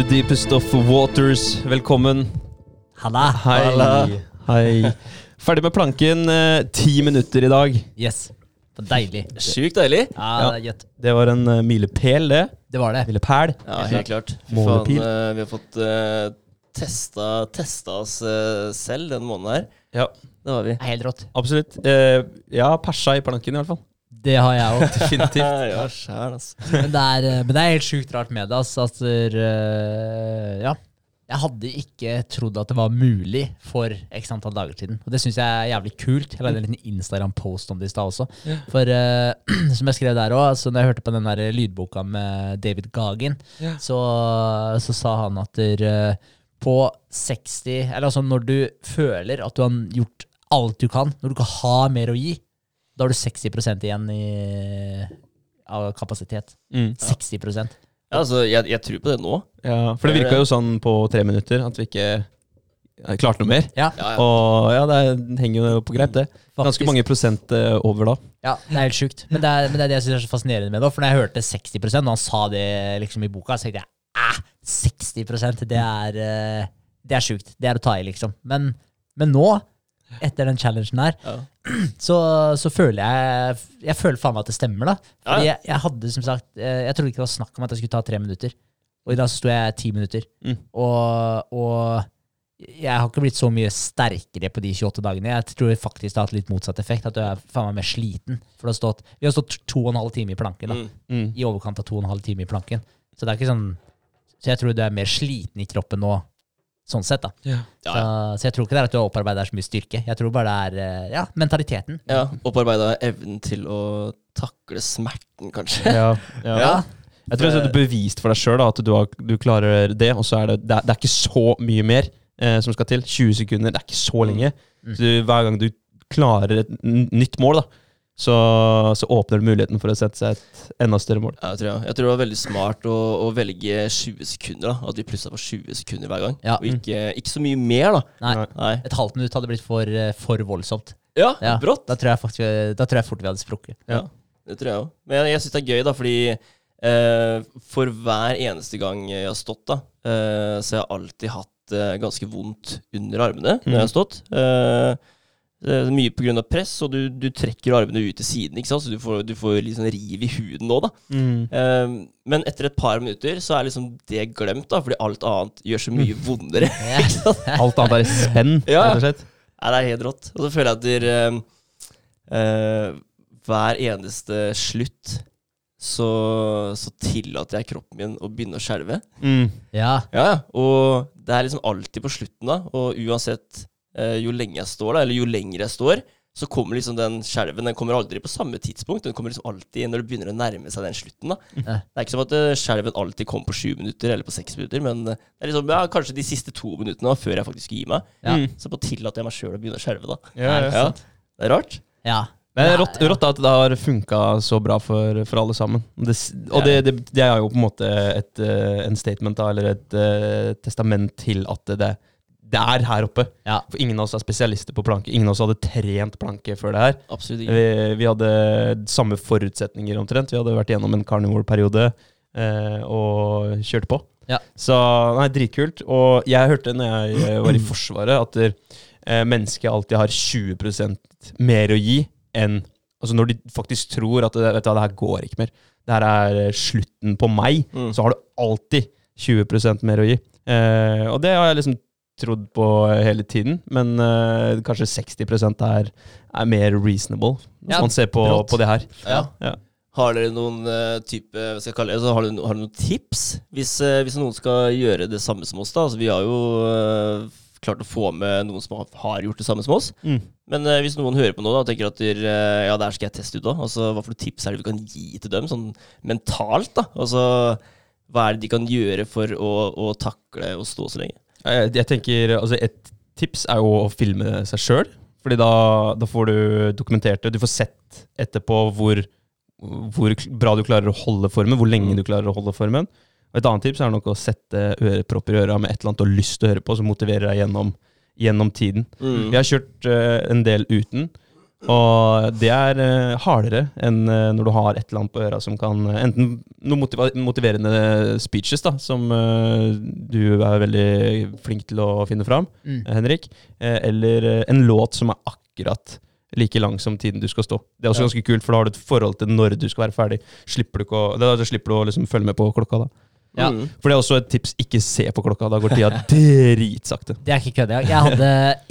The deepest of waters. Velkommen. Halla. Hei. Hei. Ferdig med planken. eh, Ti minutter i dag. Yes. Det var deilig. Sjukt deilig. Ja, Ja. det er. Det var en eh, milepæl, det. Det var det. Milepæl. Ja, helt klart. Fy Målepil. faen, eh, vi har fått uh, testa, testa oss eh, selv den måneden her. Ja, Det har vi. Det er helt rått. absolutt. Eh, ja, persa i planken, i hvert fall. Det har jeg òg. Definitivt. ja, skjær, altså. Men, det er, eh, men det er helt sjukt rart med det. Altså, at uh, Ja. Jeg hadde ikke trodd at det var mulig for x antall dager siden. Og det syns jeg er jævlig kult. Jeg lagde en liten Instagram-post om det i stad også. For uh, som jeg skrev der òg, altså, når jeg hørte på den der lydboka med David Gagin, Ja. så, så sa han at der, på 60 Eller altså når du føler at du har gjort alt du kan, når du ikke har mer å gi, da har du 60% igjen i, av kapasitet. Mm. 60% Ja, altså, jeg, jeg tror på det nå. Ja, for det virka jo sånn på tre minutter at vi ikke eh, klarte noe mer. Ja, Ja, ja. Og ja, det henger jo på greit, det. Ganske mange prosent eh, over da. Ja, det er helt sjukt. Men det er, men det er det jeg synes er så fascinerende med det. For når jeg hørte 60 når han sa det liksom i boka, så tenkte jeg æh, 60% det er, eh, det er sjukt. Det er å ta i, liksom. Men, men nå, etter den challengen her, Ja. så, så føler jeg Jeg føler faen meg at det stemmer, da. Fordi Ja, jeg, jeg hadde som sagt eh, Jeg trodde ikke det var snakk om at jeg skulle ta tre minutter. Og i dag så sto jeg ti minutter. Mm. Og, og jeg har ikke blitt så mye sterkere på de 28 dagene. Jeg tror faktisk det har hatt litt motsatt effekt. At du er faen meg mer sliten. For det har stått, vi har stått to og en halv time i planken. da Mm. Mm. I overkant av to og en halv time i planken. Så det er ikke sånn Så jeg tror du er mer sliten i kroppen nå, sånn sett. da Ja, så, ja. så jeg tror ikke det er at du har opparbeidet så mye styrke. Jeg tror bare det er eh, ja, mentaliteten. ja Opparbeida evnen til å takle smerten, kanskje. Ja, ja. Ja. Jeg tror det er bevist for deg sjøl at du, har, du klarer det, og så er det, det, er, det er ikke så mye mer eh, som skal til. 20 sekunder, det er ikke så lenge. Mm. Så du, hver gang du klarer et nytt mål, da, så, så åpner det muligheten for å sette seg et enda større mål. Ja, jeg, tror, jeg. jeg tror det var veldig smart å, å velge 20 sekunder. da At vi plussa på 20 sekunder hver gang. Ja. Og ikke, ikke så mye mer, da. Nei, Nei. et halvt minutt hadde blitt for, eh, for voldsomt. Ja, Ja, brått. Da tror jeg faktisk Da tror jeg fort vi hadde sprukket. Ja, det tror jeg òg. Men jeg, jeg syns det er gøy, da, fordi eh, for hver eneste gang jeg har stått, da, eh, så har jeg alltid hatt eh, ganske vondt under armene når jeg har stått. Eh, mye pga. press, og du, du trekker armene ut til siden, ikke sant? så du får, du får sånn riv i huden nå, da. Eh, men etter et par minutter så er liksom det glemt, da, fordi alt annet gjør så mye vondere. ikke? Alt annet er i spenn, Ja. rett og slett. Ja, det er helt rått. Og så føler jeg at der, um, uh, hver eneste slutt så, så tillater jeg kroppen min å begynne å skjelve. Mm. Ja. Ja. Og det er liksom alltid på slutten, da. Og uansett eh, jo lenge jeg står, da, eller jo lenger jeg står, så kommer liksom den skjelven Den kommer aldri på samme tidspunkt. Den kommer liksom alltid når det begynner å nærme seg den slutten. da. Det er ikke som at eh, skjelven alltid kommer på sju minutter eller på seks minutter, men eh, det er liksom, ja, kanskje de siste to minuttene før jeg faktisk gir meg. Ja. Mm. Så på tillater jeg meg sjøl å begynne å skjelve, da. Ja, ja. Ja, det er rart. ja. Det er Ja, rått, rått at det har funka så bra for, for alle sammen. Det, og det, det, det er jo på en måte et, eh, en statement, da, eller et eh, testament til at det, det er her oppe. Ja. For ingen av oss er spesialister på planke. Ingen av oss hadde trent planke før det her. Absolutt ikke. Vi, vi hadde samme forutsetninger omtrent. Vi hadde vært gjennom en carnivore-periode eh, og kjørt på. Ja. Så nei, dritkult. Og jeg hørte når jeg eh, var i Forsvaret, at eh, mennesket alltid har 20% mer å gi enn Altså når de faktisk tror at det, vet du, det her går ikke mer, det her er eh, slutten på meg, Mm. så har du alltid 20% mer å gi. Eh, og det har jeg liksom trodd på hele tiden, men uh, kanskje 60% er, er mer reasonable, hvis Ja, man ser på, på det her. Ja. Ja. Har dere noen uh, type Hva skal jeg kalle det? Så har, dere, har dere noen tips hvis, uh, hvis noen skal gjøre det samme som oss? da Altså Vi har jo klart å få med noen som har, gjort det samme som oss. Mm. Men uh, hvis noen hører på nå da og tenker at der eh, ja, der skal jeg teste ut da altså, Hva for noen tips er det vi kan gi til dem, sånn mentalt? da Altså Hva er det de kan gjøre for å, å takle å stå så lenge? Jeg, jeg tenker, altså Et tips er jo å filme seg sjøl. Fordi da, da får du dokumentert det. Du får sett etterpå hvor, hvor bra du klarer å holde formen, hvor lenge du klarer å holde formen. Og Et annet tips er nok å sette ørepropper i øra med et eller annet du har lyst til å høre på, som motiverer deg gjennom, gjennom tiden. Mm. Vi har kjørt uh, en del uten, Og det er uh, hardere enn uh, når du har et eller annet på øra som kan uh, Enten noen motiva motiverende speeches, da, som du er veldig flink til å finne fram, Mm. Henrik, eller en låt som er akkurat like lang som tiden du skal stå. Det er også Ja. ganske kult, for da har du et forhold til når du skal være ferdig. Slipper du å, da, da slipper du å liksom følge med på klokka. da. Ja. Mm. For det er også et tips. Ikke se på klokka. Da går tida dritsakte. Det er ikke kødd. Jeg hadde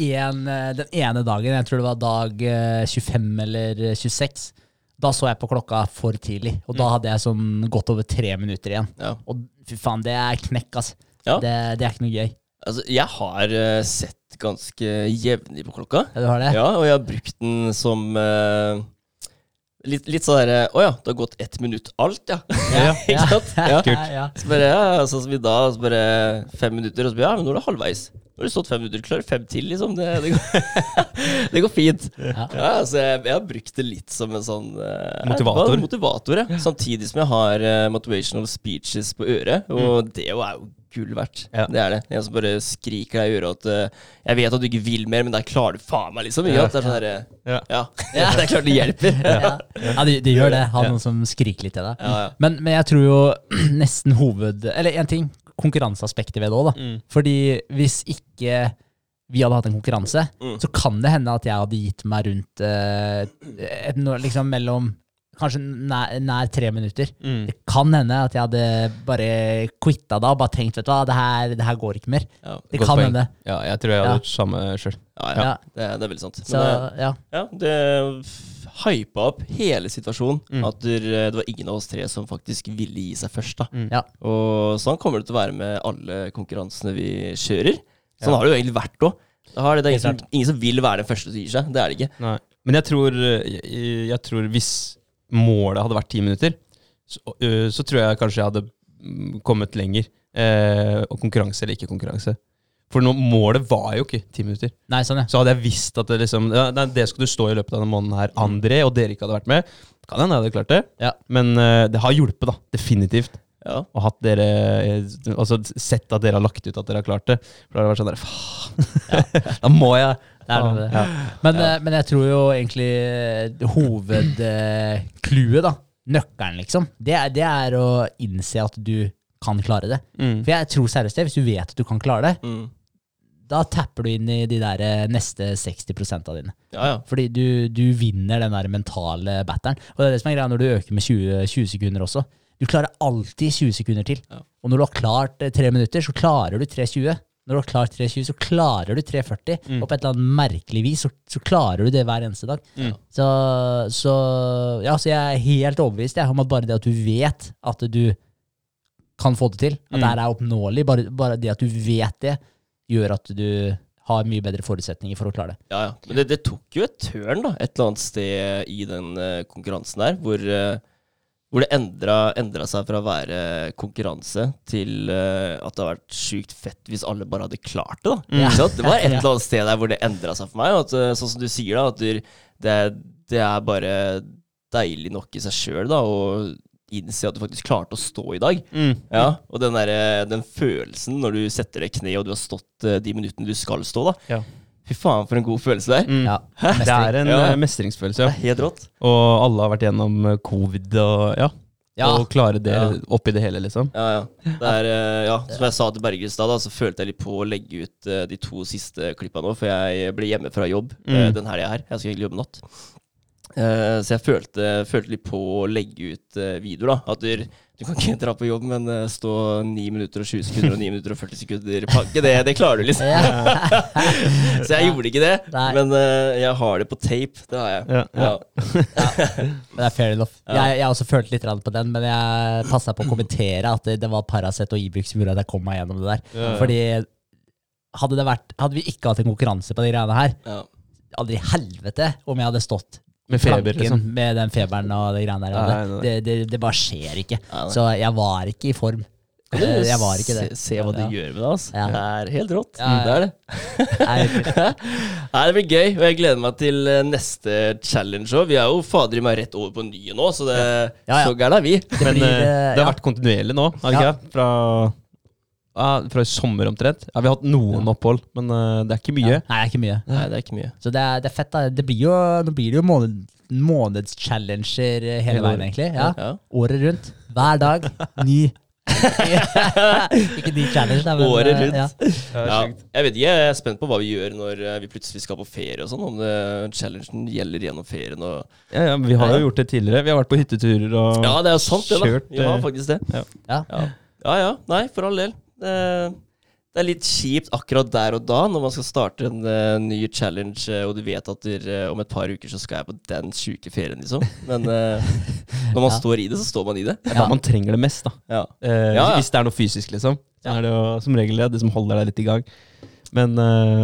en, eh, den ene dagen, jeg tror det var dag eh, 25 eller 26, da så jeg på klokka for tidlig. Og da hadde jeg sånn godt over tre minutter igjen. Ja. Og fy faen, det er knekk, ass. Ja. Det, det er ikke noe gøy. Altså, jeg har eh, sett ganske jevnlig på klokka. Ja, du har det? Ja, og jeg har brukt den som eh, Litt, litt sånn derre Å ja, det har gått ett minutt alt, ja. Ja. Ikke sant? Ja. ja. Så bare, ja, sånn som i dag, så bare fem minutter, og så bare Ja, men nå er det halvveis. Nå har du stått fem minutter, klarer fem til, liksom. Det, det, går, det går fint. Ja. Ja, så jeg, jeg har brukt det litt som en sånn eh, Motivator. motivator ja. Samtidig som jeg har uh, motivational speeches på øret, og det er jo gull verdt. Ja. Det er det. En som bare skriker deg i øret at uh, 'Jeg vet at du ikke vil mer, men der klarer du faen meg', liksom. Ja. Det er sånn derre Ja. Ja. det er klart det hjelper. Ja, ja det, det gjør det. Ha Ja. noen som skriker litt til deg. Ja, ja. Men, men jeg tror jo nesten hoved... Eller én ting. Konkurranseaspektet ved det òg, da. Mm. Fordi hvis ikke vi hadde hatt en konkurranse, Mm. så kan det hende at jeg hadde gitt meg rundt eh, et, liksom mellom Kanskje nær, nær tre minutter. Mm. Det kan hende at jeg hadde bare quitta da og bare tenkt vet du hva, det her, det her går ikke mer. Ja, Det kan poeng. hende. Ja, jeg tror jeg hadde Ja. gjort samme sjøl. ja, ja. Ja. Det, det er veldig sant. Så det, ja. ja, det hypa opp hele situasjonen. Mm. At det, det var ingen av oss tre som faktisk ville gi seg først. da Mm. Ja. Og sånn kommer det til å være med alle konkurransene vi kjører. Sånn Ja. har det jo egentlig vært òg. Det, det, det er ingen, som, ingen som vil være den første som gir seg. Det er det ikke. Nei. Men jeg tror, jeg, jeg tror hvis målet hadde vært ti minutter, så, så tror jeg kanskje jeg hadde mm, kommet lenger. Eh, og konkurranse eller ikke konkurranse. For nå, målet var jo ikke ti minutter. Nei, sånn, ja. Så hadde jeg visst at det liksom nei, Det skal du stå i løpet av denne måneden her, André, og dere ikke hadde vært med. Kan hende jeg hadde klart det. Ja. Men uh, det har hjulpet, da. Definitivt. Ja. Og hatt dere Altså sett at dere har lagt ut at dere har klart det. For da har det vært sånn der Faen! da må jeg. Det er noe med det. Ja. Men, eh, men jeg tror jo egentlig eh, hovedclouet, da, nøkkelen, liksom, det er, det er å innse at du kan klare det. Mm. For jeg tror seriøst det, hvis du vet at du kan klare det, Mm. da tapper du inn i de der eh, neste 60% av dine. ja, ja. Fordi du, du vinner den der mentale batteren. Og det er det som er greia når du øker med 20, 20 sekunder også. Du klarer alltid 20 sekunder til. Ja. Og når du har klart eh, tre minutter, så klarer du 3.20. Når du har klart 3.20, så klarer du 3.40. Mm. Og på et eller annet merkelig vis så, så klarer du det hver eneste dag. Mm. Så, så, ja, så jeg er helt overbevist jeg, om at bare det at du vet at du kan få det til, at Mm. det her er oppnåelig, bare, bare det at du vet det, gjør at du har mye bedre forutsetninger for å klare det. Ja, ja. Men det, det tok jo et tørn da, et eller annet sted i den uh, konkurransen der, hvor, eh, hvor det endra, endra seg fra å være konkurranse til uh, at det hadde vært sjukt fett hvis alle bare hadde klart det. Mm. Sant? Det var et eller annet sted der hvor det endra seg for meg. At, eh, sånn som du sier, da, at det, det er bare deilig nok i seg sjøl å innse at du faktisk klarte å stå i dag. Mm. Ja, og den, der, den følelsen når du setter deg kne og du har stått eh, de minuttene du skal stå, da. Ja. Fy faen, for en god følelse det er. Mm. Ja, Det er en Ja. eh, mestringsfølelse, Det ja. er helt rått. Og alle har vært gjennom eh, covid og ja. Ja. Og klare det Ja. oppi det hele, liksom. Ja, ja. Det er, eh, ja. Som jeg sa til Berger i stad, så følte jeg litt på å legge ut de to siste klippa nå, for jeg ble hjemme fra jobb Mm. den helga her. Jeg skal egentlig jobbe natt. Eh, så jeg følte, følte litt på å legge ut videoer, da. At du, kan ikke dra på jobb, men eh, stå 9 minutter og 20 sekunder og 9 minutter og 40 sekunder i pakke. Det, det klarer du, liksom. Ja. Så jeg gjorde ikke det. Nei. Men eh, jeg har det på tape. Det har jeg. Ja, ja. Men det er fair enough. Ja. Jeg, jeg også følt litt grann på den, men jeg passa på å kommentere at det, det var Paracet og Ibux som gjorde at jeg kom meg gjennom det der. Ja, ja. Fordi hadde, det vært, hadde vi ikke hatt en konkurranse på de greiene her, Ja. aldri i helvete om jeg hadde stått Med feber, liksom. med den feberen og de greiene der. Nei, Nei, nei. Det, det, det bare skjer ikke. Så jeg var ikke i form. Eh, Jeg var ikke det. Se, se hva du Ja. gjør med det. Altså. Ja. Det er helt rått. Ja, ja. Det er det. Nei, det blir gøy, og jeg gleder meg til eh, neste challenge òg. Vi er jo fader i meg rett over på nye nå, så det, Ja, ja. så gærne er vi. det Men blir, eh, eh, det har ja. vært kontinuerlig nå, har det Ja. ikke? Fra Ja, fra i sommer omtrent. Ja, Vi har hatt noen opphold, men uh, det er ikke mye. Ja. Nei, ikke mye. Nei, det er ikke mye. Så det er, det er fett, da. Det blir jo, nå blir det jo måned, månedschallenger hele Hele veien, egentlig. Ja. Ja. Året rundt. Hver dag. Ny. ikke ny challenge, da, men Året eh, rundt. Ja. Ja, jeg vet ikke, jeg er spent på hva vi gjør når eh, vi plutselig skal på ferie og sånn. Om det, challengen gjelder gjennom ferien og Ja, ja, Vi har jo gjort det tidligere. Vi har vært på hytteturer og Ja, det er jo sant, det, da. Kjørt, Vi har eh, faktisk det. Ja. Ja. ja ja, nei, for all del. Det, det er litt kjipt akkurat der og da, når man skal starte en uh, ny challenge, eh, og du vet at der, uh, om et par uker så skal jeg på den sjuke ferien, liksom. Men uh, når man Ja. står i det, så står man i det. Det er da man trenger det mest, da. Ja. Eh, Ja, ja. Hvis det er noe fysisk, liksom. Så Ja. er det jo som regel det, det som holder deg litt i gang. Men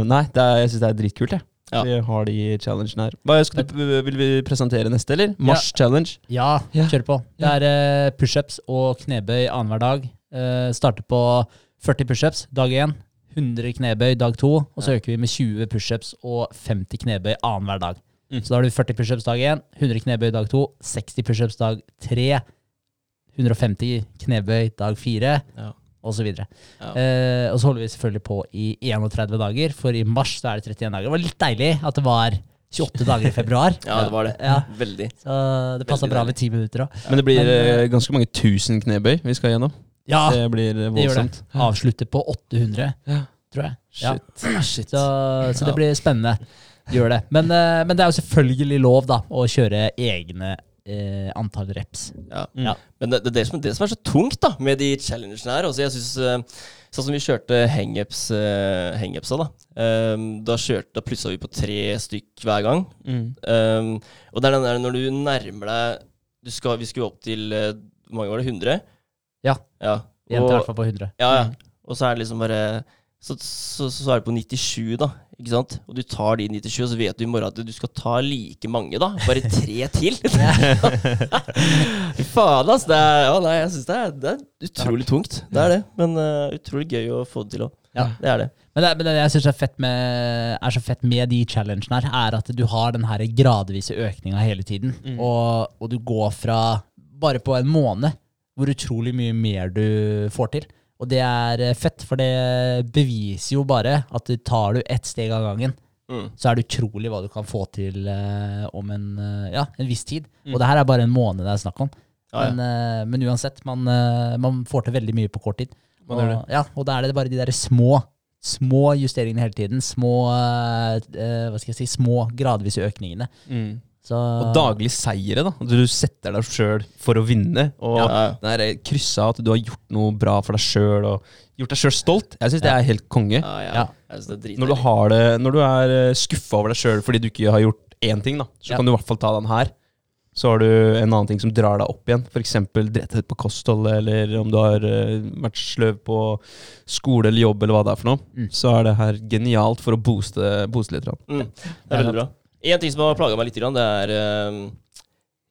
nei, det er, jeg syns det er dritkult, jeg. Ja. Vi har de challengene her. Hva, skal du, vil vi presentere neste, eller? Mars challenge. Ja, Ja. kjør på. Det er pushups og knebøy annenhver dag. Uh, starter på 40 pushups dag én, 100 knebøy dag to, og så øker vi med 20 pushups og 50 knebøy annenhver dag. Mm. Så da har du 40 pushups dag én, 100 knebøy dag to, 60 pushups dag tre, 150 knebøy dag fire, Ja. og så. Ja. Eh, og så holder vi selvfølgelig på i 31 dager, for i mars så er det 31 dager. Det var litt deilig at det var 28 dager i februar. ja, det var det. Ja. Veldig. Så det passa bra med ti minutter òg. Men det blir Men, eh, eh, ganske mange tusen knebøy vi skal gjennom. Ja, Det blir voldsomt. det. Avslutter på 800, Ja. tror jeg. Ja. Shit. Shit. Så, så det blir spennende. Gjør det. Men, eh, men det er jo selvfølgelig lov da, å kjøre egne eh, antall reps. Ja. Mm. Ja. Men det, det, er det, som, det som er så tungt da med de challengene her altså jeg synes, eh, Sånn som vi kjørte hangups, uh, hangupsa, da. Um, da kjørte, da plussa vi på tre stykk hver gang. Mm. Um, og det er den der når du nærmer deg du skal, Vi skulle opp til uh, Hvor mange var det? 100? Ja. ja. Jenter i hvert fall på 100. ja, ja. Og så er det liksom bare så, så, så er det på 97, da. Ikke sant? Og du tar de 97, og så vet du i morgen at du skal ta like mange, da. Bare tre til. Fy faen, ass. Det er, ja, nei, jeg syns det, det er utrolig tungt. Det er det. Men uh, utrolig gøy å få det til òg. Ja. Det er det. Men det, men det jeg syns er, er så fett med de challengene her, er at du har den her gradvise økninga hele tiden. Mm. Og, og du går fra bare på en måned hvor utrolig mye mer du får til. Og det er eh, fett, for det beviser jo bare at du tar du ett steg av gangen, Mm. så er det utrolig hva du kan få til uh, om en, uh, ja, en viss tid. Mm. Og det her er bare en måned det er snakk om. Ja, ja. Men, uh, men uansett, man, man får til veldig mye på kort tid. Og, ja, og da er det bare de der små små justeringene hele tiden. Små hva skal jeg si, små gradvise økningene. Mm. Så, Og daglig seire, da. At du setter deg sjøl for å vinne. Og Ja, ja. den kryssa at du har gjort noe bra for deg sjøl, og gjort deg sjøl stolt. Jeg syns det er helt konge. Ja, ja. Ja. Det Når du, har det, når du er skuffa over deg sjøl fordi du ikke har gjort én ting, da, så Ja. kan du i hvert fall ta den her. Så har du en annen ting som drar deg opp igjen. F.eks. dretthet på kostholdet, eller om du har eh, vært sløv på skole eller jobb, eller hva det er for noe. Mm. Så er det her genialt for å booste, booste litt. Mm, det er veldig bra. En ting som har plaga meg litt, det er eh,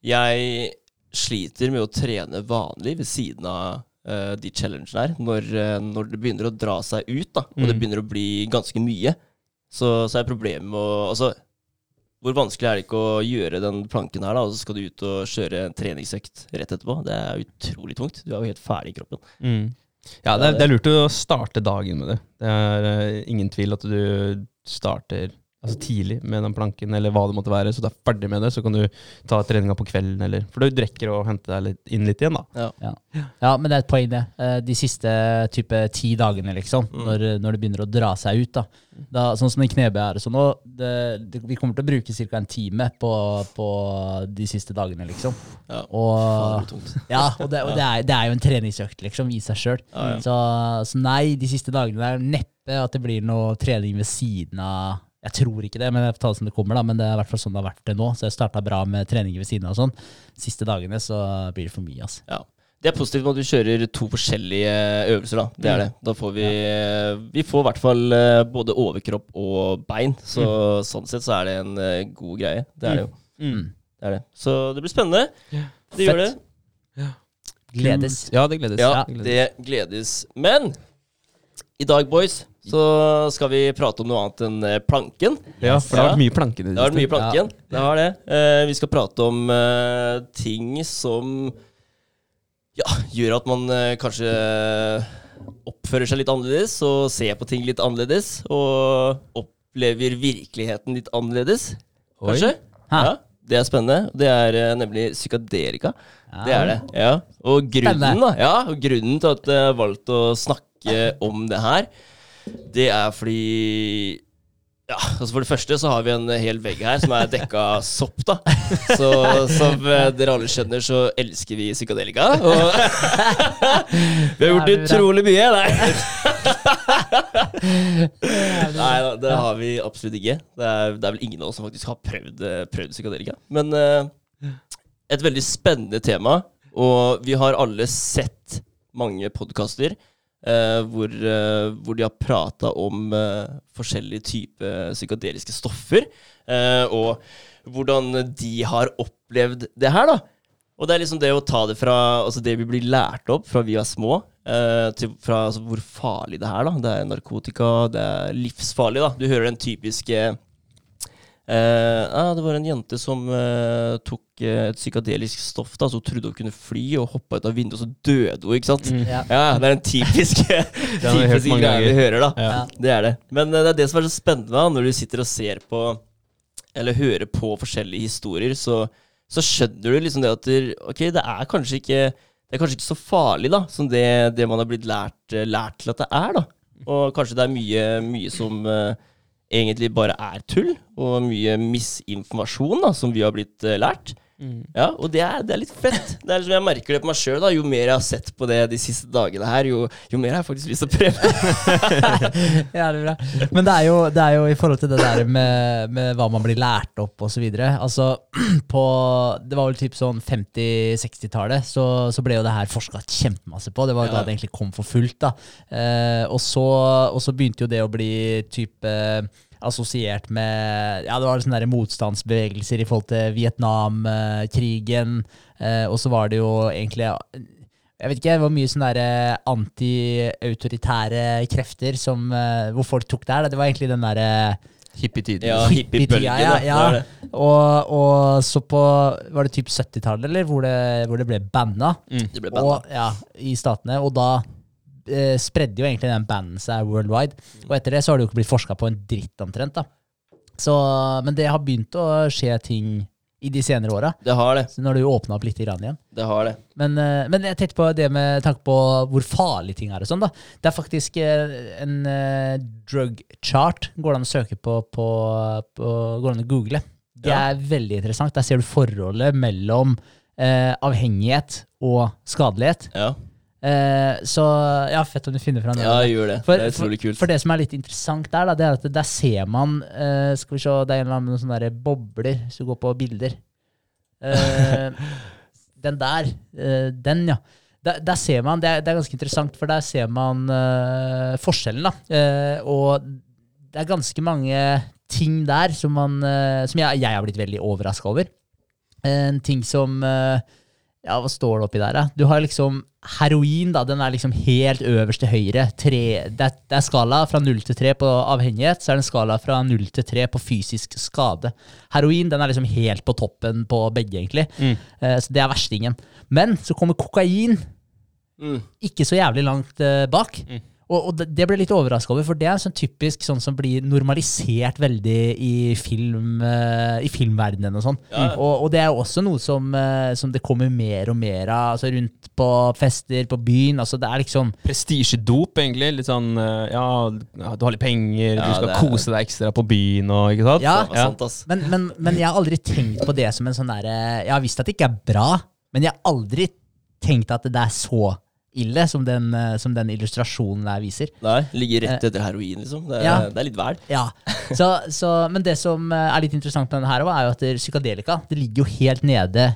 Jeg sliter med å trene vanlig ved siden av eh, de challengene her. Når, eh, når det begynner å dra seg ut, da, og det Mm. begynner å bli ganske mye, så, så er problemet med å Altså, hvor vanskelig er det ikke å gjøre den planken her, da, og så skal du ut og kjøre en treningsøkt rett etterpå? Det er utrolig tungt. Du er jo helt ferdig i kroppen. Mm. Ja, det er, det er lurt å starte dagen med det. Det er ingen tvil at du starter altså tidlig med den planken, eller hva det måtte være, så du er ferdig med det. Så kan du ta treninga på kvelden, eller For du rekker å hente deg litt, inn litt igjen, da. ja, men det er et poeng, det. Eh, De siste type ti dagene, liksom, Mm. når, når det begynner å dra seg ut. da. da sånn som den knebøy er sånn nå, det, det, vi kommer til å bruke ca. en time på, på de siste dagene, liksom. Ja. Og, ja, og, det, og det, er, det er jo en treningsøkt, liksom, i seg sjøl. Ja, ja. Så, så nei, de siste dagene er neppe at det blir noe trening ved siden av Jeg tror ikke det, men jeg får ta det som det kommer, da. Men det er i hvert fall sånn det har vært det nå. Så jeg starta bra med treninger ved siden av og sånn. Siste dagene så blir det for mye, altså. Ja. Det er positivt med at du kjører to forskjellige øvelser. da. Det er det. Da får vi Vi får i hvert fall eh, både overkropp og bein. Så sånn sett så er det en eh, god greie. Det er det jo. Mm. Det er det. Så det blir spennende. Ja. Det gjør det. Ja. Gledes. Ja, det gledes. Ja, det gledes. Men i dag, boys, så skal vi prate om noe annet enn eh, planken. Ja, for det har vært mye planken i Det det har vært mye siste. planken. Det har det. Eh, vi skal prate om eh, ting som ja, gjør at man eh, kanskje oppfører seg litt annerledes og ser på ting litt annerledes. Og opplever virkeligheten litt annerledes, kanskje. Ja, det er spennende. Det er eh, nemlig psykadelika. Det er det. ja. Og grunnen, da, ja, og grunnen til at jeg har valgt å snakke om det her, det er fordi ja, altså For det første så har vi en hel vegg her som er dekka sopp. da Så som eh, dere alle skjønner, så elsker vi psykadelika. Og vi har gjort utrolig mye. Nei. Nei det har vi absolutt ikke. Det er, det er vel ingen av oss som faktisk har prøvd, eh, prøvd psykadelika. Men eh, et veldig spennende tema, og vi har alle sett mange podkaster eh, hvor, uh, hvor de har prata om uh, forskjellige typer psykadeliske stoffer, og hvordan de har opplevd det her, da. Og det er liksom det å ta det fra altså det vi blir lært opp fra vi er små, til fra altså, hvor farlig det er. da. Det er narkotika, det er livsfarlig. da. Du hører den typiske Eh, ah, det var en jente som eh, tok eh, et psykadelisk stoff. da, Så hun trodde hun kunne fly, og hoppa ut av vinduet, og så døde hun. ikke sant? Ja. Ja, Det er den typiske, greie vi typiske greia vi hører. da. Ja. Det er det. Men eh, det er det som er så spennende da, når du sitter og ser på Eller hører på forskjellige historier, så, så skjønner du liksom det at ok, det er kanskje ikke det er kanskje ikke så farlig da, som det, det man har blitt lært, eh, lært til at det er. da. Og kanskje det er mye, mye som eh, egentlig bare er tull, og mye misinformasjon da, som vi har blitt eh, lært. Ja, Og det er, det er litt fett. Det er liksom Jeg merker det på meg sjøl. Jo mer jeg har sett på det de siste dagene her, jo, jo mer har jeg faktisk lyst til å prøve. Ja, det er bra. Men det er, jo, det er jo i forhold til det der med, med hva man blir lært opp videre. Altså, på, det var vel typ sånn 50-60-tallet, så, så ble jo det her forska kjempemasse på. Det var Ja. da det egentlig kom for fullt. da. Eh, og, så, og så begynte jo det å bli type assosiert med Ja, det var sånne der motstandsbevegelser i forhold til Vietnamkrigen. Eh, og så var det jo egentlig jeg vet ikke, det var mye sånne eh, anti-autoritære krefter som, eh, hvor folk tok der. her. Det var egentlig den derre Hippietiden. Ja, hippiebølgen. ja, ja. Det det. og, og så på Var det typ 70-tallet, eller? Hvor det, hvor det ble banna Det ble banna. og, ja, i statene. Og da eh, spredde jo egentlig den banden seg worldwide. Og etter det så har det jo ikke blitt forska på en dritt omtrent. da. Så, men det har begynt å skje ting i de senere åra. Det har det. Så nå har det jo åpna opp litt igjen. Det har det. Men, eh, men jeg tenkte på det med tanke på hvor farlig ting er. og sånn da. Det er faktisk eh, en drug chart. Går det an å søke på, på, på Går det an å google. Det Ja. er veldig interessant. Der ser du forholdet mellom eh, avhengighet og skadelighet. Ja, Eh, så ja, fett om du finner fram ja det. For, det er utrolig kult. For, for det som er litt interessant der, da, det er at der ser man uh, Skal vi se, det er en eller annen sånne der bobler hvis du går på bilder. Uh, den der. den, ja. Der, der ser man, det er, det er ganske interessant, for der ser man forskjellen. da. Og det er ganske mange ting der som, man, som jeg, jeg har blitt veldig overraska over. En ting som eh, Ja, hva står det oppi der, da? Du har liksom heroin, da. Den er liksom helt øverst til høyre. Tre, det, er, det er skala fra null til tre på avhengighet. Så er det en skala fra null til tre på fysisk skade. Heroin den er liksom helt på toppen på begge, egentlig. Eh, så det er verstingen. Men så kommer kokain Mm. ikke så jævlig langt uh, bak. Og, og det, det ble jeg litt overraska over, for det er sånn typisk sånn som blir normalisert veldig i, film, eh, i filmverdenen og sånn. Ja. Og, og det er også noe som, eh, som det kommer mer og mer av altså rundt på fester, på byen. altså Det er liksom Prestisjedop, egentlig. Litt sånn eh, ja, du har litt penger, Ja, du skal er- kose deg ekstra på byen og ikke sant? Ja. Var sant, ass. Men, men, men jeg har aldri tenkt på det som en sånn derre Jeg har visst at det ikke er bra, men jeg har aldri tenkt at det er så ille som den, eh, som den illustrasjonen der viser. Nei, ligger rett etter heroin, liksom. Det Ja. det er litt vel. Ja, så, så, Men det som eh, er litt interessant med denne her, er jo at psykadelika det ligger jo helt nede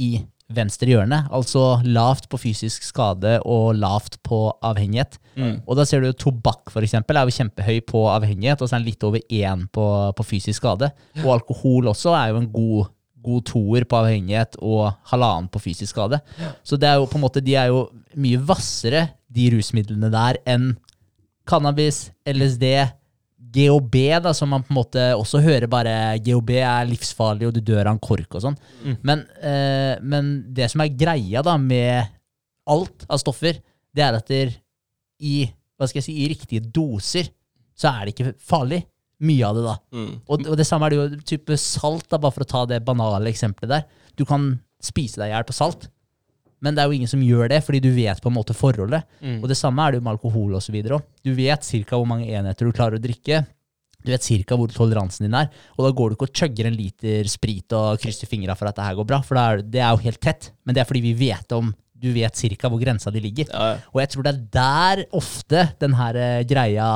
i venstre hjørne. Altså lavt på fysisk skade og lavt på avhengighet. Og da ser du jo tobakk for eksempel, er jo kjempehøy på avhengighet, og så er den litt over én på, på fysisk skade. Og alkohol også er jo en god, god toer på avhengighet og halvannen på fysisk skade. Så det er jo på en måte, de er jo mye hvassere, de rusmidlene der, enn cannabis, LSD, GHB, da, som man på en måte også hører bare GHB er livsfarlig, og du dør av en kork og sånn. Men, eh, men det som er greia da med alt av stoffer, det er at der, i hva skal jeg si, i riktige doser, så er det ikke farlig. Mye av det, da. Mm. Og, og det samme er det jo type salt, da, bare for å ta det banale eksempelet der. Du kan spise deg i hjel på salt, men det er jo ingen som gjør det, fordi du vet på en måte forholdet. Mm. Og det samme er det jo med alkohol osv. Du vet ca. hvor mange enheter du klarer å drikke. Du vet ca. hvor toleransen din er. Og da går du ikke og chugger en liter sprit og krysser fingra for at det her går bra, for det er, det er jo helt tett. Men det er fordi vi vet om Du vet ca. hvor grensa di ligger. Ja, ja. Og jeg tror det er der ofte den her eh, greia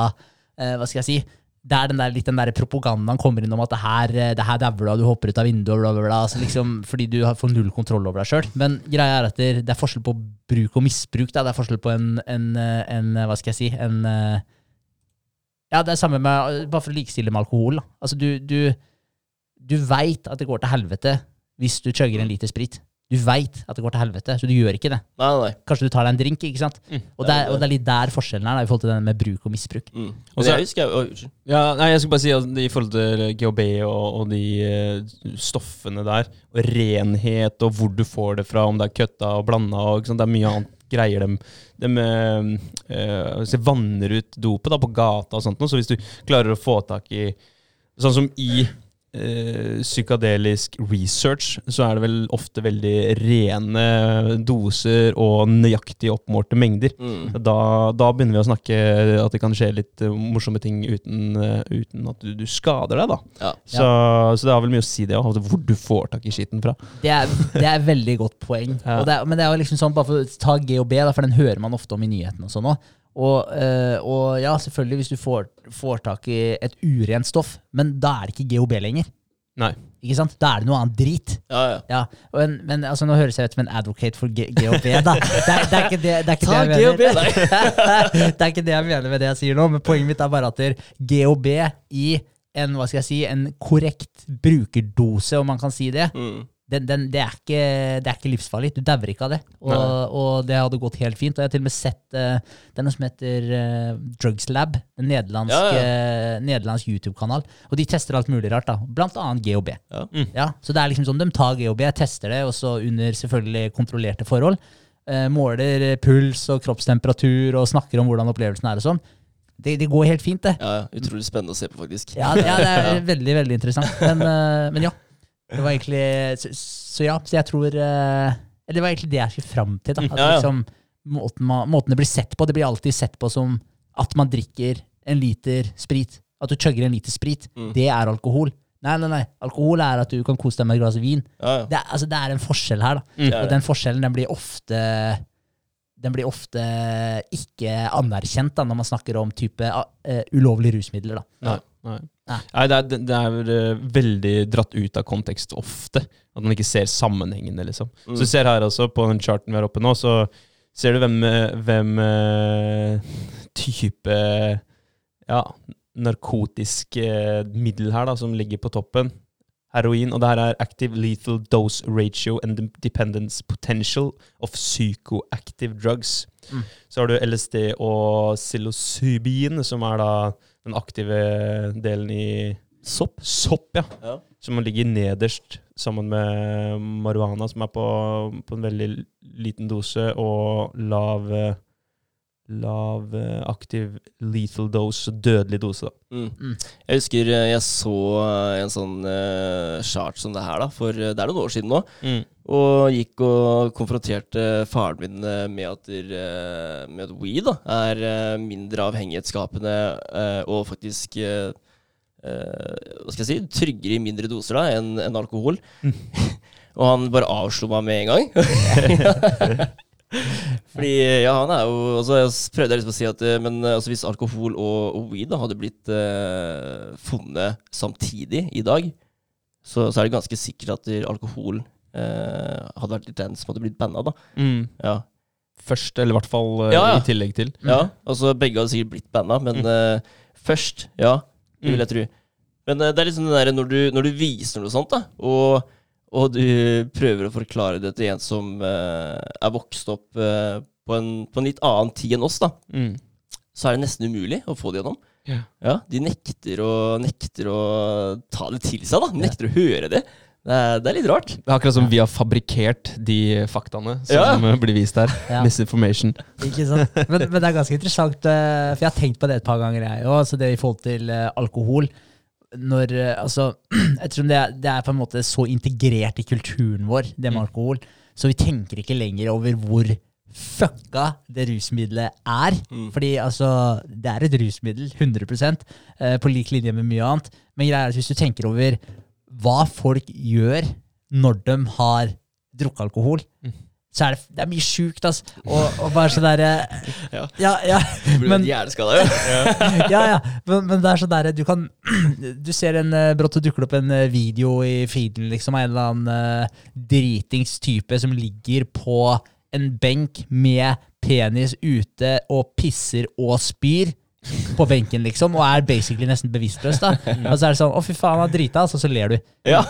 eh, Hva skal jeg si? Der den der, litt den der propagandaen kommer inn om at det her, eh, det her dauer du, du hopper ut av vinduet, bla, bla, bla. Altså liksom, fordi du får null kontroll over deg sjøl. Men greia er at det, det er forskjell på bruk og misbruk. Da. Det er forskjell på en, en, eh, en eh, Hva skal jeg si en, Ja, det er samme med Bare for å likestille med alkohol. Da. Altså, du, du, du veit at det går til helvete hvis du chugger en liter sprit. Du veit at det går til helvete, så du gjør ikke det. Nei, nei. Kanskje du tar deg en drink, ikke sant? Mm. Og, det er, og det er litt der forskjellen er da, i forhold til den med bruk og misbruk. Mm. Og så- jeg husker jeg, Ja, nei, jeg skulle bare si at I forhold til GHB og, og de eh, stoffene der, og renhet og hvor du får det fra, om det er køtta og blanda og ikke sant, Det er mye annet greier. De, de eh, så vanner ut dopet da, på gata og sånt, så hvis du klarer å få tak i Sånn som i eh, psykadelisk research, så er det vel ofte veldig rene doser og nøyaktig oppmålte mengder. Mm. Da, da begynner vi å snakke at det kan skje litt eh, morsomme ting uten, eh, uten at du, du skader deg. da. Ja. Så, så det har vel mye å si det òg, hvor du får tak i skitten fra. Det er, det er veldig godt poeng. Ja. Og det er, men det er jo liksom sånn, bare for å ta GHB, da, for den hører man ofte om i nyhetene og sånn òg. Og, eh, og ja, selvfølgelig hvis du får, får tak i et urent stoff, men da er det ikke GHB lenger. Nei. Ikke sant? Da er det noe annet drit. Ja, ja. Ja, en, men altså, Nå høres jeg ut som en advocate for G GHB. da. Det er, det er ikke det, det, er ikke Ta det jeg mener. det er ikke det jeg mener med det jeg sier nå, men poenget mitt er bare at der GHB i en, hva skal jeg si, en korrekt brukerdose, om man kan si det, Mm. Den, den, det, er ikke, det er ikke livsfarlig. Du dauer ikke av det. Og, og det hadde gått helt fint. Og jeg har til og med sett uh, er noe som heter uh, Drugs Lab, en nederlandsk, Ja, eh, nederlandsk YouTube-kanal. Og de tester alt mulig rart, da. Blant annet GHB. Ja. Ja, så det er liksom sånn, De tar GHB, tester det, og så under selvfølgelig kontrollerte forhold. Uh, måler puls og kroppstemperatur og snakker om hvordan opplevelsen er og sånn. Det, det går helt fint, det. ja, ja. Utrolig spennende å se på, faktisk. Ja, det, ja, det er veldig, veldig interessant. Men, eh, men ja. Det var egentlig Så, så ja, så jeg tror eh, eller Det var egentlig det jeg skulle fram til. da At Ja, ja. liksom måten, man, måten det blir sett på, det blir alltid sett på som at man drikker en liter sprit. At du chugger en liter sprit. Mm. Det er alkohol. Nei, nei, nei. Alkohol er at du kan kose deg med et glass vin. Ja, ja. Det er, altså, det er en forskjell her, da. Det er Og det. den forskjellen den blir ofte den blir ofte ikke anerkjent da, når man snakker om type uh, ulovlige rusmidler. da. Nei. Nei. Nei. Nei, det er, det er eh, veldig dratt ut av kontekst ofte. At man ikke ser sammenhengene, liksom. Mm. Så du ser her også, på den charten vi har oppe nå, så ser du hvem, eh, hvem eh, type ja, narkotisk middel her da, som ligger på toppen. Heroin. Og det her er active lethal dose ratio and dependence potential of psychoactive drugs. Mm. Så har du LSD og psilocybin, som er da den aktive delen i sopp. Sopp, ja. Ja. Som ligger nederst sammen med marihuana, som er på, på en veldig liten dose, og lav eh, Lav eh, aktiv lethal dose, dødelig dose. da. Mm. Mm. Jeg husker eh, jeg så eh, en sånn uh, chart som det her, da, for det er noen år siden nå. Og gikk og konfronterte faren min med at, der, eh, med at weed da, er mindre avhengighetsskapende og faktisk Hva skal jeg si tryggere i mindre doser da enn en alkohol. og han bare avslo meg med en gang. Fordi ja, han er jo altså, Jeg prøvde liksom å si at eh, Men eh, altså, hvis alkohol og, og weed da, hadde blitt eh, funnet samtidig i dag, så, så er det ganske sikkert at alkohol eh, hadde vært den som hadde blitt banna, da. Mm. Ja. Først, eller i hvert fall eh, Ja, ja. i tillegg til. ja altså Begge hadde sikkert blitt banna, men eh, først, ja. Det vil jeg tro. Men det er liksom det der når du, når du viser noe sånt, da, og, og du prøver å forklare det til en som uh, er vokst opp uh, på, en, på en litt annen tid enn oss, da, Mm. så er det nesten umulig å få det gjennom. Yeah. Ja, De nekter å, nekter å ta det til seg, da. Nekter å høre det. Det er, det er litt rart. Det er akkurat som vi har fabrikkert de faktaene som Ja. blir vist her. Ja. Misinformation. Ikke sant? Men, men det er ganske interessant, eh, for jeg har tenkt på det et par ganger, jeg òg. Det i forhold til alkohol. Når, eh, altså, ettersom det er, det er på en måte så integrert i kulturen vår, det med Mm. alkohol, så vi tenker ikke lenger over hvor fucka det rusmiddelet er. Mm. Fordi altså, det er et rusmiddel, 100 eh, på lik linje med mye annet. Men greia er at hvis du tenker over hva folk gjør når de har drukket alkohol, Mm. Så er det, det er mye sjukt, altså. Og, og bare sånn derre Ja. ja, ja, Men- men, hjerneskada, jo. ja, ja. Men, men det er sånn der Du kan Du ser en eh, brått det dukker opp en eh, video i feeden liksom av en eller annen uh, dritings type som ligger på en benk med penis ute og pisser og spyr på benken, liksom, og er basically nesten bevisstløs. da Og så er det sånn 'Å, fy faen, han er drita', og så ler du. Ja.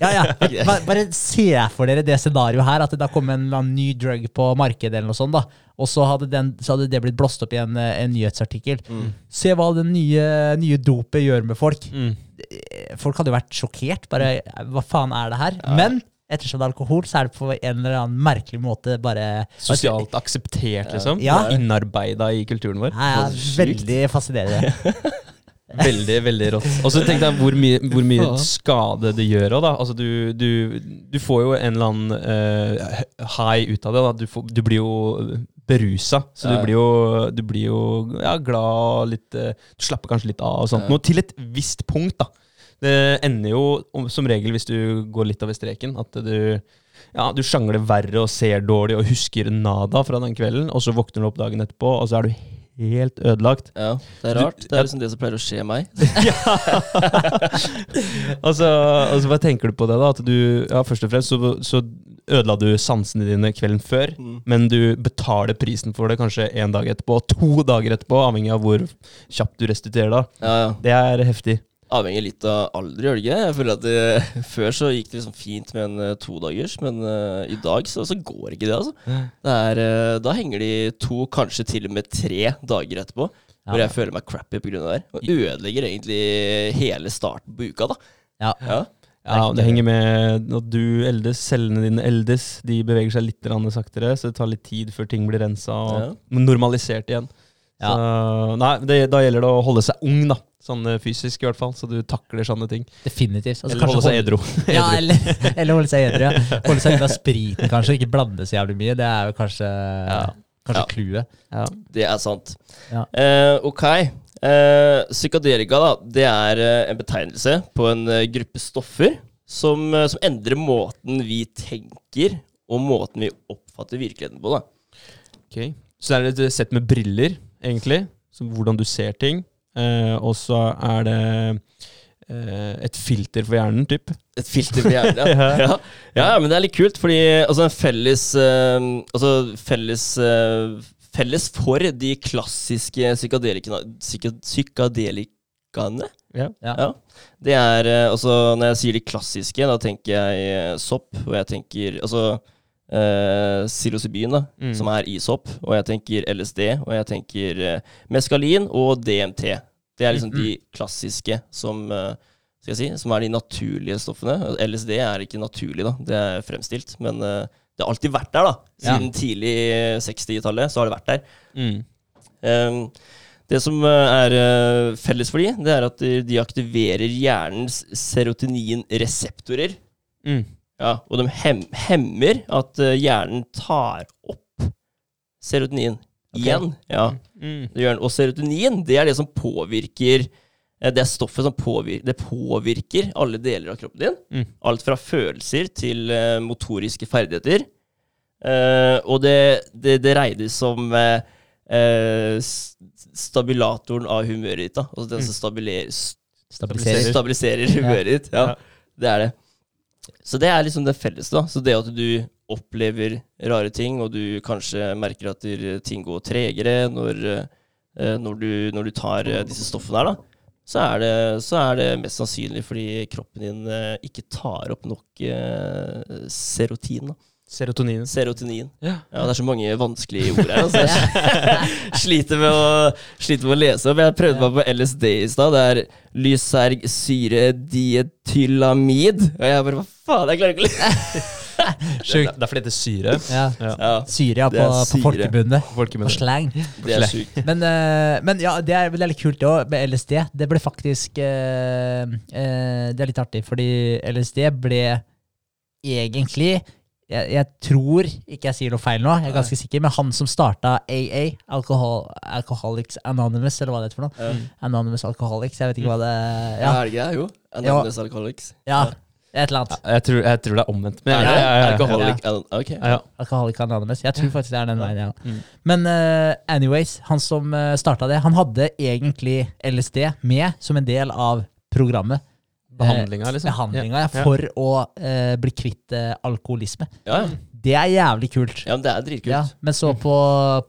Ja, ja. Bare, bare se for dere det scenarioet her, at det da kom en en ny drug på markedet, eller noe sånt, da. Og så hadde, den, så hadde det blitt blåst opp i en, eh, en nyhetsartikkel. Mm. Se hva det nye, nye dopet gjør med folk. Mm. Folk hadde jo vært sjokkert. Bare hva faen er det her? Men ettersom det er alkohol, så er det på en eller annen merkelig måte bare Sosialt akseptert, liksom. Ja. Innarbeida i kulturen vår. Ja, ja, veldig fascinerende. Veldig, veldig rått. Og så tenk deg hvor mye, hvor mye skade det gjør òg, da. Altså, du, du, du får jo en eller annen uh, high ut av det. Da. Du, får, du blir jo berusa. Så du blir jo, du blir jo ja, glad litt uh, Du slapper kanskje litt av og sånt. noe, til et visst punkt, da. Det ender jo som regel, hvis du går litt over streken, at du ja, du sjangler verre og ser dårlig og husker nada fra den kvelden, og så våkner du opp dagen etterpå, og så er du helt ødelagt. ja, det er Du- rart. Det er liksom det som pleier å skje meg. Så, altså, så hva tenker du på det, da? At du, ja, først og fremst så, så ødela du sansene dine kvelden før, Mm. men du betaler prisen for det kanskje en dag etterpå, to dager etterpå, avhengig av hvor kjapt du restituerer da. Ja, ja. Det er heftig. Avhenger litt av alder, gjør det ikke? Jeg føler at det, Før så gikk det liksom fint med en eh, todagers, men uh, i dag så, så går ikke det, altså. Det er, uh, da henger de to, kanskje til og med tre dager etterpå, hvor jeg føler meg crappy pga. det der. Og ødelegger egentlig hele starten på uka, da. Ja. Ja. Ja, det henger med at du eldes, cellene dine eldes, de beveger seg litt saktere, så det tar litt tid før ting blir rensa og Ja. normalisert igjen. Så, nei, det, da gjelder det å holde seg ung, da. Sånn eh, fysisk i hvert fall, så du takler sånne ting. Definitivt. Altså, Eller holde seg edru. Ja, eller, eller holde seg edru. Ja. Holde seg unna spriten, kanskje. Ikke blande så jævlig mye. Det er jo kanskje Kanskje Ja. clouet. Ja. Det er sant. Ja. Eh, ok. Eh, psykadelika da, det er eh, en betegnelse på en eh, gruppe stoffer som, som endrer måten vi tenker, og måten vi oppfatter virkeligheten på. da. Ok. Så det er et sett med briller, egentlig, som hvordan du ser ting. Eh, og så er det eh, et filter for hjernen, typ. Et filter for hjernen, ja. Ja. ja. ja. men det er litt kult, fordi altså, en felles eh, Altså felles eh, Felles for de klassiske psykadelikene psyka, Psykadelikene? Ja. Ja. Ja. Det er eh, altså Når jeg sier de klassiske, da tenker jeg eh, sopp, og jeg tenker Altså uh, psilocybin, da, Mm. som er ishopp, og jeg tenker LSD, og jeg tenker uh, meskalin og DMT. Det er liksom Mm, de klassiske som uh, si, som er de naturlige stoffene. LSD er ikke naturlig, da. Det er fremstilt. Men det har alltid vært der, da. Ja. Siden tidlig 60-tallet så har det vært der. Mm. Det som er felles for de, det er at de, de aktiverer hjernens serotoninreseptorer. Mm. Ja, og de hem hemmer at uh, hjernen tar opp serotonin igjen. Ja, Mm. det gjør. Og serotonin, det er det som påvirker eh, Det er stoffet som påvirker, det påvirker alle deler av kroppen din. Mm. Alt fra følelser til eh, motoriske ferdigheter. Eh, og det, det, det regnes som eh, eh, stabilatoren av humøret ditt. da Altså den som stabiliserer, Stabiliserer. stabiliserer humøret ditt. Ja, Ja. det er det. Så det er liksom det felles. da Så det at du opplever rare ting, og du kanskje merker at ting går tregere når, eh, når, du, når du tar eh, disse stoffene her, da, så er, det, så er det mest sannsynlig fordi kroppen din eh, ikke tar opp nok eh, serotin. da Serotonin. Serotonin. Ja. Ja, det er så mange vanskelige ord her. Altså. Jeg sliter med, å, sliter med å lese opp. Jeg prøvde meg på LSD i stad. Det er lyserg syre dietylamid. Og jeg bare Hva faen? Jeg klarer ikke å lese. Det, Sjukt. det er fordi det heter syre. Ja. Ja. Syre, ja, på, på folkemunne. På slang. det er sykt. Men, uh, men ja, det er veldig kult det òg, med LSD. Det ble faktisk uh, uh, Det er litt artig, fordi LSD ble egentlig jeg, jeg tror ikke jeg sier noe feil nå, jeg er ganske sikker, men han som starta AA, Alcohol, Alcoholics Anonymous, eller hva det heter for noe. Mm. Anonymous Alcoholics, jeg vet ikke hva det Ja, Ja, er det ikke det? Jo. Anonymous Alcoholics. ja et eller annet. Jeg tror, jeg tror det er omvendt. Men, ja, ja, ja, ja. Alcoholic An- Ok. Ja, ja. Alcoholic Anonymous. Jeg tror faktisk det er den veien, ja. Mm. Men uh, anyways, han som uh, starta det, han hadde egentlig LSD med som en del av programmet. Behandlinga, liksom. Behandlinga, ja, Ja. for å eh, bli kvitt eh, alkoholisme. Ja, ja. Det er jævlig kult. ja, det er dritkult. Ja, men så på,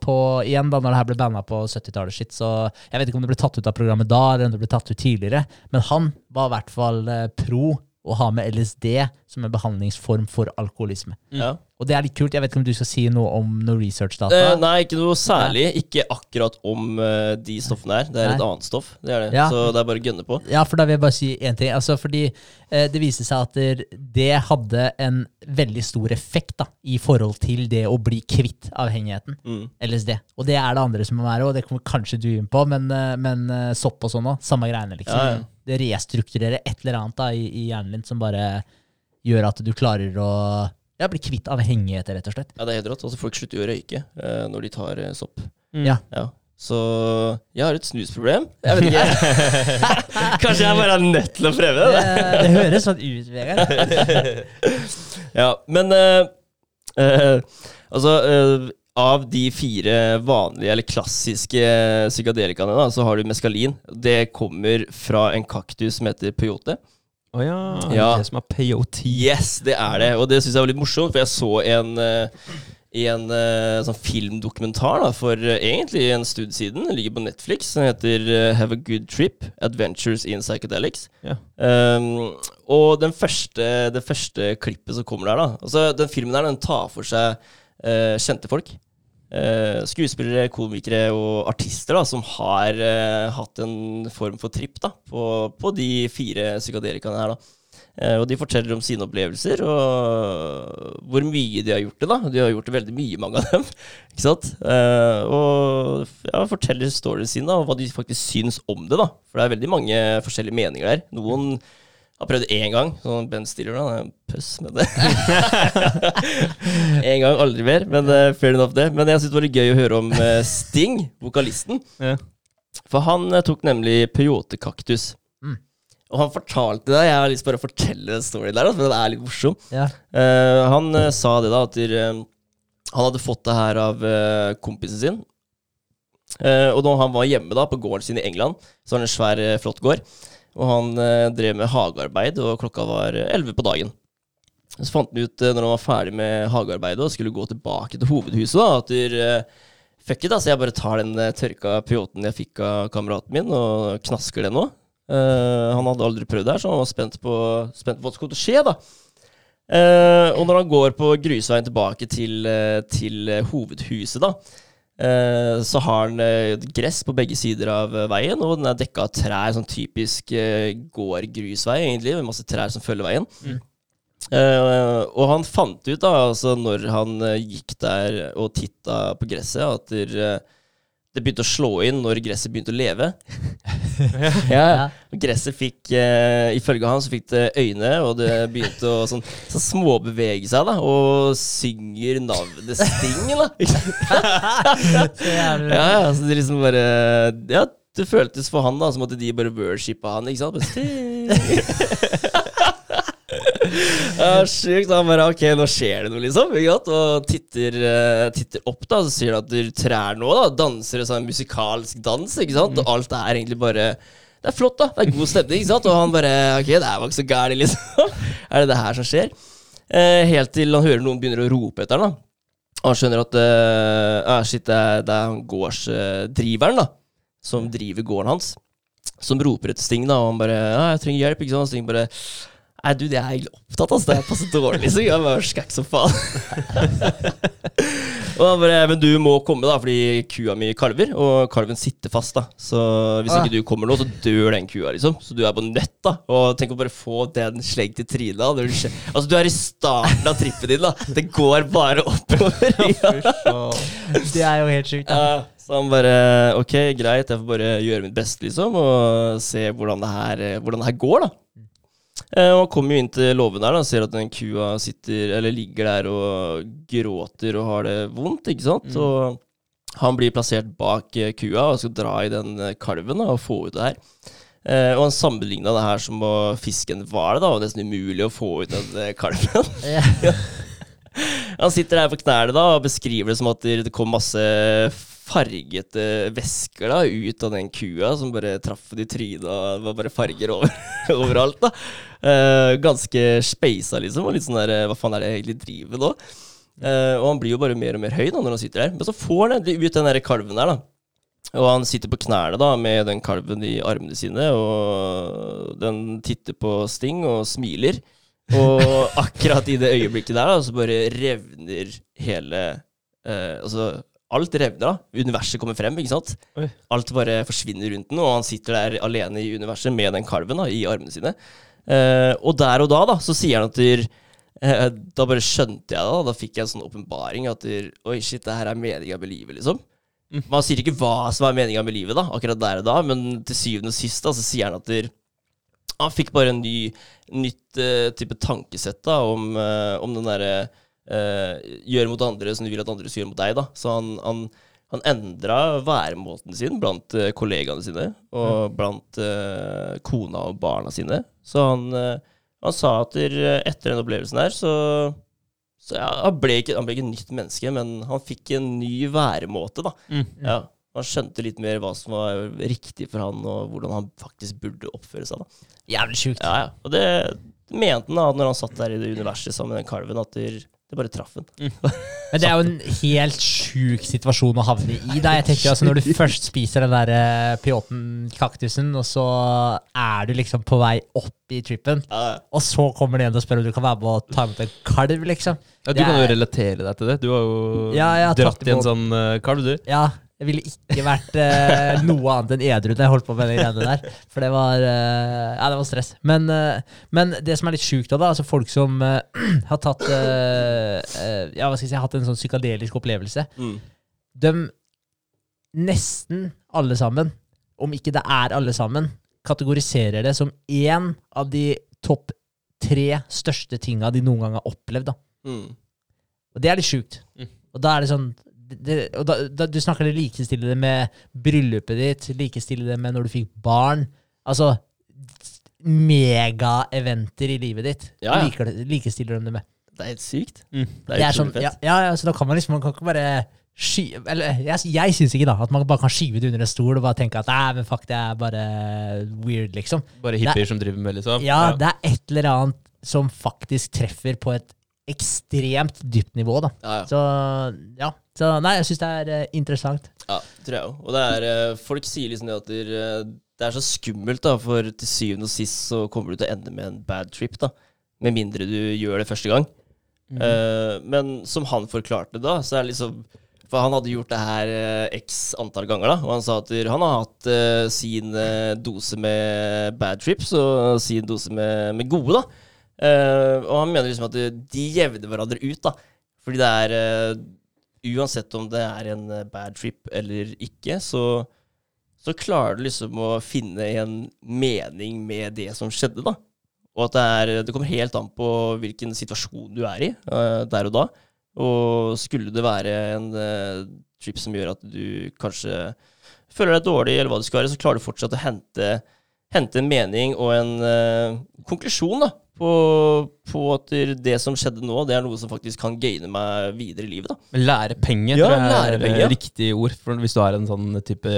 på igjen da når det her ble banna på 70-tallet, shit, så jeg vet ikke om det ble tatt ut av programmet da, eller om det ble tatt ut tidligere, men han var i hvert fall eh, pro å ha med LSD som en behandlingsform for alkoholisme. Ja. Og det er litt kult. Jeg vet ikke om du skal si noe om noe researchdata? Eh, nei, ikke noe særlig. Ikke akkurat om uh, de stoffene her. Det er et annet stoff. Det er det. Ja. Så det er bare å gønne på. Ja, for da vil jeg bare si én ting. Altså, fordi eh, det viste seg at det hadde en veldig stor effekt da, i forhold til det å bli kvitt avhengigheten. Mm. LSD. Og det er det andre som må være, og det kommer kanskje du inn på, men, eh, men eh, sopp og sånn òg. Samme greiene, liksom. Ja, ja. Det restrukturerer et eller annet da, i, i hjernen din som bare gjør at du klarer å ja, bli kvitt avhengigheter, rett og slett. Ja, det er helt rått. Altså, folk slutter jo å røyke eh, når de tar eh, sopp. Mm. Ja. Ja. Så jeg har et snusproblem. Jeg vet ikke. Kanskje jeg bare er nødt til å prøve Det, det. det høres sånn ut, Vegard. Ja, men eh, eh, Altså, eh, av de fire vanlige eller klassiske psykadelikaene, da, så har du meskalin. Det kommer fra en kaktus som heter peyote. Å ja. Ja. Det som er POT. Yes, det er det. Og det syns jeg var litt morsomt, for jeg så en, I en eh, sånn filmdokumentar da, for eh, egentlig en stund siden. Den ligger på Netflix. Den heter eh, Have a Good Trip. Adventures in Psychedelics. Ja. Um, og den første, det første klippet som kommer der, da altså Den filmen der, den tar for seg eh, kjente folk. Eh, skuespillere, komikere og artister da, som har uh, hatt en form for tripp da, på, på de fire psykadelikaene her. da. Uh, og de forteller om sine opplevelser og hvor mye de har gjort det. da. De har gjort det veldig mye, mange av dem. ikke sant? Og ja, forteller storyen sin da, og hva de faktisk syns om det. da. For det er veldig mange forskjellige meninger der. Noen har prøvd én gang, sånn Ben Stiller. da, det er en Pøss med det. Én gang, aldri mer. Men uh, fair enough, det. Men jeg syns det var litt gøy å høre om uh, Sting, vokalisten. Ja. For han uh, tok nemlig peyote-kaktus. Mm. Og han fortalte det. Jeg har lyst til bare å fortelle den storyen der, da, for den er litt morsom. Ja. Han sa det, da, at han hadde fått det her av kompisen sin. Og da han var hjemme da, på gården sin i England, så var det en svær, flott gård. Og han eh, drev med hagearbeid, og klokka var elleve 11 på dagen. Så fant han ut, eh, når han var ferdig med hagearbeidet og skulle gå tilbake til hovedhuset, da, at der, eh, fuck it, altså, jeg bare tar den eh, tørka peyoten jeg fikk av kameraten min, og knasker den nå. Eh, han hadde aldri prøvd det her, så han var spent på, spent på hva som kom til å skje, da. Eh, og når han går på grusveien tilbake til, eh, til eh, hovedhuset, da, eh, så har han eh, gress på begge sider av eh, veien, og den er dekka av trær, sånn typisk gårdgrusvei, egentlig, med masse trær som følger veien. Mm. Eh, og han fant ut, da, altså når han eh, gikk der og titta på gresset, at der, eh, det begynte å slå inn når gresset begynte å leve. ja, Gresset fikk, uh, ifølge han, så fikk det øyne, og det begynte å sånn, så småbevege seg, da, og synger navnet Sting, da. Ja, ja, så det liksom bare Ja, det føltes for han da som at de bare worshipa han, ikke sant? Bare, Ja, Sjukt. Han bare Ok, nå skjer det noe, liksom. Og titter, uh, titter opp, da, så sier du at du trær nå da danser en sånn musikalsk dans. Ikke sant? Og alt er egentlig bare Det er flott, da. Det er god stemning. Ikke sant? Og han bare Ok, det her var ikke så gærent, liksom. er det det her som skjer? Uh, helt til han hører noen begynner å rope etter han, da. Og han skjønner at uh, ah, shit, det er, det er gårdsdriveren, da. Som driver gården hans. Som roper etter Sting, da. Og han bare Ja, jeg trenger hjelp, ikke sant. Og Sting bare Nei, du, det er jeg egentlig opptatt av. Altså. Det er passer dårlig, så jeg bare skakk som faen. bare, Men du må komme, da, fordi kua mi kalver, og kalven sitter fast. da Så hvis Ah. ikke du kommer nå, så dør den kua, liksom. Så du er på nett, da. Og tenk å bare få den slengt i trynet. Altså, du er i starten av trippen din, da. Det går bare oppover. ja. Det er jo helt sjukt. Ja, så han bare Ok, greit, jeg får bare gjøre mitt beste, liksom, og se hvordan det her, hvordan det her går, da. Eh, han kommer jo inn til låven der da, ser at den kua sitter, eller ligger der og gråter og har det vondt, ikke sant. Og han blir plassert bak eh, kua og skal dra i den eh, kalven da, og få ut det her. Eh, og han sammenligna det her som å fiske en hval, Det var nesten umulig å få ut den kalven. Han sitter der på knærne da og beskriver det som at det kom masse fargete væsker da ut av den kua som bare traff de tryna. det var bare farger over, overalt. da. Eh, ganske speisa, liksom. Og litt sånn der eh, Hva faen er det jeg egentlig driver med nå? Eh, og han blir jo bare mer og mer høy da når han sitter der. Men så får han ut den der kalven der, da. Og han sitter på knærne da med den kalven i armene sine, og den titter på Sting og smiler. Og akkurat i det øyeblikket der, da, så bare revner hele eh, Altså, alt revner, da. Universet kommer frem, ikke sant. Oi. Alt bare forsvinner rundt den, og han sitter der alene i universet med den kalven da, i armene sine. Eh, og der og da, da, så sier han at der, eh, Da bare skjønte jeg det, da. Da fikk jeg en sånn åpenbaring at der, Oi, shit, det her er meninga med livet, liksom. Man sier ikke hva som er meninga med livet, da, akkurat der og da, men til syvende og sist da, så sier han at der, han fikk bare en ny, nytt uh, type tankesett da, om, uh, om den derre eh, Gjøre mot andre som du vil at andre skal gjøre mot deg. da. Så han, han, han endra væremåten sin blant eh, kollegaene sine og blant eh, kona og barna sine. Så han, eh, han sa at eh, etter den opplevelsen her, så så ja, han, ble ikke, han ble ikke et nytt menneske, men han fikk en ny væremåte, da. Mm. Ja, han skjønte litt mer hva som var riktig for han, og hvordan han faktisk burde oppføre seg. da. Jævlig sjukt. Ja, ja. Og det mente han da, når han satt der i det universet sammen med den kalven, at det, det bare traff han. Men det er jo en helt sjuk situasjon å havne i. Da. Jeg tenker altså Når du først spiser den der eh, pioten-kaktusen, og så er du liksom på vei opp i trippen, og så kommer det en og spør om du kan være med og ta imot en kalv, liksom. Ja, du Det kan jo er- relatere deg til det. Du har jo Ja, dratt i en sånn uh, kalv, du. Ja, jeg ville ikke vært eh, noe annet enn edru da jeg holdt på med de greiene der. For det var eh, Ja, det var stress. Men, eh, men det som er litt sjukt da, da, altså folk som eh, har tatt eh, eh, Ja, hva skal jeg si, hatt en sånn psykadelisk opplevelse, Mm. de nesten alle sammen, om ikke det er alle sammen, kategoriserer det som én av de topp tre største tinga de noen gang har opplevd. da. Mm. Og det er litt sjukt. Mm. Og da er det sånn det, og da, da, Du snakker det likestille det med bryllupet ditt, likestille det med når du fikk barn. Altså megaeventer i livet ditt. Ja, ja. Liker likestiller de det med. Det er helt sykt. Mm. Det er, Det er sånn, ja, ja, ja, så da kan man liksom Man kan ikke bare sky... Eller jeg, jeg syns ikke da at man bare kan skyve det under en stol og bare tenke at nei, men fuck, det er bare weird, liksom. Bare hippier som driver med, liksom. Ja, det er et eller annet som faktisk treffer på et ekstremt dypt nivå, da. Ja, ja. Så ja. Så nei, jeg syns det er uh, interessant. Ja, tror jeg òg. Og det er uh, Folk sier liksom det at det, uh, det er så skummelt, da, for til syvende og sist så kommer du til å ende med en bad trip, da. Med mindre du gjør det første gang. Eh, men som han forklarte da, så er det liksom For han hadde gjort det her x antall ganger, da. Og han sa at han har hatt sin dose med bad trips og sin dose med, med gode, da. Eh, og han mener liksom at de- jevner hverandre ut, da. Fordi det er uh, Uansett om det er en eh, bad trip eller ikke, så, så klarer du liksom å finne en mening med det som skjedde, da. Og at det, er, det kommer helt an på hvilken situasjon du er i uh, der og da. Og skulle det være en trip som gjør at du kanskje føler deg dårlig, eller hva det skal være, så klarer du fortsatt å hente, hente en mening og en uh, konklusjon da, på, på at det som skjedde nå, det er noe som faktisk kan gaine meg videre i livet. da. Lære Lærepenger Ja, tror jeg er ja. riktig ord for hvis du har en sånn type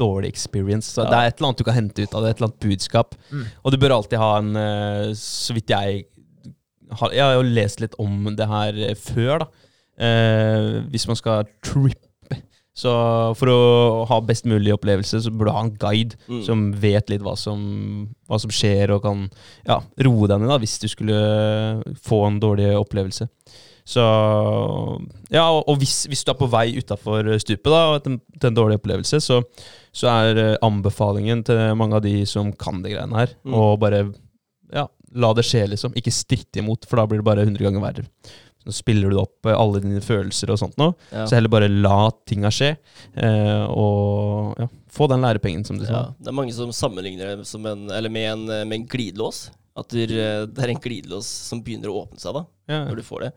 dårlig experience. Så Ja. Det er et eller annet du kan hente ut av det, et eller annet budskap. Mm. Og du bør alltid ha en eh, Så vidt jeg har Jeg har jo lest litt om det her eh, før, da. Eh, hvis man skal trippe, Så for å ha best mulig opplevelse, så burde du ha en guide Mm. som vet litt hva som, hva som skjer, og kan ja, roe deg ned da, hvis du skulle få en dårlig opplevelse. Så Ja, og, hvis, hvis du er på vei utafor stupet da, til, til en dårlig opplevelse, så, så er eh, anbefalingen til mange av de som kan de greiene her, Mm. å bare ja, la det skje, liksom. Ikke stritte imot, for da blir det bare 100 ganger verre. Så spiller du opp eh, alle dine følelser og sånt noe. Ja. Så heller bare la tinga skje, eh, og ja, få den lærepengen, som du sa. Ja, det er mange som sammenligner det som en, eller med, en, med en glidelås. At du, eh, det er en glidelås som begynner å åpne seg da, når du får det.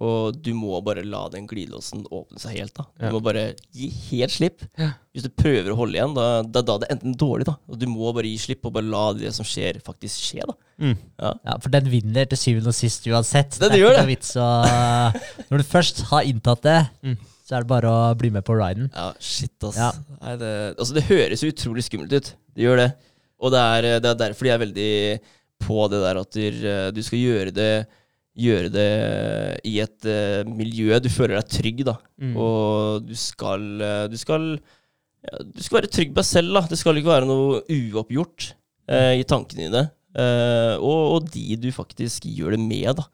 Og du må bare la den glidelåsen åpne seg helt. da. Du Ja. må bare gi helt slipp. Ja. Hvis du prøver å holde igjen, da, da, da er det enten dårlig, da. Og du må bare gi slipp og bare la det som skjer, faktisk skje. da. Mm. Ja. Ja, For den vinner til syvende og sist uansett. Den er gjør ikke det. noe vits å Når du først har inntatt det, Mm. så er det bare å bli med på riden. Ja, shit, ass. Ja. Nei, det, altså, det høres jo utrolig skummelt ut. Det gjør det. Og det er, det er derfor de er veldig på det der at du, du skal gjøre det Gjøre det i et uh, miljø du føler deg trygg, da. Mm. Og du skal eh, Du skal ja, Du skal være trygg på deg selv, da. Det skal ikke være noe uoppgjort uh, i tankene dine. Uh, og, og de du faktisk gjør det med, da.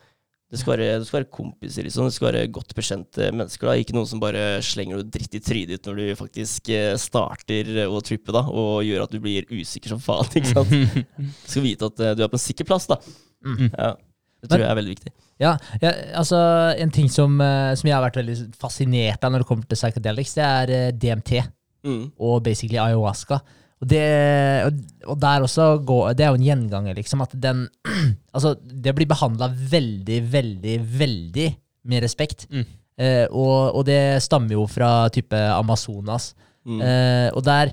Det skal, være, det skal være kompiser, liksom. Det skal være godt bekjente mennesker. da Ikke noen som bare slenger noe dritt i trynet ditt når du faktisk starter å trippe, da, og gjør at du blir usikker som faen. ikke sant? Du skal vite at du er på en sikker plass, da. Mm. Ja, det tror jeg er veldig viktig. Ja, ja, altså En ting som, eh, som jeg har vært veldig fascinert av når det kommer til psychedelics, det er eh, DMT Mm. og basically ayahuasca. Og det, og der også går, Det er jo en gjenganger, liksom. At den Altså, det blir behandla veldig, veldig, veldig med respekt. Mm. Eh, og, og det stammer jo fra type Amazonas. Mm. Eh, og der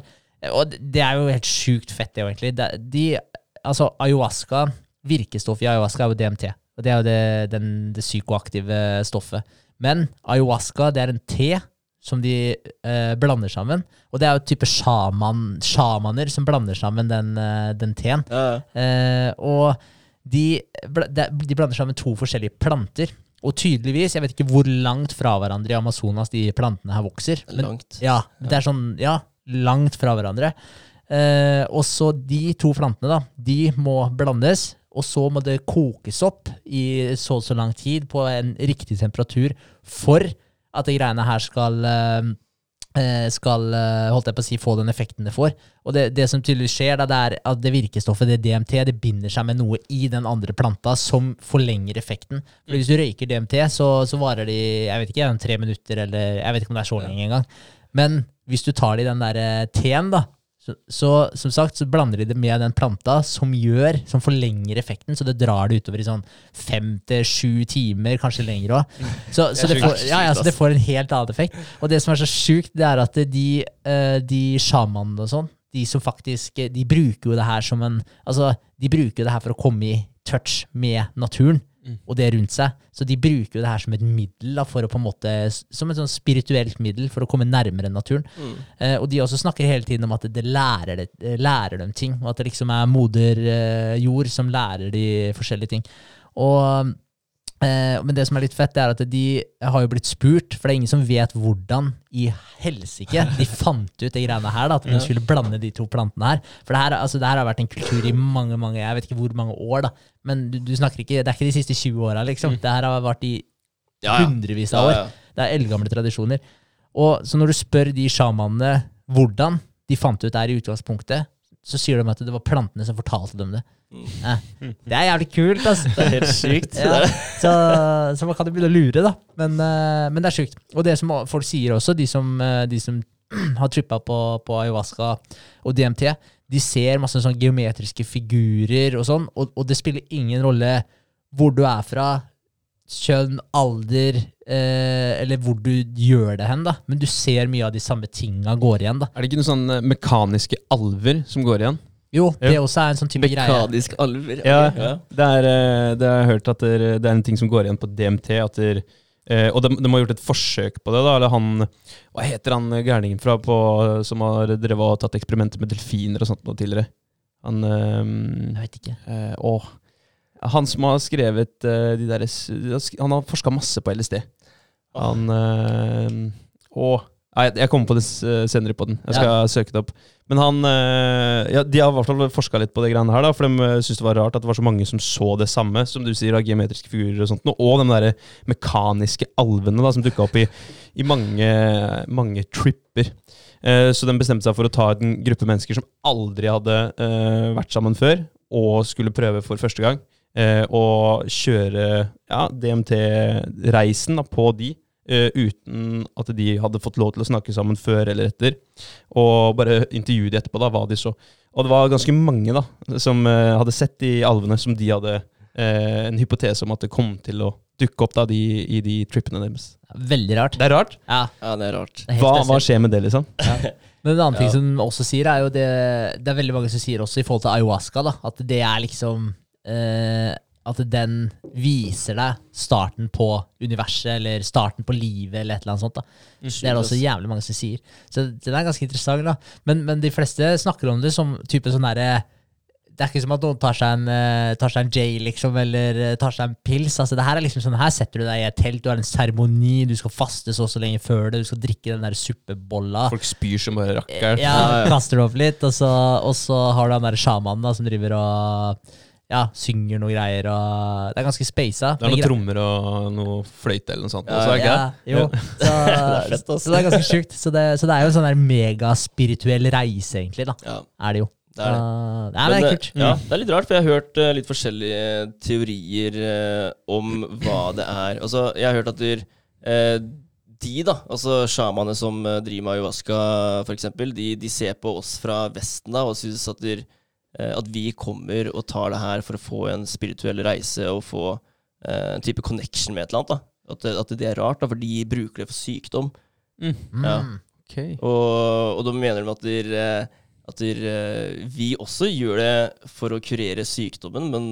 Og det er jo helt sjukt fett, det, jo, egentlig. De, altså, ayahuasca Virkestoffet i ayahuasca er jo DMT. Og det er jo det, den, det psykoaktive stoffet. Men ayahuasca, det er en te som de eh, blander sammen. Og det er jo type sjaman, sjamaner som blander sammen den, eh, den teen. Ja. Eh, og de, de de blander sammen to forskjellige planter. Og tydeligvis, jeg vet ikke hvor langt fra hverandre i Amazonas de plantene her vokser. Er langt. Ja, det er sånn, ja, langt fra hverandre. Eh, og så de to plantene, da, de må blandes, og så må det kokes opp i så og så lang tid på en riktig temperatur for at de greiene her skal eh, eh, skal, eh, holdt jeg på å si, få den effekten det får. Og det, det som tydeligvis skjer, da, det er at det virkestoffet, det DMT, det binder seg med noe i den andre planta som forlenger effekten. For Hvis du røyker DMT, så, så varer de jeg vet ikke, tre minutter, eller jeg vet ikke om det er så lenge engang. Men hvis du tar det i den der teen, da, så, så som sagt så blander de det med den planta som gjør, som forlenger effekten, så det drar det utover i sånn fem til sju timer, kanskje lenger òg. Så, så, det får, ja, ja, så det får en helt annen effekt. Og det som er så sjukt, det er at de, eh, de sjamanene og sånn, de som faktisk De bruker jo det her som en Altså, de bruker det her for å komme i touch med naturen og det rundt seg. Så de bruker jo det her som et middel, da, for å på en måte, som et sånn spirituelt middel for å komme nærmere naturen. Mm. Eh, og de også snakker hele tiden om at det lærer, det, eh, lærer dem ting, og at det liksom er moder eh, jord som lærer de forskjellige ting. Og, men det som er litt fett, det er at de har jo blitt spurt, for det er ingen som vet hvordan i helsike de fant ut de greiene her, da, at de skulle blande de to plantene her. For det her, altså, det her har vært en kultur i mange, mange, jeg vet ikke hvor mange år, da. Men du, du snakker ikke, det er ikke de siste 20 åra, liksom. Det her har vært i hundrevis av år. Det er eldgamle tradisjoner. Og så når du spør de sjamanene hvordan de fant ut det her i utgangspunktet, så sier de at det var plantene som fortalte dem det. Mm. Eh, det er jævlig kult, altså. Det er helt sykt. Ja, så, så man kan jo begynne å lure, da. Men, eh, men det er sjukt. Og det som folk sier også, de som, eh, de som har trippa på, på ayahuasca og DMT, de ser masse sånn geometriske figurer og sånn, og, og det spiller ingen rolle hvor du er fra, kjønn, alder, eh, eller hvor du gjør det hen, da. Men du ser mye av de samme tinga går igjen, da. Er det ikke noen sånne mekaniske alver som går igjen? Jo, det jo. også er en sånn type greie. Mekanisk alver. Ja. ja. Det er, eh, det har jeg hørt at det, det er en ting som går igjen på DMT. At det, eh, og de, de har gjort et forsøk på det. da, eller han, Hva heter han gærningen fra på, som har drevet og tatt eksperimenter med delfiner og sånt noe tidligere? Han Jeg veit vet ikke. eh, Åh. Han som har skrevet eh, de der, Han har forska masse på LSD. Han eh, Åh. Nei, jeg kommer på det senere på den. Jeg skal søke det opp. Men han eh, ja, De har i hvert fall forska litt på det greiene her, da, for de syntes det var rart at det var så mange som så det samme, som du sier, av geometriske figurer og sånt, og de der mekaniske alvene da, som dukka opp i, i mange, mange tripper. Eh, så de bestemte seg for å ta en gruppe mennesker som aldri hadde eh, vært sammen før, og skulle prøve for første gang, eh, og kjøre ja, DMT-reisen på de. eh, uten at de hadde fått lov til å snakke sammen før eller etter. Og bare intervjue de etterpå, da, hva de så. Og det var ganske mange da, som eh, hadde sett de alvene som de hadde eh, en hypotese om at det kom til å dukke opp da, de, i de trippene deres. Veldig rart. Det er rart. Ja, Ja, det er rart. det er Hva, hva skjer med det, liksom? Men en annen ting Ja. som også sier, er jo det Det er veldig mange som sier også i forhold til ayahuasca, da, at det er liksom eh, At den viser deg starten på universet, eller starten på livet, eller et eller annet sånt. da. Det er det også jævlig mange som sier. Så den er ganske interessant, da. Men, men de fleste snakker om det som type sånn derre det er ikke som at noen tar seg en, eh, tar seg en J, liksom, eller eh, tar seg en pils. Altså, det her er liksom sånn, her setter du deg i et telt, du har en seremoni, du skal faste så og så lenge før det, du skal drikke den der suppebolla. Folk spyr som bare rakkeren. Ja. kaster det opp litt, og så, og så har du han der sjamanen da, som driver og ja, synger noe greier. Og det er ganske spasa. Det er noen trommer og noe fløyte eller noe sånt. Ja, også, Ja, jo. Så, er så det er ganske sjukt. Så det, så det er jo en sånn der megaspirituell reise, egentlig. da, Ja, er det jo. det er det. Uh, Nei, men det er kult. ja, det er litt rart, for jeg har hørt uh, litt forskjellige teorier uh, om hva det er. Altså, jeg har hørt at dyr, eh, de, da, altså sjamanene som driver med ayahuasca, f.eks., de, de ser på oss fra Vesten da, og synes at, dyr, at vi kommer og tar det her for å få en spirituell reise og få eh, en type connection med et eller annet. da. At, det- at det er rart, da, for de bruker det for sykdom. Mm. ja. Okay. Og, og da mener de at, der, eh, at der, eh, vi også gjør det for å kurere sykdommen, men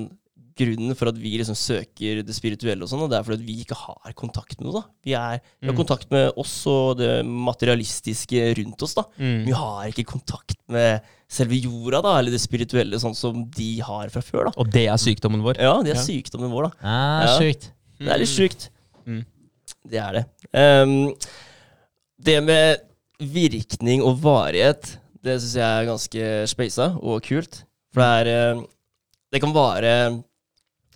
grunnen for at vi liksom søker det spirituelle, og sånn, og det er fordi at vi ikke har kontakt med noe. da. Vi, er, vi har Mm. kontakt med oss og det materialistiske rundt oss. da. Mm. Vi har ikke kontakt med selve jorda, da, eller det spirituelle, sånn som de har fra før. da. Og det er sykdommen vår. Ja, det er Ja. sykdommen vår, da. Ah, Ja. Sjukt. Det er litt sjukt. Mm. Det er det. Um, det med virkning og varighet, det syns jeg er ganske speisa og kult. For det er eh, Det kan vare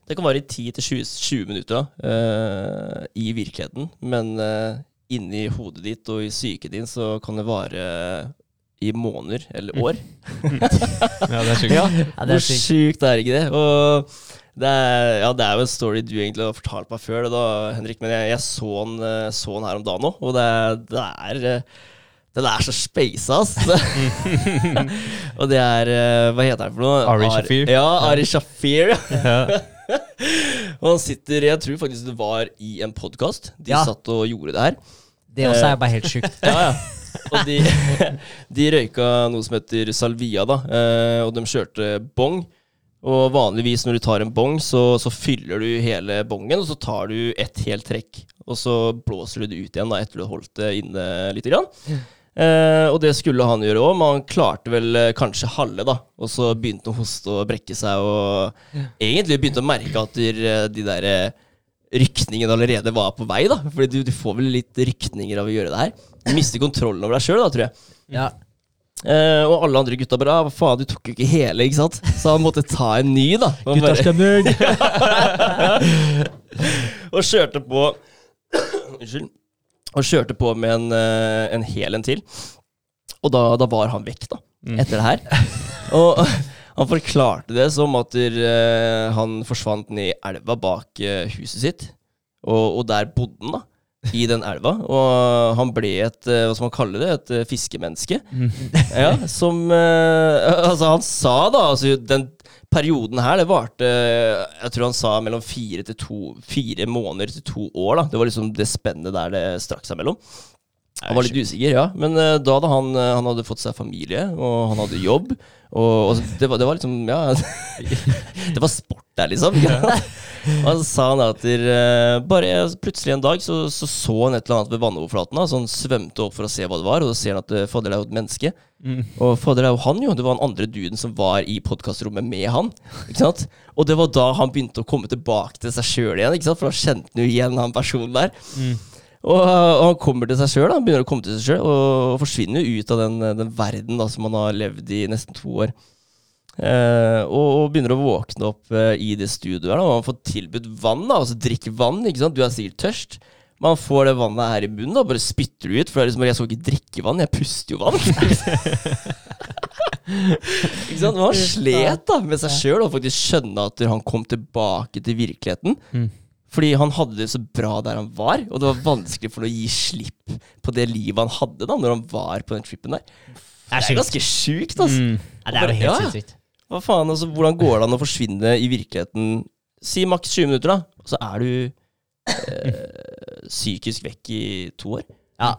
Det kan vare i 10-20 minutter eh, i virkeligheten, men uh, inni hodet ditt og i psyken din så kan det vare i måneder eller år. Ja, det er sjukt. Ja, det Hvor er sykt. sjukt er ikke det? Og det er, ja, det er jo en story du egentlig har fortalt meg før, det da, Henrik, men jeg, jeg så, den, eh, så den her om dagen òg, og det, det er Den er så speisa, ass. og det er Hva heter han for noe? Ari Shafir. Ja, Ari Shafir. Og han sitter Jeg tror faktisk det var i en podkast. De Ja. satt og gjorde det her. Det også er bare helt sjukt. Ja, ja. Og de, de røyka noe som heter salvia, da. eh, og de kjørte bong. Og vanligvis når du tar en bong, så, så fyller du hele bongen, og så tar du ett helt trekk. Og så blåser du det ut igjen da, etter du har holdt det inne lite grann. Eh, og det skulle han gjøre òg, men han klarte vel eh, kanskje halve, da. Og så begynte han å hoste og brekke seg, og egentlig begynte å merke at de, de der eh, rykningene allerede var på vei, da. Fordi du, du får vel litt rykninger av å gjøre det her. Du mister kontrollen over deg sjøl, da, tror jeg. Ja. Eh, og alle andre gutta bare «Ah, faen, du tok jo ikke hele, ikke sant? Så han måtte ta en ny, da. Guttastemning! og kjørte på Unnskyld. Og kjørte på med en, eh, en hel en til. Og da, da var han vekk, da. Mm. Etter det her. Og han forklarte det som at uh, han forsvant ned i elva bak uh, huset sitt. Og, og der bodde han, da. I den elva. Og han ble et hva skal man kalle det, et fiskemenneske. Mm. Ja, som Altså, han sa da altså, Den perioden her, det varte Jeg tror han sa mellom fire, til to, fire måneder til to år. da Det var liksom det spennet der det strakk seg mellom. Han var litt usikker, ja. Men uh, da hadde han, eh, han hadde fått seg familie, og han hadde jobb. Og, og det, var, det var liksom Ja. det var sport der, liksom. Og så sa han at der, eh, bare plutselig en dag så, så så han et eller annet ved vannoverflaten. Så han svømte opp for å se hva det var, og så ser han at eh, fader, det er jo et menneske. Mm. Og fader, det er jo han, jo. Det var den andre duden som var i podkastrommet med han. Ikke sant? Og det var da han begynte å komme tilbake til seg sjøl igjen, ikke sant? for da kjente han jo igjen han personen der. Mm. Og, og han kommer til seg sjøl, begynner å komme til seg sjøl, og forsvinner ut av den, den verden da, som han har levd i nesten to år. Eh, og, og begynner å våkne opp eh, i det studioet her. Da, og han får tilbudt vann. da, altså drikke vann, ikke sant. Du er sikkert tørst. Man får det vannet her i munnen, da, bare spytter du ut. For det er liksom, jeg skal ikke drikke vann, jeg puster jo vann. ikke sant? Man slet da med seg sjøl og faktisk skjønne at han kom tilbake til virkeligheten. Mm. Fordi han hadde det så bra der han var, og det var vanskelig for ham å gi slipp på det livet han hadde da når han var på den trippen der. Det er ganske sjukt, altså. Mm. Ja, det er jo helt Ja. sinnssykt. Hva faen, altså, Hvordan går det an å forsvinne i virkeligheten Si maks 20 minutter, da, og så er du eh, psykisk vekk i to år? Ja.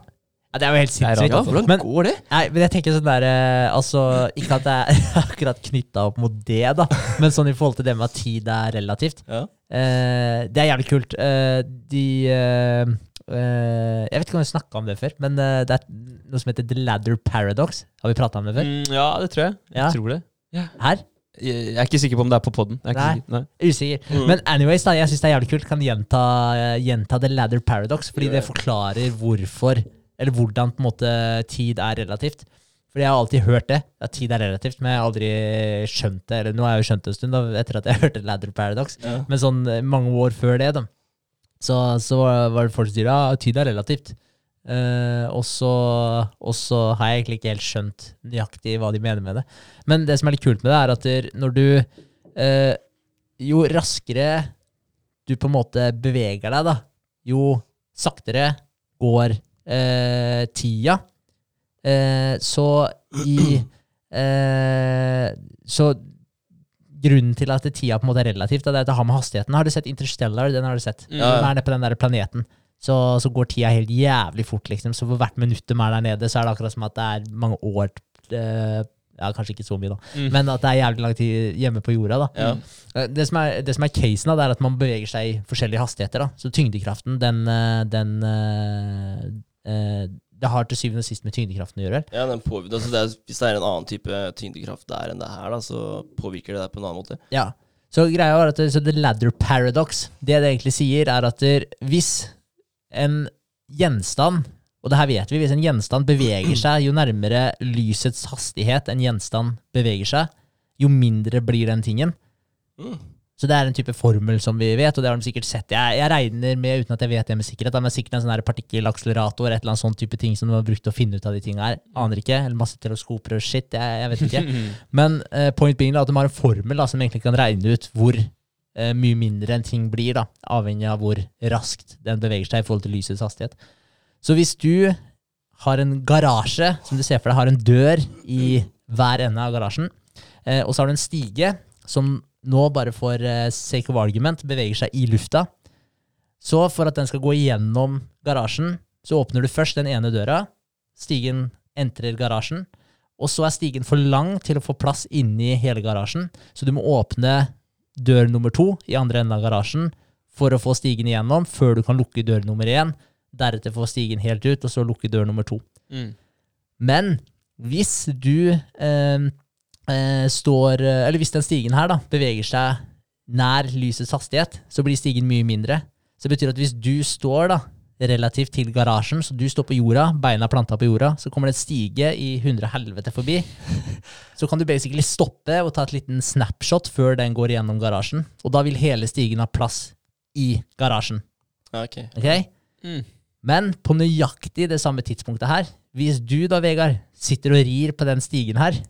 ja, det er jo helt sinnssykt. Ja, hvordan Men- går det? Nei, men jeg tenker sånn der eh, Altså, ikke at det er akkurat knytta opp mot det, da, men sånn i forhold til det med at tid er relativt. Ja. Eh, det er jævlig kult. Eh, de eh, eh, Jeg vet ikke om vi snakka om det før, men det er noe som heter The Ladder Paradox. Har vi prata om det før? Mm, ja, det tror jeg. Jeg Ja. tror det. Her? Jeg er ikke sikker på om det er på poden. Nei. Nei. Usikker. Mm. Men anyways, da, jeg syns det er jævlig kult. Kan gjenta, gjenta The Ladder Paradox, fordi yeah. det forklarer hvorfor, eller hvordan på en måte tid er relativt. Fordi jeg har alltid hørt det, at tid er relativt, men jeg har aldri skjønt det. Eller nå har jeg jo skjønt det en stund, da, etter at jeg hørte Ladder Paradox. yeah. Men sånn eh, mange år før det, da, så, så var det folk som sier ja, tid er relativt. Eh, og, så, og så har jeg egentlig ikke helt skjønt nøyaktig hva de mener med det. Men det som er litt kult med det, er at når du uh, Jo raskere du på en måte beveger deg, da, jo saktere går uh, tida. Så i Så grunnen til at tida på en måte er relativt, det er at det har med hastigheten Har du sett Interstellar? Den har du sett. Ja. Den er nede på den der planeten. Så, så går tida helt jævlig fort, liksom. Så for hvert minutt de er der nede, så er det akkurat som at det er mange år eh, Ja, kanskje ikke så mye, da. Mm. Men at det er jævlig lang tid hjemme på jorda, da. Ja. Eh, Det som er, det som er casen, da, det er at man beveger seg i forskjellige hastigheter. da. Så tyngdekraften, den, eh, den eh, eh, Det har til syvende og sist med tyngdekraften å gjøre. Ja, den altså det er, Hvis det er en annen type tyngdekraft der enn det her, da, så påvirker det deg på en annen måte. Ja. Så greia var at det, så The Ladder Paradox, det det egentlig sier, er at hvis en gjenstand og det her vet vi, hvis en gjenstand beveger seg, jo nærmere lysets hastighet en gjenstand beveger seg, jo mindre blir den tingen. Mm. Så det er en type formel som vi vet, og det har de sikkert sett. Jeg, jeg regner med, uten at jeg vet det med sikkerhet, men sikkert en sånn partikkelakselerator, et eller annet sånn type ting som de har brukt til å finne ut av de tingene her. Aner ikke. Eller masse teleskoper og shit. Jeg, jeg vet ikke. Men uh, point being er at de har en formel da, som egentlig kan regne ut hvor eh, mye mindre en ting blir, da, avhengig av hvor raskt den beveger seg i forhold til lysets hastighet. Så hvis du har en garasje, som du ser for deg har en dør i hver ende av garasjen, eh, og så har du en stige som nå bare for eh, sake of argument beveger seg i lufta, så for at den skal gå igjennom garasjen, så åpner du først den ene døra, stigen entrer garasjen, og så er stigen for lang til å få plass inni hele garasjen, så du må åpne dør nummer to i andre enden av garasjen for å få stigen igjennom, før du kan lukke dør nummer én, deretter få stigen helt ut, og så lukke dør nummer to. Mm. Men hvis du eh, eh, står Eller hvis den stigen her da beveger seg nær lysets hastighet, så blir stigen mye mindre. Så det betyr at hvis du står da relativt til garasjen, så du står på jorda, beina planta på jorda, så kommer det en stige i hundre helvete forbi. Så kan du basically stoppe og ta et liten snapshot før den går gjennom garasjen. Og da vil hele stigen ha plass i garasjen. Ok. okay? Mm. Men på nøyaktig det samme tidspunktet her, hvis du da, Vegard, sitter og rir på den stigen her,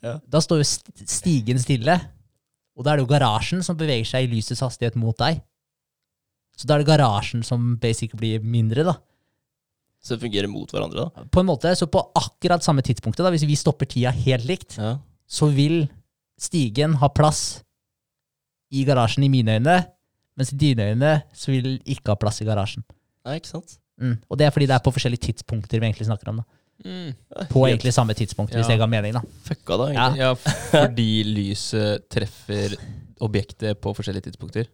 Ja. da står jo stigen stille, og da er det jo garasjen som beveger seg i lysets hastighet mot deg. Så da er det garasjen som basically blir mindre, da. Så det fungerer mot hverandre, da? På en måte, så på akkurat samme tidspunktet, da, hvis vi stopper tida helt likt, Ja. så vil stigen ha plass i garasjen i mine øyne, mens i dine øyne så vil den ikke ha plass i garasjen. Nei, ikke sant? Mm. Og det er fordi det er på forskjellige tidspunkter vi egentlig snakker om. da. Mm. På egentlig samme tidspunkt, hvis jeg det ga mening. da. Fucka, da, Ja. Ja, fordi lyset treffer objektet på forskjellige tidspunkter.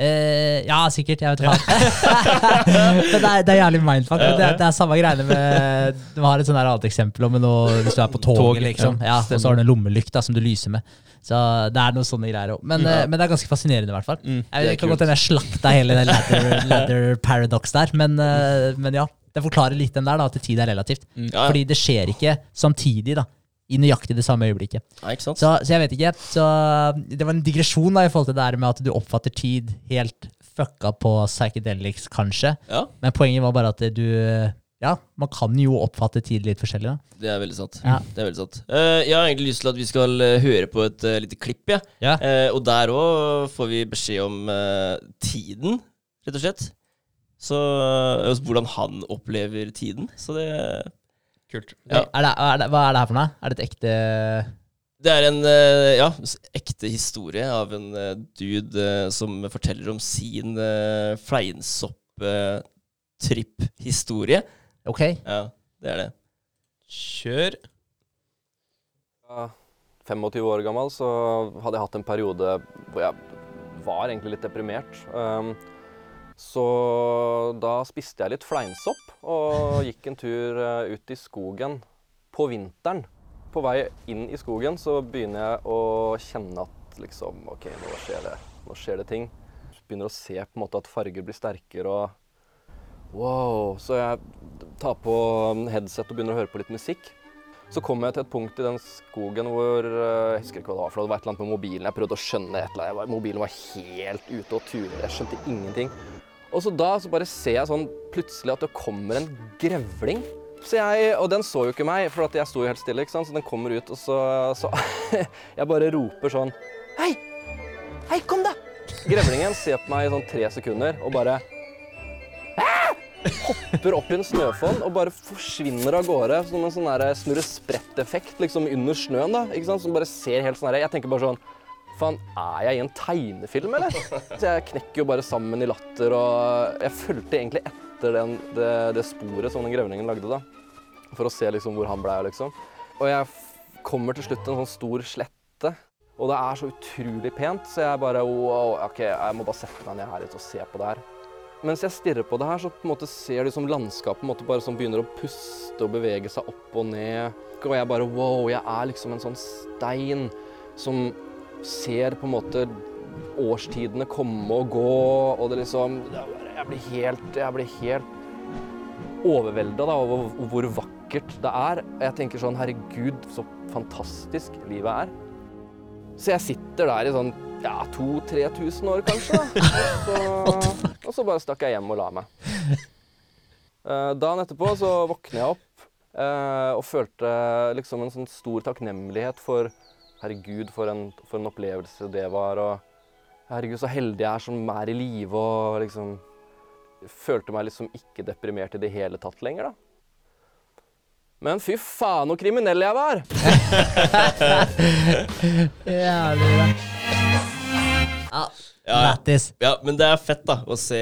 Eh, ja, sikkert. Jeg vet ikke. Men det er, det er jævlig mindfuck. Det, er- det er samme greiene med Du har et sånn her annet eksempel om noe, hvis du er på toget, Tog, liksom. ja, og så har du en lommelykt da, som du lyser med. Så det er noen sånne greier også. Men, eh, men det er ganske fascinerende, i hvert fall. Mm, Jeg, det er det kan kult. godt hende jeg slakta hele den ladder, ladder paradox der, men, eh, men ja. Det forklarer litt den der, da, at tid er relativt. Ja, ja. Fordi det skjer ikke samtidig, da. I nøyaktig det samme øyeblikket. Ja, ikke sant? Så, så jeg vet ikke. Så det var en digresjon da i forhold til det her med at du oppfatter tid helt fucka på psychedelics, kanskje. Ja, Men poenget var bare at du Ja, man kan jo oppfatte tid litt forskjellig, da. det er veldig sant. Ja. Det er veldig sant. Uh, jeg har egentlig lyst til at vi skal eh, høre på et uh, lite klipp, Ja. Ja. Uh, og der òg får vi beskjed om tiden, rett og slett. Så altså, hvordan han opplever tiden. Så det Kult. Ja. Er det, er det, hva er det her for noe? Er det et ekte Det er en eh, ja, ekte historie av en eh, dude eh, som forteller om sin fleinsopp-tripp-historie. Ok. ja, det er det. Kjør. Ja. 25 år gammel, så hadde jeg hatt en periode hvor jeg var egentlig litt deprimert. Um, så da spiste jeg litt fleinsopp og gikk en tur eh, ut i skogen på vinteren. På vei inn i skogen så begynner jeg å kjenne at liksom OK, nå skjer det, nå skjer det ting. Begynner å se på en måte at farger blir sterkere og Wow. Så jeg tar på headset og begynner å høre på litt musikk. Så kom jeg til et punkt i den skogen hvor eh, Jeg husker ikke hva det var, for det var et eller annet med mobilen. Jeg prøvde å skjønne et eller annet. Mobilen var helt ute og turer. Jeg skjønte ingenting. Og så da så bare ser jeg sånn plutselig at det kommer en grevling. Jeg, og den så jo ikke meg, for jeg sto jo helt stille. Så den kommer ut, og så, så Jeg bare roper sånn Hei! Hei, kom da! Grevlingen ser på meg i sånn tre sekunder og bare hopper opp i en snøfonn og bare forsvinner av gårde som en sånn snurre-sprett-effekt liksom under snøen. da? Som bare ser helt sånn her Jeg tenker bare sånn Faen, er jeg i en tegnefilm, eller? Så jeg knekker jo bare sammen i latter, og jeg fulgte egentlig etter den, det, det sporet som den grevlingen lagde, da. For å se liksom hvor han blei, liksom. Og jeg kommer til slutt til en sånn stor slette. Og det er så utrolig pent, så jeg bare wow, OK, jeg må bare sette meg ned her litt og se på det her. Mens jeg stirrer på det her, så på en måte ser du som landskapet måte bare sånn begynner å puste og bevege seg opp og ned. Og jeg bare wow, jeg er liksom en sånn stein som ser på en måte årstidene komme og gå, og det liksom Jeg blir helt, jeg blir helt overvelda over hvor vakkert det er. Jeg tenker sånn herregud, så fantastisk livet er. Så jeg sitter der i sånn ja, 2000-3000 år kanskje. Og så, og så bare stakk jeg hjem og la meg. Uh, dagen etterpå så våkner jeg opp uh, og følte liksom en sånn stor takknemlighet for Herregud, for en, for en opplevelse det var. Og herregud, så heldig jeg er som er i live og liksom Følte meg liksom ikke deprimert i det hele tatt lenger, da. Men fy faen, så kriminell jeg var! Jævlig bra. Ja, Ja, Lættis. ja, men det er fett da å se,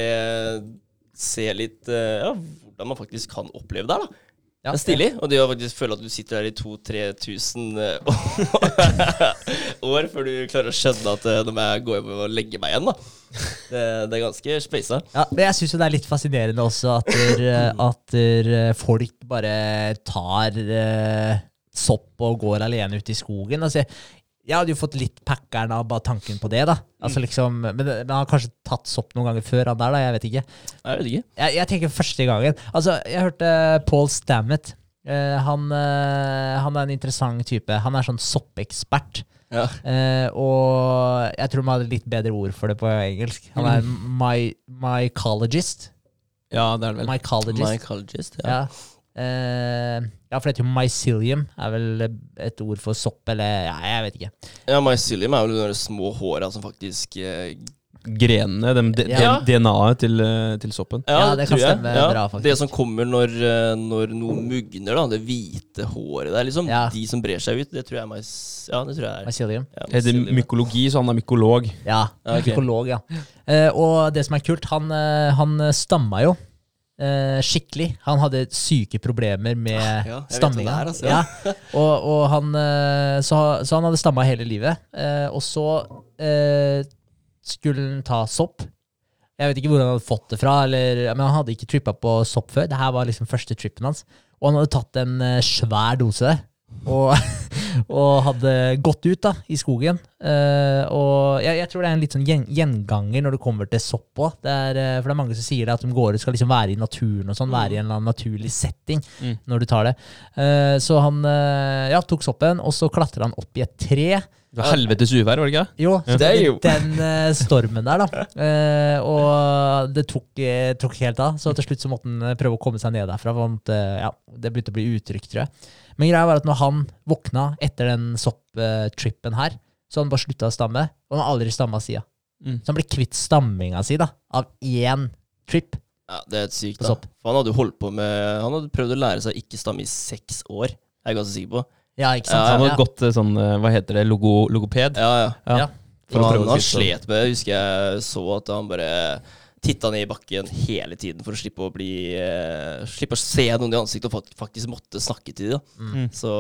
se litt eh, ja, hvordan man faktisk kan oppleve det her, da. Ja. Det er stilig, og det å faktisk føle at du sitter der i 2000-3000 år før du klarer å skjønne at eh, nå må jeg gå hjem og legge meg igjen, da. Det, det er ganske speisa. Ja, men jeg syns det er litt fascinerende også at, der, eh, at der, eh, folk bare tar eh, sopp og går alene ut i skogen. Altså, jeg hadde jo fått litt packeren av bare tanken på det, da. Altså liksom, men, men han har kanskje tatt sopp noen ganger før, han der, da. Jeg vet ikke. Jeg vet ikke. Jeg, jeg tenker første gangen Altså, jeg hørte Paul Stammet. Eh, han, eh, han er en interessant type. Han er sånn soppekspert. Ja. Eh, og jeg tror de hadde litt bedre ord for det på engelsk. Han er my, mycologist. Ja, det er det vel. Mycologist. Mycologist, ja. ja. Eh, ja, for det heter jo mycelium, er vel et ord for sopp, eller Ja, jeg vet ikke. Ja, mycelium er vel de små håra som faktisk uh, Grenene, dem, de, Ja. DNA-et til, eh, til soppen. Ja, det kan tror jeg. stemme bra, faktisk. Det som kommer når, når noe mugner, da, det hvite håret der, liksom. Ja. De som brer seg ut, det tror jeg er mys... Ja, det tror jeg er. Mycelium. Ja, Det heter mykologi, så han er mykolog. Ja, Okay. mykolog, ja. Uh, og det som er kult, han, han stamma jo eh, skikkelig. Han hadde syke problemer med ja, er, altså. ja. og, og han, eh, så, så han hadde stamma hele livet. Eh, og så eh, skulle han ta sopp Jeg vet ikke hvor han hadde fått det fra, eller, men han hadde ikke trippa på sopp før. Det her var liksom første trippen hans. Og han hadde tatt en svær dose og, og hadde gått ut da, i skogen. Uh, og jeg, jeg tror det er en litt sånn gjen, gjenganger når det kommer til sopp òg. For det er mange som sier det at de går ut skal liksom være i naturen og sånn, være i en eller annen naturlig setting Mm. når du tar det. Uh, så han uh, ja, tok soppen, og så klatra han opp i et tre. Det var helvetes uvær, var det ikke? Jo, så Det er jo- den uh, stormen der, da. Uh, og det tok, uh, tok helt av. Så til slutt så måtte han eh, prøve å komme seg ned derfra. For han, ja, det begynte å bli utrygt, tror jeg. Men greia var at når han våkna etter den sopptrippen her, så hadde han bare slutta å stamme. Og han har aldri stamma sida. Mm. Så han ble kvitt stamminga si da, av én trip. Ja, Det er helt sykt. Da. For Han hadde jo holdt på med Han hadde prøvd å lære seg å ikke stamme i seks år. Jeg er ganske sikker på. Ja, ikke Ja, sant? Han Ja, hadde gått sånn, eh, hva heter det, logo, logoped? Ja, ja. Ja. Ja. For å han, han slet med det. Husker jeg så at han bare titta ned i bakken hele tiden for å slippe å bli uh, Slippe å se noen i ansiktet og faktisk måtte snakke til dem. Mm. Så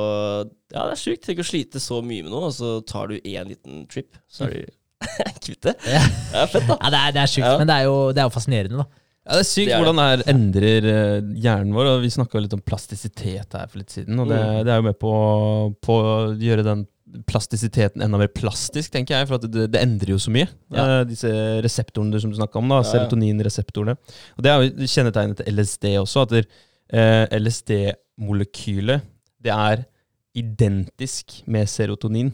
ja, det er sjukt. Tenk å slite så mye med noe, og så tar du én liten trip, så er du kvitt det. Ja. Det er fett, da. Ja, det er, det er sjukt, Ja. men det er, jo, det er jo fascinerende, da. Ja, Det er sykt Det er hvordan det her endrer eh, hjernen vår. og Vi snakka litt om plastisitet her for litt siden. og Det, Mm. det er jo med på, på å gjøre den plastisiteten enda mer plastisk, tenker jeg. For det, det endrer jo så mye. Ja. Uh, disse reseptorene som du snakka om, da, Ja, serotoninreseptorene. Og Det er jo kjennetegnet til LSD også. at det, eh, LSD-molekylet det er identisk med serotonin.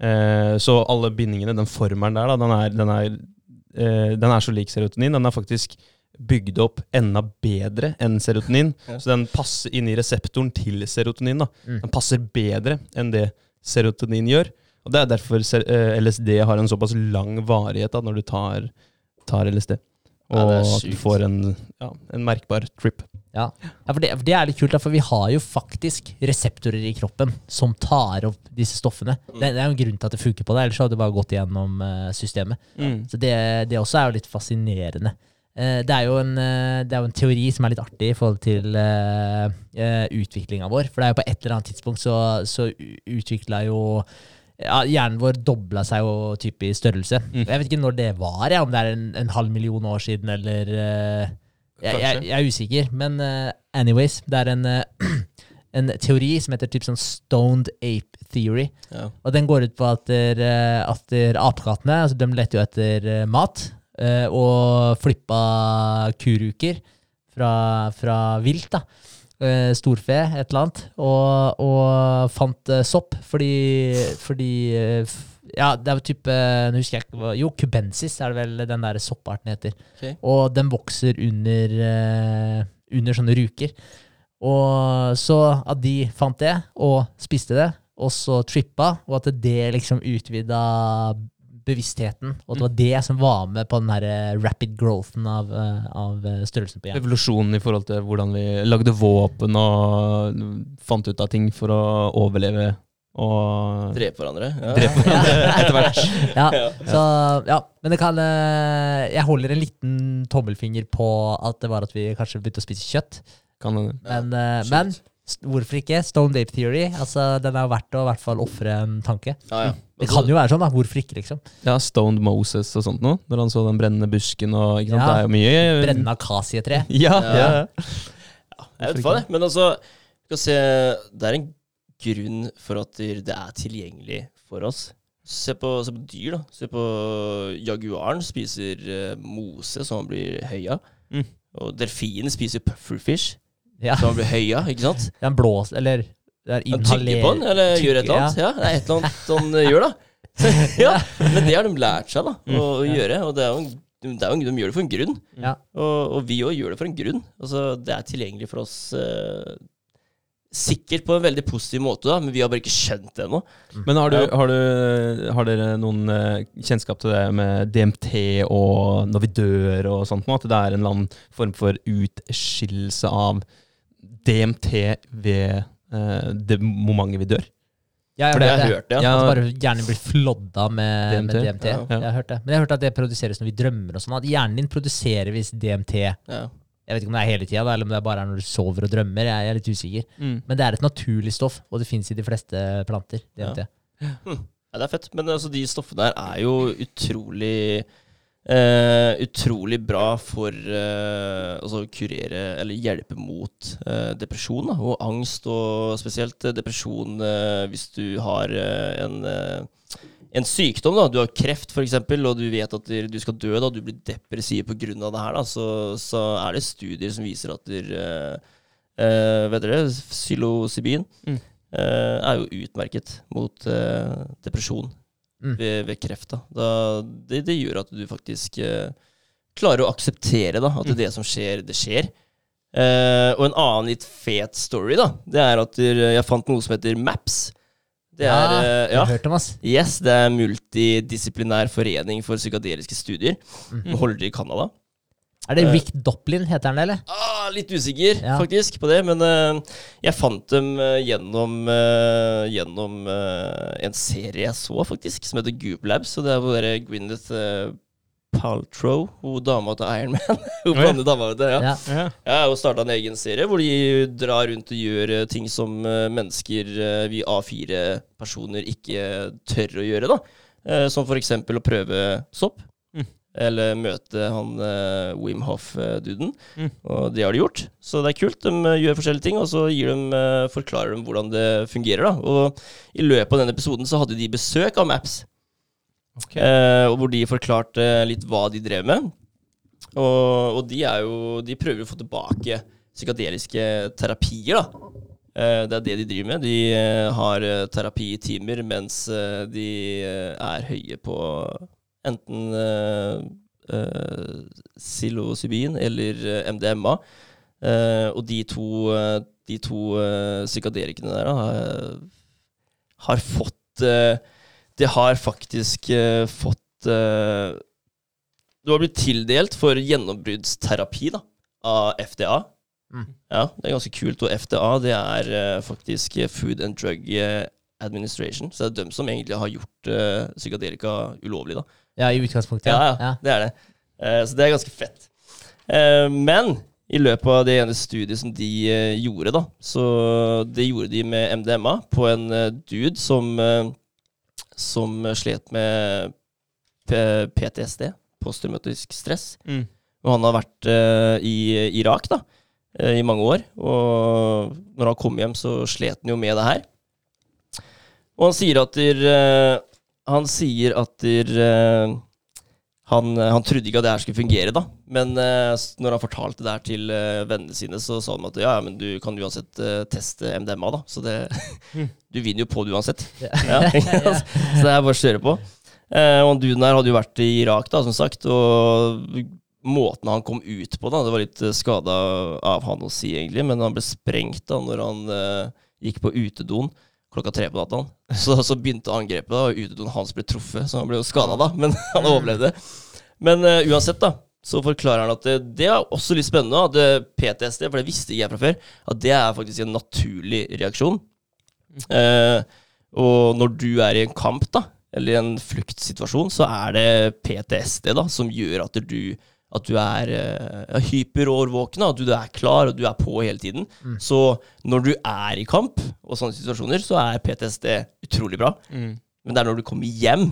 Uh, så alle bindingene, den formelen der, da, den er, den er den er så lik serotonin. Den er faktisk bygd opp enda bedre enn serotonin. Ja. Så den passer inn i reseptoren til serotonin. da. Mm. Den passer bedre enn det serotonin gjør. Og Det er derfor eh, LSD har en såpass lang varighet da, når du tar, tar LSD. Og Ja, at du får en, ja, en merkbar trip. Ja, for, det, for det er litt kult, for vi har jo faktisk reseptorer i kroppen som tar opp disse stoffene. Det, det er jo en grunn til at det funker på det, ellers hadde det bare gått gjennom systemet. systemet. Så det, det også er jo litt fascinerende. Eh, det, er jo en, eh, det er jo en teori som er litt artig i forhold til uh, utviklinga vår. For det er jo på et eller annet tidspunkt så, så utvikla jo ja, Hjernen vår dobla seg jo type i størrelse. Mm. Jeg vet ikke når det var, ja, om det er en, en halv million år siden eller uh, jeg, jeg, jeg er usikker. Men uh, anyways, det er en, uh, en teori som heter typ sånn stoned ape theory. Ja. Og den går ut på at, der, eh, at der apekattene altså de leter jo etter eh, mat, eh, og flippa kuruker fra, fra vilt, da. Eh, Storfe, et eller annet. Og, og fant eh, sopp, fordi, fordi eh, Ja, det er type Nå husker jeg ikke Jo, cubensis er det vel den der sopparten heter. Okay. Og den vokser under, eh, under sånne ruker. Og så at de fant det, og spiste det, og så trippa, og at det liksom utvida bevisstheten, og det var det som var med på den her eh, rapid growthen av, eh, av eh, størrelsen på hjernen. Evolusjonen i forhold til hvordan vi lagde våpen og fant ut av ting for å overleve. Og Drepe hverandre. Ja. drepe hverandre etter hvert. Ja, så, ja, men det kan Jeg holder en liten tommelfinger på at det var at vi kanskje begynte å spise kjøtt. Kan hende. Men, ja, men hvorfor ikke? Stone Dape Theory. Altså, den er verdt å i hvert fall ofre en tanke. Ja, ja. Det kan jo være sånn, da. Hvorfor ikke, liksom? Ja, Stoned Moses og sånt noe. Når han så den brennende busken og ikke sant? Ja. Det er jo mye Brennende akasietre. Ja, Ja. ja. Jeg vet faen, jeg. Men altså, skal se, det er en grunn for at det er tilgjengelig for oss. Se på, se på dyr, da. Se på jaguaren spiser eh, mose så han blir høy av. Mm. Og delfinen spiser pufferfish Ja. så han blir høya, ikke sant? Den blåser, eller det er tygger på den, eller gjør et eller annet. Ja. det er et eller annet han eh, gjør, da. ja, Men det har de lært seg da, å, å gjøre. Og det er jo en, det jo, de gjør det for en grunn. Ja. Og, og vi òg gjør det for en grunn. Altså, det er tilgjengelig for oss eh, sikkert på en veldig positiv måte, da, men vi har bare ikke skjønt det ennå. Men har, du, Ja. har, du, har dere noen eh, kjennskap til det med DMT og når vi dør og sånt? At det er en eller annen form for utskillelse av DMT ved uh, det momentet vi dør? Ja, For jeg det har har hørt jeg det. hørt, ja. Ja. At bare hjernen blir flodda med DMT. med DMT. Ja. Jeg har hørt det. Men jeg har hørt at det produseres når vi drømmer og sånn. At hjernen din produserer visst DMT. Ja. Jeg vet ikke om det er hele tida, eller om det bare er når du sover og drømmer. Jeg jeg er litt usikker. Men det er et naturlig stoff, og det fins i de fleste planter. DMT. Ja, det er fett. Men altså, de stoffene her er jo utrolig Eh, utrolig bra for altså å kurere eller hjelpe mot eh, depresjon da, og angst, og spesielt depresjon hvis du har en, en sykdom. da, Du har kreft f.eks., og du vet at du skal dø, da, du blir depressiv pga. det her, da, så, så er det studier som viser at der, vet dere, psilocybin Mm. eh, er jo utmerket mot depresjon Mm. ved, ved kreft. Da. Det, det gjør at du faktisk eh, klarer å akseptere da, at det, Mm. det som skjer, det skjer. Eh, og en annen litt fet story, da, det er at jeg fant noe som heter MAPS. Det er, ja, jeg ja, hørt om, yes, det er multidisiplinær forening for psykadeliske studier. Mm. Den holder til i Canada. Er det Rick Doplin, heter han det, eller? Ah, litt usikker Ja. faktisk på det, men uh, jeg fant dem eh, gjennom, uh, gjennom uh, en serie jeg så, faktisk, som heter Goob Labs. Og det er hvor Gwyneth uh, Paltrow, hun dama til Iron Man. hun oh, ja. dama, vet ja. Ja. Ja. Hun og starta en egen serie hvor de drar rundt og gjør eh, ting som eh, mennesker, eh, vi A4-personer, ikke tør å gjøre. da. Eh, Som for eksempel å prøve sopp. Eller møte han uh, Wim Hoff-duden. Mm. Og det har de gjort. Så det er kult. De eh, gjør forskjellige ting, og så de, eh, forklarer de hvordan det fungerer. da. Og i løpet av den episoden så hadde de besøk av Maps. Okay. Eh, og hvor de forklarte litt hva de drev med. Og, og de er jo De prøver å få tilbake psykadeliske terapier, da. Det er det de driver med. De har terapitimer mens de er høye på enten uh, psilocybin eller eh, MDMA. Og de to, de to psykadelikene der da, har- fått det har faktisk fått Du har blitt tildelt for gjennombruddsterapi da, av FDA. Mm. Ja, det er ganske kult. Og FDA det er uh, faktisk Food and Drug Administration. Så det er dem som egentlig har gjort uh, psykadelika ulovlig. da. Ja, i utgangspunktet. Ja, ja, det er det. Eh, så det er ganske fett. Eh, men i løpet av det ene studiet som de eh, gjorde, da, så det gjorde de med MDMA på en dude som, som slet med PTSD, posttraumatisk stress. Mm. Og han har vært i Irak da, i mange år. Og når han kom hjem, så slet han jo med det her. Og han sier at der, Han sier at der, uh, han, han trodde ikke at det her skulle fungere, da. Men uh, når han fortalte det her til uh, vennene sine, så sa de at ja, ja, men du kan uansett eh, teste MDMA, da. Så det Du vinner jo på det uansett. Ja. så det er bare å kjøre på. Eh, og han duden her hadde jo vært i Irak, da, som sagt. Og måten han kom ut på, da, det var litt skada av han å si, egentlig. Men han ble sprengt da når han eh, gikk på utedoen klokka tre på natta. Så, så begynte angrepet, da, og utedoen hans ble truffet, så han ble jo skada, da. Men han overlevde. Men uh, uansett, da. Så forklarer han at det, det er også litt spennende. At det, PTSD, for det visste ikke jeg fra før, at det er faktisk en naturlig reaksjon. Uh, og når du er i en kamp, da, eller i en fluktsituasjon, så er det PTSD da, som gjør at du, at du er uh, hyperårvåken, at du, du er klar og du er på hele tiden. Så når du er i kamp og sånne situasjoner, så er PTSD utrolig bra. Mm. Men det er når du kommer hjem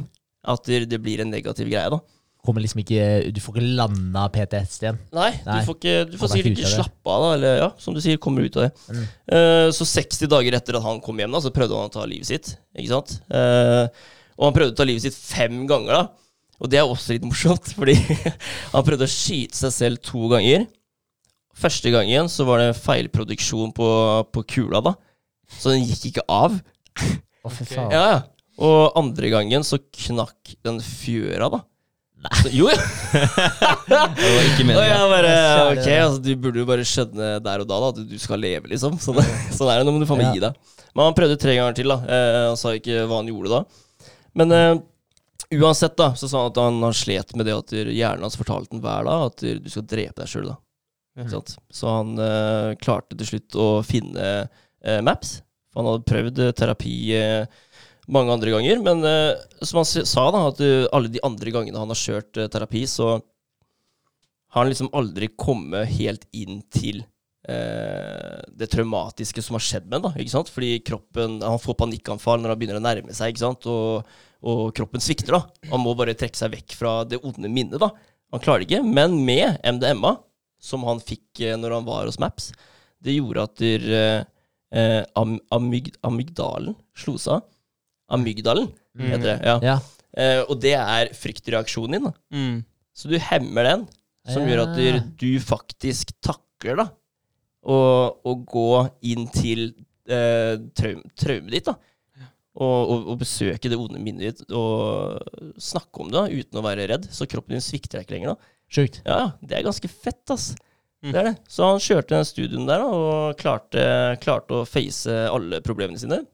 at det, blir en negativ greie, da. Liksom ikke, du får ikke landa PTSD igjen. Nei, Nei. du får, ikke, du får sikkert ikke slappe av, da. Eller ja, som du sier, kommer ut av det. Mm. Uh, så 60 dager etter at han kom hjem, da, så prøvde han å ta livet sitt. Ikke sant? Uh, og han prøvde å ta livet sitt fem ganger, da. Og det er også litt morsomt, fordi han prøvde å skyte seg selv to ganger. Første gangen så var det feilproduksjon på, på kula, da. Så den gikk ikke av. Faen. Ja, ja. Og andre gangen så knakk den fjøra, da. Så, jo, ja. Det var ikke Og meningen. jeg bare Ok, altså du burde jo bare skjønne der og da da at du skal leve, liksom. Sånn, sånn er det. Nå må du faen meg Ja. gi deg. Men han prøvde tre ganger til, da. Eh, han sa ikke hva han gjorde da. Men eh, uansett, da, så sa han at han, han slet med det at hjernen hans fortalte han hver dag at du skal drepe deg sjøl, da. Mm. Så han eh, klarte til slutt å finne eh, Maps. For han hadde prøvd eh, terapi eh, mange andre ganger. Men eh, som han sa, da, at eh, alle de andre gangene han har kjørt terapi, så har han liksom aldri kommet helt inn til det traumatiske som har skjedd med ham. Fordi kroppen, Han får panikkanfall når han begynner å nærme seg, ikke sant? Og, og kroppen svikter. da. Han må bare trekke seg vekk fra det onde minnet. da. Han klarer det ikke. Men med MDMA, som han fikk eh, når han var hos Maps, det gjorde at der, eh, am, amyg, amygdalen slo seg av. Amygdalen, heter det. ja. Ja. Eh, og det er fryktreaksjonen din. da. Mm. Så du hemmer den, som Ja. gjør at du, du faktisk takler da, å gå inn til eh, traumet ditt. da. Og, og, og besøke det onde minnet ditt og snakke om det da, uten å være redd. Så kroppen din svikter deg ikke lenger. da. Sjukt. Ja, det er ganske fett, ass. Mm. Det er det. Så han kjørte den studien der da, og klarte, klarte å face alle problemene sine.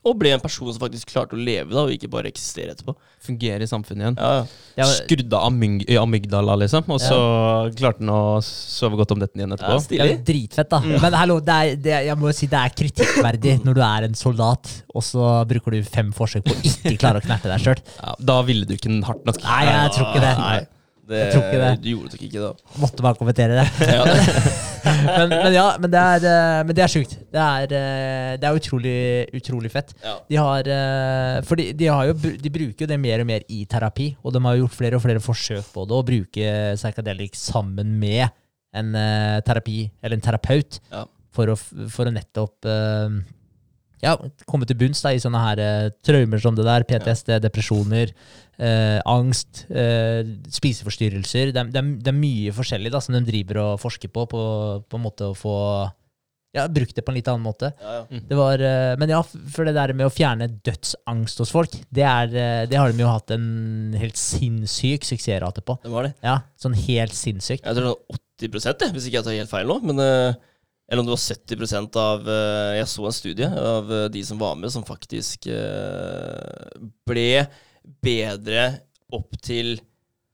Og ble en person som faktisk klarte å leve da, og ikke bare eksistere etterpå. Fungere i samfunnet igjen. Ja, ja. Det av amyg amygdala, liksom, og så klarte han å sove godt om netten igjen etterpå. Det stilig. er jo dritfett, da. Men hallo, det er, det, jeg må jo si det er kritikkverdig når du er en soldat, og så bruker du fem forsøk på å ikke klare å knerte deg sjøl. Ja, da ville du ikke hardt nok. Nei, jeg tror ikke det. Nei, det, Jeg tror ikke det. Du gjorde nok ikke det. Måtte bare kommentere det. men, men ja, men det er, eh, men det er sjukt. Det er, eh, det er utrolig, utrolig fett. Ja. De har eh, For de, de, har jo, de bruker jo det mer og mer i terapi, og de har gjort flere og flere forsøk på det, å bruke psychedelic sammen med en terapi, eller en terapeut, Ja. for, å, for å nettopp ja, komme til bunns da, i sånne her eh, traumer som det der, PTSD, depresjoner, eh, angst, eh, spiseforstyrrelser. Det er, det, er, det er mye forskjellig da, som de driver og forsker på, på, på en måte å få ja, brukt det på en litt annen måte. Ja, ja. Det var, eh, men ja, for det der med å fjerne dødsangst hos folk, det, er, eh, det har de jo hatt en helt sinnssyk suksessrate på. Det var det. Ja, sånn helt sinnssykt. Jeg tror det var 80 det, hvis ikke jeg tar helt feil nå. Men, eh, eller om det var 70 av eh, Jeg så en studie av eh, de som var med, som faktisk eh, ble bedre opp til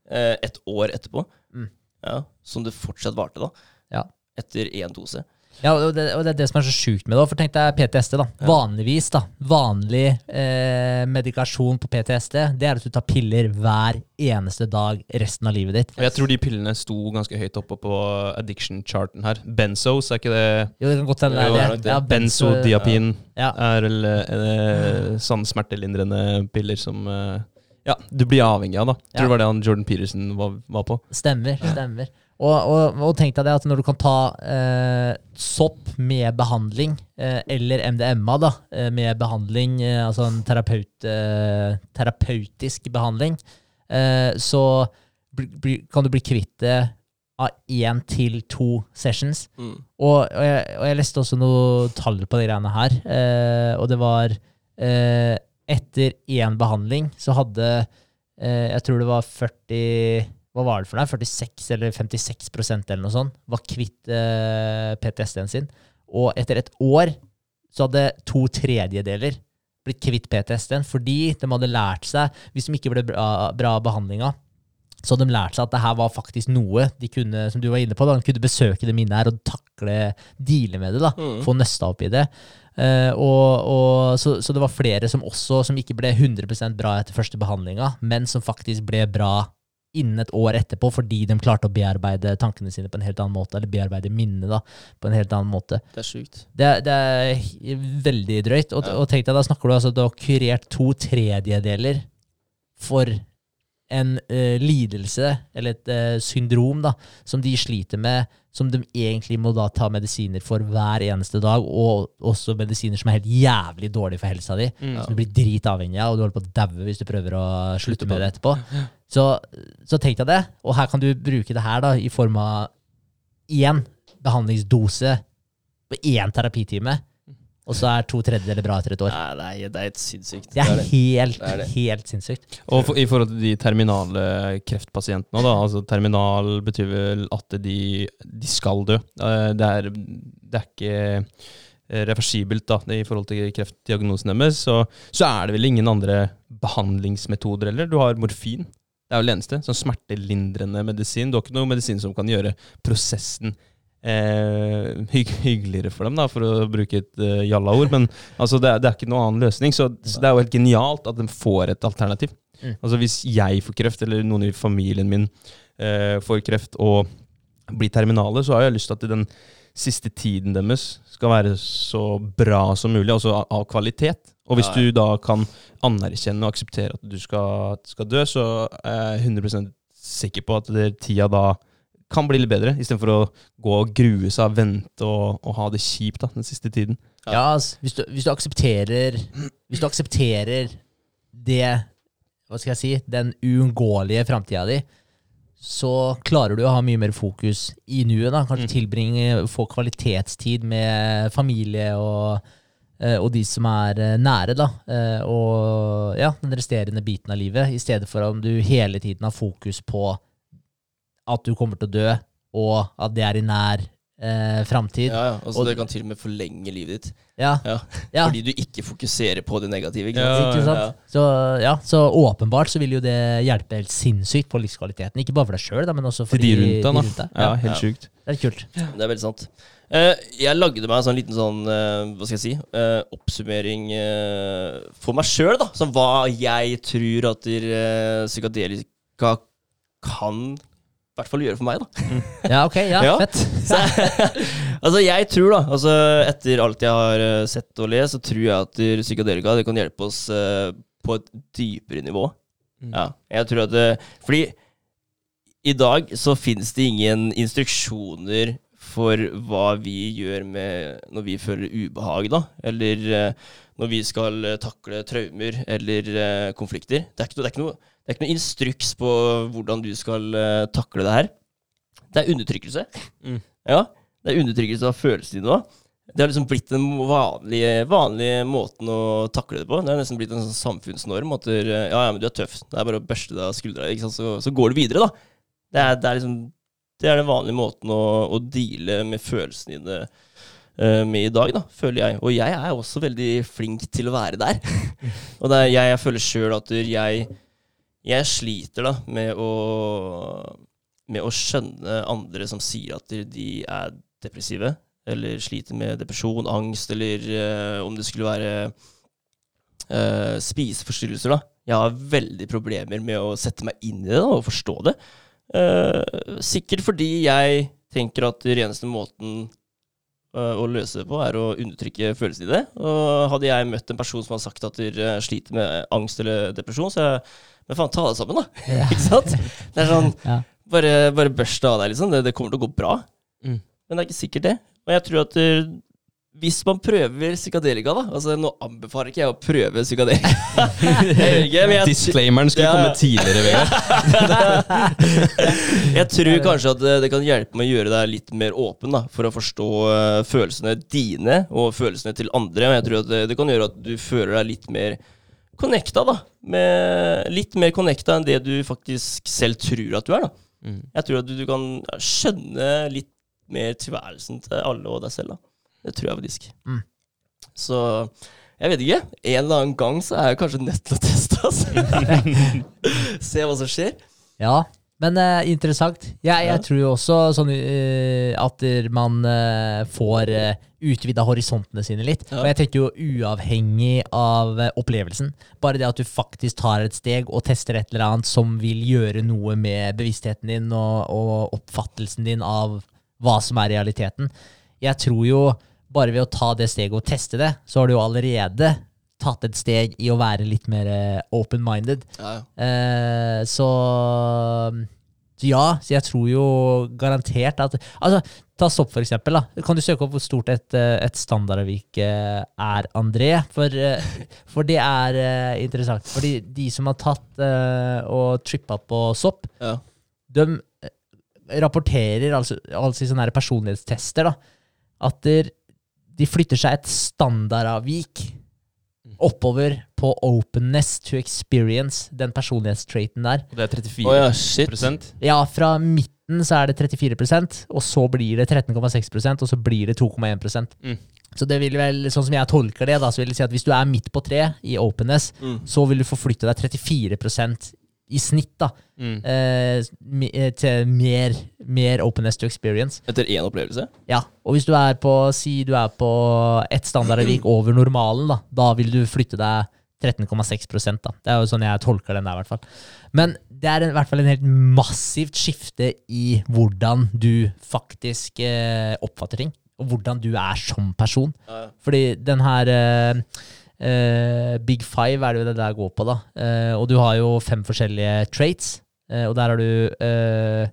et år etterpå. Mm. Ja, som det fortsatt varte, da. Ja. Etter én dose. Ja, og det, og det er det som er så sjukt med det. For tenk deg PTSD, da. Vanligvis, da. Vanlig eh, medikasjon på PTSD, det er at du tar piller hver eneste dag resten av livet ditt. Og jeg tror de pillene sto ganske høyt oppe på addiction-charten her. Benzos, er ikke det Jo, det kan godt hende det er det. det. Ja, benzo- Benzodiapin Ja. er vel eh, sånn smertelindrende piller som eh, Ja, du blir avhengig av, da. Tror Ja. tror det var det han Jordan Peterson var, var på. Stemmer. stemmer. Og, og, og tenk deg det at når du kan ta eh, sopp med behandling, eh, eller MDMA da, eh, med behandling, eh, altså en terapeut, eh, terapeutisk behandling, eh, så bli, bli, kan du bli kvitt det av én til to sessions. Mm. Og, og, jeg, og jeg leste også noe tall på de greiene her, eh, og det var eh, etter én behandling så hadde Jeg tror det var 40 Hva var det for noe? 46 eller 56% eller noe sånt var kvitt eh, PTSD-en sin. Og etter et år så hadde to tredjedeler blitt kvitt PTSD-en fordi de hadde lært seg, hvis de ikke ble bra, bra behandlinga, så hadde de lært seg at det her var faktisk noe de kunne, som du var inne på, da, de kunne besøke det minnet her og takle, deale med det. da, Mm. Få nøsta opp i det. Uh, og, og, så, så det var flere som også, som ikke ble 100% bra etter første behandlinga, men som faktisk ble bra innen et år etterpå, fordi de klarte å bearbeide tankene sine på en helt annen måte, eller bearbeide minnet da, på en helt annen måte. Det er sjukt. Det, det er veldig drøyt. Og, Ja. og tenk deg, da snakker du altså du har kurert to tredjedeler for en uh, lidelse, eller et uh, syndrom, da, som de sliter med, som de egentlig må da ta medisiner for hver eneste dag, og også medisiner som er helt jævlig dårlige for helsa di. Mm. Som du blir dritavhengig av, og du holder på å daue hvis du prøver å slutte med det etterpå. Så, så tenk deg det, og her kan du bruke det her da, i form av én behandlingsdose på én terapitime, og så er to tredjedeler bra etter et år. Nei, nei, det er helt sinnssykt. Det er det. helt, Det er det. helt sinnssykt. Og for, i forhold til de terminale kreftpasientene, da, altså terminal betyr vel at de, de skal dø. Eh, Det er, det er ikke eh, reversibelt da, i forhold til kreftdiagnosen deres. Så, så er det vel ingen andre behandlingsmetoder heller. Du har morfin. Det er vel det eneste. Sånn smertelindrende medisin. Du har ikke noe medisin som kan gjøre prosessen eh, hygg, hyggeligere for dem, da, for å bruke et uh, jalla-ord. Men altså, det, er, det er ikke noen annen løsning. Så, så det er jo helt genialt at de får et alternativ. Mm. Altså Hvis jeg får kreft, eller noen i familien min eh, får kreft og blir terminale, så har jeg lyst til at den siste tiden deres skal være så bra som mulig, altså av, av kvalitet. Og hvis Ja, ja. du da kan anerkjenne og akseptere at du skal, skal dø, så er jeg 100% sikker på at det, tida da kan bli litt bedre, istedenfor å gå og grue seg, vente og, og ha det kjipt da, den siste tiden. Ja, altså, hvis, du, hvis du aksepterer Hvis du aksepterer det Hva skal jeg si Den uunngåelige framtida di, så klarer du å ha mye mer fokus i nuet. da Kanskje tilbringe Få kvalitetstid med familie og, eh, og de som er eh, nære. da Eh, Og ja, den resterende biten av livet, i stedet for om du hele tiden har fokus på at du kommer til å dø, og at det er i nær eh, framtid. Ja, ja. Altså, Og- det kan til og med forlenge livet ditt. Ja, Ja. Fordi du ikke fokuserer på det negative. Ikke sant? Ikke sant? Ja. Så, ja, så åpenbart så vil jo det hjelpe helt sinnssykt på livskvaliteten. Ikke bare for deg sjøl, men også for de, de rundt deg, deg. Ja, Ja, helt sykt. det er kult. Det er veldig sant. Uh, jeg lagde meg en sånn liten sånn, uh, hva skal jeg si, uh, oppsummering for meg sjøl, da. Sånn hva jeg tror at uh, psykadelika kan i hvert fall gjøre for meg, da. Ja, ok, ja, Ja. fett. Så, altså, jeg tror, da, altså etter alt jeg har eh, sett og lest, så tror jeg at eh, psykadelika det kan hjelpe oss uh, på et dypere nivå. Mm. Ja, jeg tror at det, Fordi i dag så finnes det ingen instruksjoner for hva vi gjør med når vi føler ubehag, da. Eller uh, når vi skal eh, takle traumer eller uh, konflikter. Det er, ikke det, er ikke noe, det er ikke noe instruks på hvordan du skal uh, takle det her. Det er undertrykkelse. Mm. Ja, det er undertrykkelse av følelsene dine òg. Det har liksom blitt den vanlige, vanlige måten å takle det på. Det har nesten blitt en sånn samfunnsnorm at du, ja, ja, men du er tøff. Det er bare å børste deg av skuldra. Så, så går du videre, da. Det er, det er liksom Det er den vanlige måten å, å deale med følelsene dine uh, med i dag, da, føler jeg. Og jeg er også veldig flink til å være der. og er, jeg, jeg føler sjøl at jeg, jeg sliter da med å med å skjønne andre som sier at de er depressive, eller sliter med depresjon, angst, eller uh, om det skulle være uh, spiseforstyrrelser, da. Jeg har veldig problemer med å sette meg inn i det da, og forstå det. Uh, sikkert fordi jeg tenker at den eneste måten å løse det på, er å undertrykke følelsene i det. Og hadde jeg møtt en person som hadde sagt at de eh, sliter med angst eller depresjon, så jeg Men faen, ta det sammen, da. Ikke sant? Det er sånn Ja. Bare, bare børst det av deg, liksom. Det, det kommer til å gå bra. Mm. Men det er ikke sikkert, det. Og jeg tror at eh, hvis man prøver psykadelika, da Altså, nå anbefaler ikke jeg å prøve psykadelika. Disclaimeren skulle Ja. komme tidligere, Vegard. Jeg tror kanskje at det, det kan hjelpe med å gjøre deg litt mer åpen da, for å forstå eh, følelsene dine og følelsene til andre. Men jeg tror at det, det kan gjøre at du føler deg litt mer connecta, da. Med, litt mer connecta enn det du faktisk selv tror at du er. da. Mm. Jeg tror at du, du kan skjønne litt mer tilværelsen til alle og deg selv. da. Det tror jeg faktisk. Mm. Så jeg vet ikke. En eller annen gang så er jeg kanskje nødt til å teste. Altså. Se hva som skjer. Ja, men uh, interessant. Jeg, jeg tror jo også sånn uh, at man uh, får uh, utvida horisontene sine litt. Ja. Og jeg tenker jo uavhengig av opplevelsen. Bare det at du faktisk tar et steg og tester et eller annet som vil gjøre noe med bevisstheten din og, og oppfattelsen din av hva som er realiteten. Jeg tror jo bare ved å ta det steget og teste det, så har du jo allerede tatt et steg i å være litt mer eh, open-minded. Ja, ja. Eh, så ja, så jeg tror jo garantert at Altså, ta Sopp, for eksempel. Da. Kan du søke opp hvor stort et, eh, et standardavvik eh, er, André? For, for det er interessant. Fordi de som har tatt og trippa på sopp, Ja. de rapporterer, altså, altså i sånne personlighetstester, da, at der, de flytter seg et standardavvik oppover på openness to experience, den personlighetstraiten der. Og det er 34 oh, ja, shit. Ja, fra midten så er det 34% og så blir det 13,6% og så blir det 2,1 Mm. Så det vil vel, sånn som jeg tolker det, da, så vil det si at hvis du er midt på tre i openness, Mm. så vil du forflytte deg 34 i snitt da, Mm. eh, eh, til mer, mer openness to experience. Etter én opplevelse? Ja, og hvis du er på, si du er på ett standardavvik over normalen, da, da vil du flytte deg 13,6 da. Det er jo sånn jeg tolker den der, i hvert fall. Men det er en, i hvert fall en helt massivt skifte i hvordan du faktisk eh, oppfatter ting. og hvordan du er som person. Ja, ja. Fordi den her eh, eh, Big Five er det jo det der går på, da. Uh, og du har jo fem forskjellige traits, uh, og der har du eh,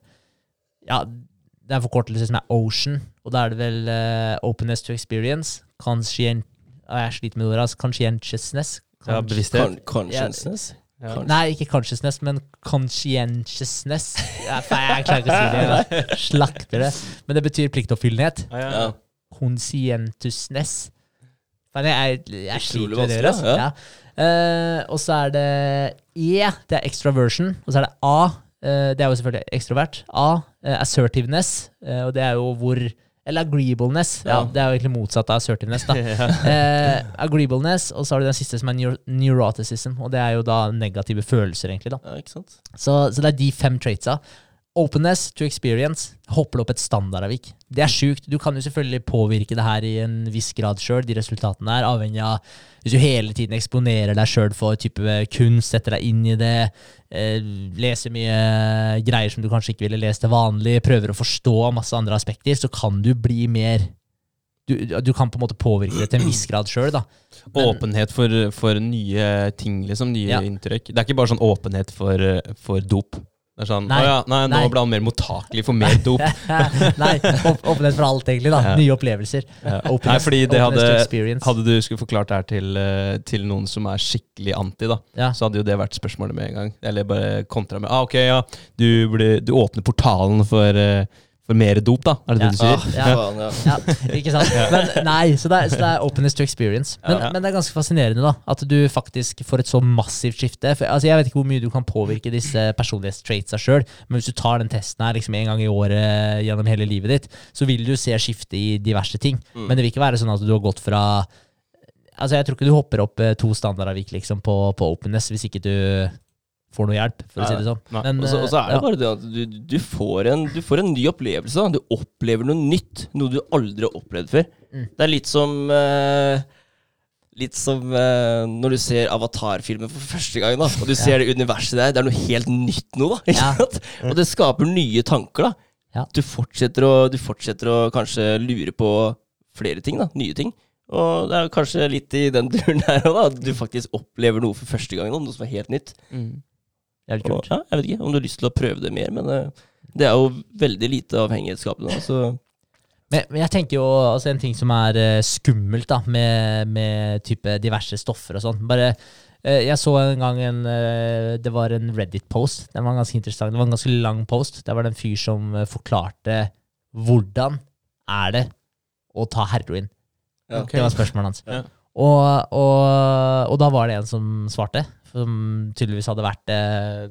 Ja, det er en forkortelse som er Ocean, og da er det vel Openness to experience, conscient... ah, Jeg sliter med ordet, altså. Conscientiousness. Ja, bevissthet. Con consciousness? Ja. Nei, ikke consciousness, men conscientiousness. Ja, jeg klarer ikke å si det. Jeg slakter det. Men det betyr pliktoppfyllenhet. Ja, ja. Ja. Faen, jeg, jeg, jeg sliter med det. Altså. Ja. Uh, og så er det E, det er extraversion. Og så er det A, uh, det er jo selvfølgelig ekstrovert. A, uh, assertiveness, og det er jo hvor Eller agreeableness. Ja, Ja. Det er jo egentlig motsatt av assertiveness. da. Agreeableness, og så har du den siste som er neur neuroticism, og det er jo da negative følelser, egentlig. da. Ja, ikke sant? Så, så det er de fem traitsa. Openness to experience. Hopper opp et standardavvik. Det er sjukt. Du kan jo selvfølgelig påvirke det her i en viss grad sjøl, de resultatene der, avhengig av Hvis du hele tiden eksponerer deg sjøl for type kunst, setter deg inn i det, eh, leser mye greier som du kanskje ikke ville lest til vanlig, prøver å forstå masse andre aspekter, så kan du bli mer du, du kan på en måte påvirke det til en viss grad sjøl. Åpenhet for, for nye ting, liksom. Nye Ja. inntrykk. Det er ikke bare sånn åpenhet for, for dop. Det er sånn Nei, ja, nei, nå ble han mer mottakelig for mer dop. Nei, åp- åpenhet for alt, egentlig. da. Ja. Nye opplevelser. Ja. Nei, fordi det hadde. Hadde du skulle forklart det her til, eh, til noen som er skikkelig anti, da, så hadde jo det vært spørsmålet med en gang. Eller bare kontra med ah, ok, ja, du, ble, du åpner portalen for, eh, for mer dop, da. Er det det du sier? Ja. Ja. Ja, ikke sant? Men nei, så det, er, så det er openness to experience. Men, Ja. men det er ganske fascinerende da, at du faktisk får et så massivt skifte. For, altså, jeg vet ikke hvor mye du kan påvirke disse personlighetstraitsa sjøl, men hvis du tar den testen her liksom en gang i året gjennom hele livet ditt, så vil du se skifte i diverse ting. Mm. Men det vil ikke være sånn at du har gått fra Altså, jeg tror ikke du hopper opp eh, to standardavvik liksom, på, på openness hvis ikke du får noe hjelp, for å si det sånn. Og så, er det ja. bare det at du, du, får en, du får en ny opplevelse. Du opplever noe nytt. Noe du aldri har opplevd før. Mm. Det er litt som eh, Litt som eh, når du ser Avatar-filmen for første gang, da, og du ser det universet der. Det er noe helt nytt nå, da. Ja. Og det skaper nye tanker, da. Ja. Du, fortsetter å, du fortsetter å kanskje lure på flere ting, da. Nye ting. Og det er kanskje litt i den duren her òg, da. At du faktisk opplever noe for første gang, nå, noe som er helt nytt. Mm. Jævlig Og, kult. ja, jeg vet ikke om du har lyst til å prøve det mer, men uh, det er jo veldig lite avhengighetsskapende. Så Men, men jeg tenker jo altså en ting som er uh, skummelt da, med, med type diverse stoffer og sånn. Bare eh, Jeg så en gang en Det var en Reddit-post. Den var ganske interessant. Det var en ganske lang post. Der var det en fyr som forklarte hvordan er det å ta heroin. Okay. Det var spørsmålet hans. Ja. Og, og, og da var det en som svarte, som tydeligvis hadde vært eh,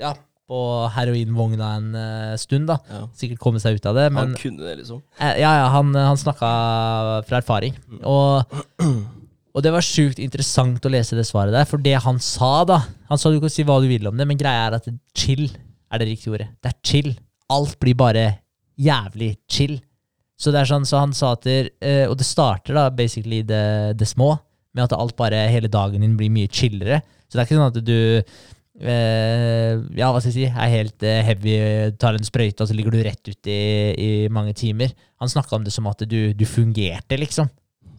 ja, på heroinvogna en eh, stund. da ja. Sikkert kommet seg ut av det. Men Han kunne det, liksom. Eh, Ja, ja, han, han snakka fra erfaring. Og, og det var sjukt interessant å lese det svaret der, for det han sa, da Han sa du kan si hva du vil om det, men greia er at chill er det riktige ordet. Det er chill. Alt blir bare jævlig chill. Så det er sånn, så han sa at der, eh, Og det starter da basically det, det små, med at alt bare hele dagen din blir mye chillere. Så det er ikke sånn at du eh, ja, hva skal jeg si, er helt eh, heavy, tar en sprøyte, og så ligger du rett ute i, i mange timer. Han snakka om det som at du, du fungerte, liksom.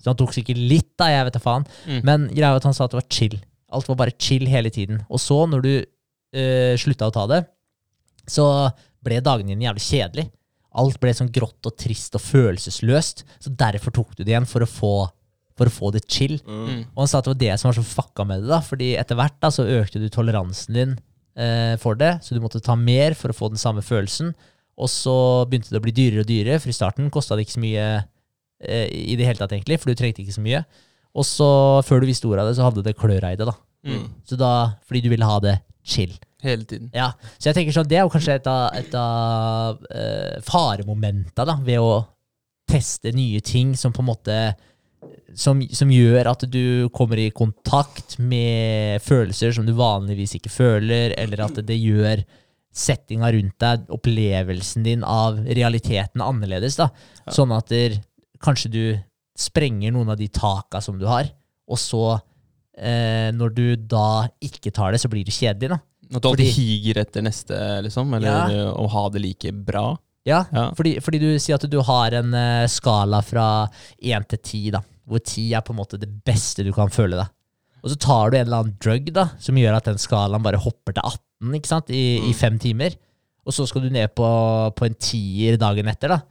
Så han tok sikkert litt, da, jeg vet da faen. Mm. Men greia at han sa at det var chill. Alt var bare chill hele tiden. Og så, når du eh, slutta å ta det, så ble dagene dine jævlig kjedelig. Alt ble sånn grått og trist og følelsesløst. Så derfor tok du det igjen, for å få, for å få det chill. Mm. Og han sa at det var det som var så fucka med det, da, fordi etter hvert da, så økte du toleransen din eh, for det, så du måtte ta mer for å få den samme følelsen. Og så begynte det å bli dyrere og dyrere, for i starten kosta det ikke så mye eh, i det hele tatt, egentlig, for du trengte ikke så mye. Og så, før du visste ordet av det, så hadde det klør i det, da. Mm. Så da, fordi du ville ha det chill. Hele tiden. Ja, så jeg tenker sånn, det er jo kanskje et av, et av uh, faremomentene da, ved å teste nye ting som på en måte som, som gjør at du kommer i kontakt med følelser som du vanligvis ikke føler, eller at det gjør settinga rundt deg, opplevelsen din av realiteten annerledes. da. Sånn at der, kanskje du sprenger noen av de taka som du har, og så, eh, når du da ikke tar det, så blir det kjedelig. da. At du alltid higer etter neste, liksom? Eller Ja. å ha det like bra? Ja, Ja. Fordi, fordi du sier at du har en eh, skala fra 1 til 10, da, hvor 10 er på en måte det beste du kan føle deg. Og så tar du en eller annen drug da, som gjør at den skalaen bare hopper til 18 ikke sant, i, i fem timer. Og så skal du ned på, på en tier dagen etter. da.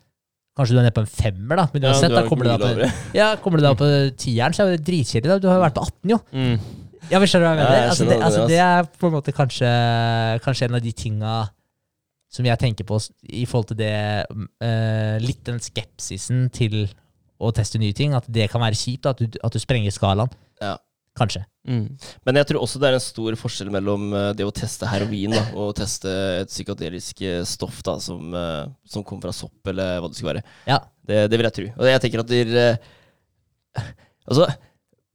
Kanskje du er nede på en femmer, da. Men uansett, ja, da er kommer du på, lavere. ja, kommer du da på tieren, så er det dritkjedelig. Du har jo vært på 18, jo. Mm. Ja, men Skjønner du hva jeg Ja, jeg altså, det, altså, det er på en måte kanskje, kanskje en av de tinga som jeg tenker på i forhold til det uh, Litt den skepsisen til å teste nye ting. At det kan være kjipt, at du, at du sprenger skalaen. Ja. Kanskje. Mm. Men jeg tror også det er en stor forskjell mellom eh, det å teste heroin da, og teste et psykadelisk eh, stoff da, som, som kommer fra sopp, eller hva det skulle være. Ja. Det, det vil jeg tro. Og jeg tenker at dere Altså,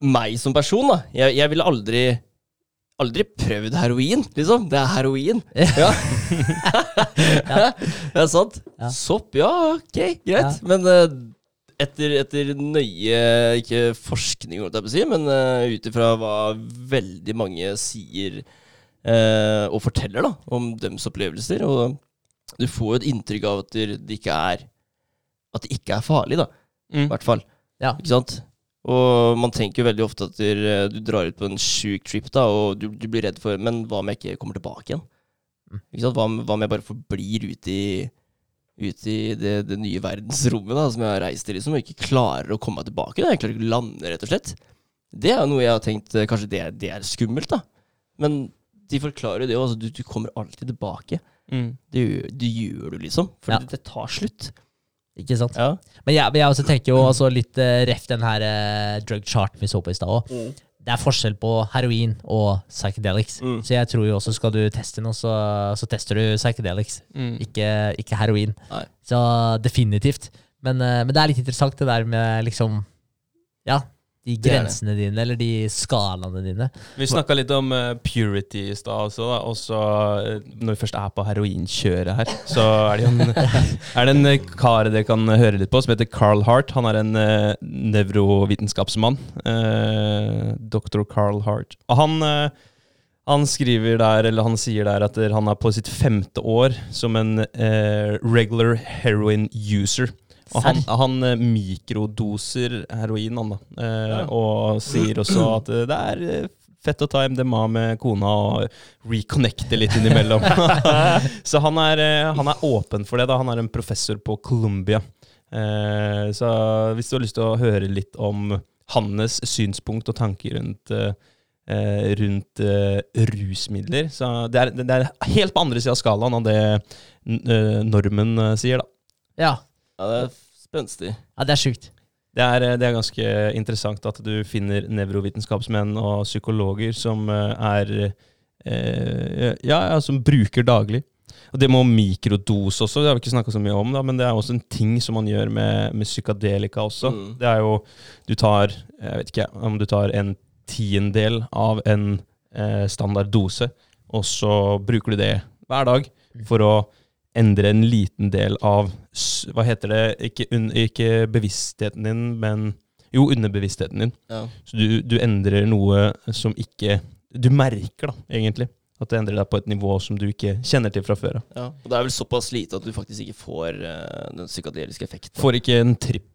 meg som person, da. Jeg, jeg ville aldri Aldri prøvd heroin, liksom. Det er heroin. Ja. det er sant. Ja. Sopp, ja, ok, greit. Ja. Men uh, etter, etter nøye Ikke forskning, holdt jeg på å si, men uh, ut ifra hva veldig mange sier uh, og forteller da, om deres opplevelser. Og du får jo et inntrykk av at det ikke er At det ikke er farlig, da. I Mm. hvert fall. Ja. Ikke sant? Og man tenker jo veldig ofte at du, du drar ut på en sjuk trip, da, og du, du blir redd for Men hva om jeg ikke kommer tilbake igjen? Mm. Ikke sant? Hva, hva om jeg bare forblir ute i Ute i det, det nye verdensrommet da, som jeg har reist til, liksom, og ikke klarer å komme meg tilbake? Da. Jeg klarer ikke å lande, rett og slett. Det er jo noe jeg har tenkt eh, Kanskje det, det er skummelt, da. Men de forklarer jo det òg. Altså, du, du kommer alltid tilbake. Mm. Det, det gjør du, liksom. For Ja. det, det tar slutt. Ikke sant? Ja. Men jeg, men jeg også tenker jo også litt uh, ref den her uh, drug charten vi så på i stad òg. Det er forskjell på heroin og psychedelics. Mm. Så jeg tror jo også skal du teste noe, så, så tester du psychedelics, Mm. ikke, ikke heroin. Nei. Så definitivt. Men, uh, men det er litt interessant det der med liksom Ja, de grensene dine, eller de skalaene dine. Vi snakka litt om uh, purity i stad også. Da. Også eh, når vi først er på heroinkjøret her, så er det en, er det en eh, kar dere kan høre litt på, som heter Carl Hart. Han er en uh, nevrovitenskapsmann. Uh, Dr. Carl Hart. Og han, han skriver der, eller han sier der at han er på sitt femte år som en regular heroin user. Og han, han eh, mikrodoser heroin, han da. Eh, Ja. Og sier også at eh, det er eh, fett å ta MDMA med kona og reconnecte litt innimellom. så han er, han er åpen for det. da Han er en professor på Columbia. Eh, så hvis du har lyst til å høre litt om hans synspunkt og tanker rundt eh, rundt eh, rusmidler. Så det er, det er helt på andre sida av skalaen av det eh, normen eh, sier, da. Ja, Ja, det er spenstig. ja det er sjukt. Det er, eh, det er ganske interessant at du finner nevrovitenskapsmenn og psykologer som eh, er eh, ja, ja, som bruker daglig. Og det med mikrodose også, det har vi ikke snakka så mye om, da, men det er også en ting som man gjør med, med psykadelika også. Mm. Det er jo Du tar Jeg vet ikke om du tar en tiendedel av en eh, standard dose, og så bruker du det hver dag for å endre en liten del av Hva heter det? Ikke, un, ikke bevisstheten din, men Jo, underbevisstheten din. Ja. Så du, du endrer noe som ikke Du merker, da, egentlig. At det endrer deg på et nivå som du ikke kjenner til fra før av. Ja. Og det er vel såpass lite at du faktisk ikke får uh, den psykadeliske effekten. Får ikke en tripp.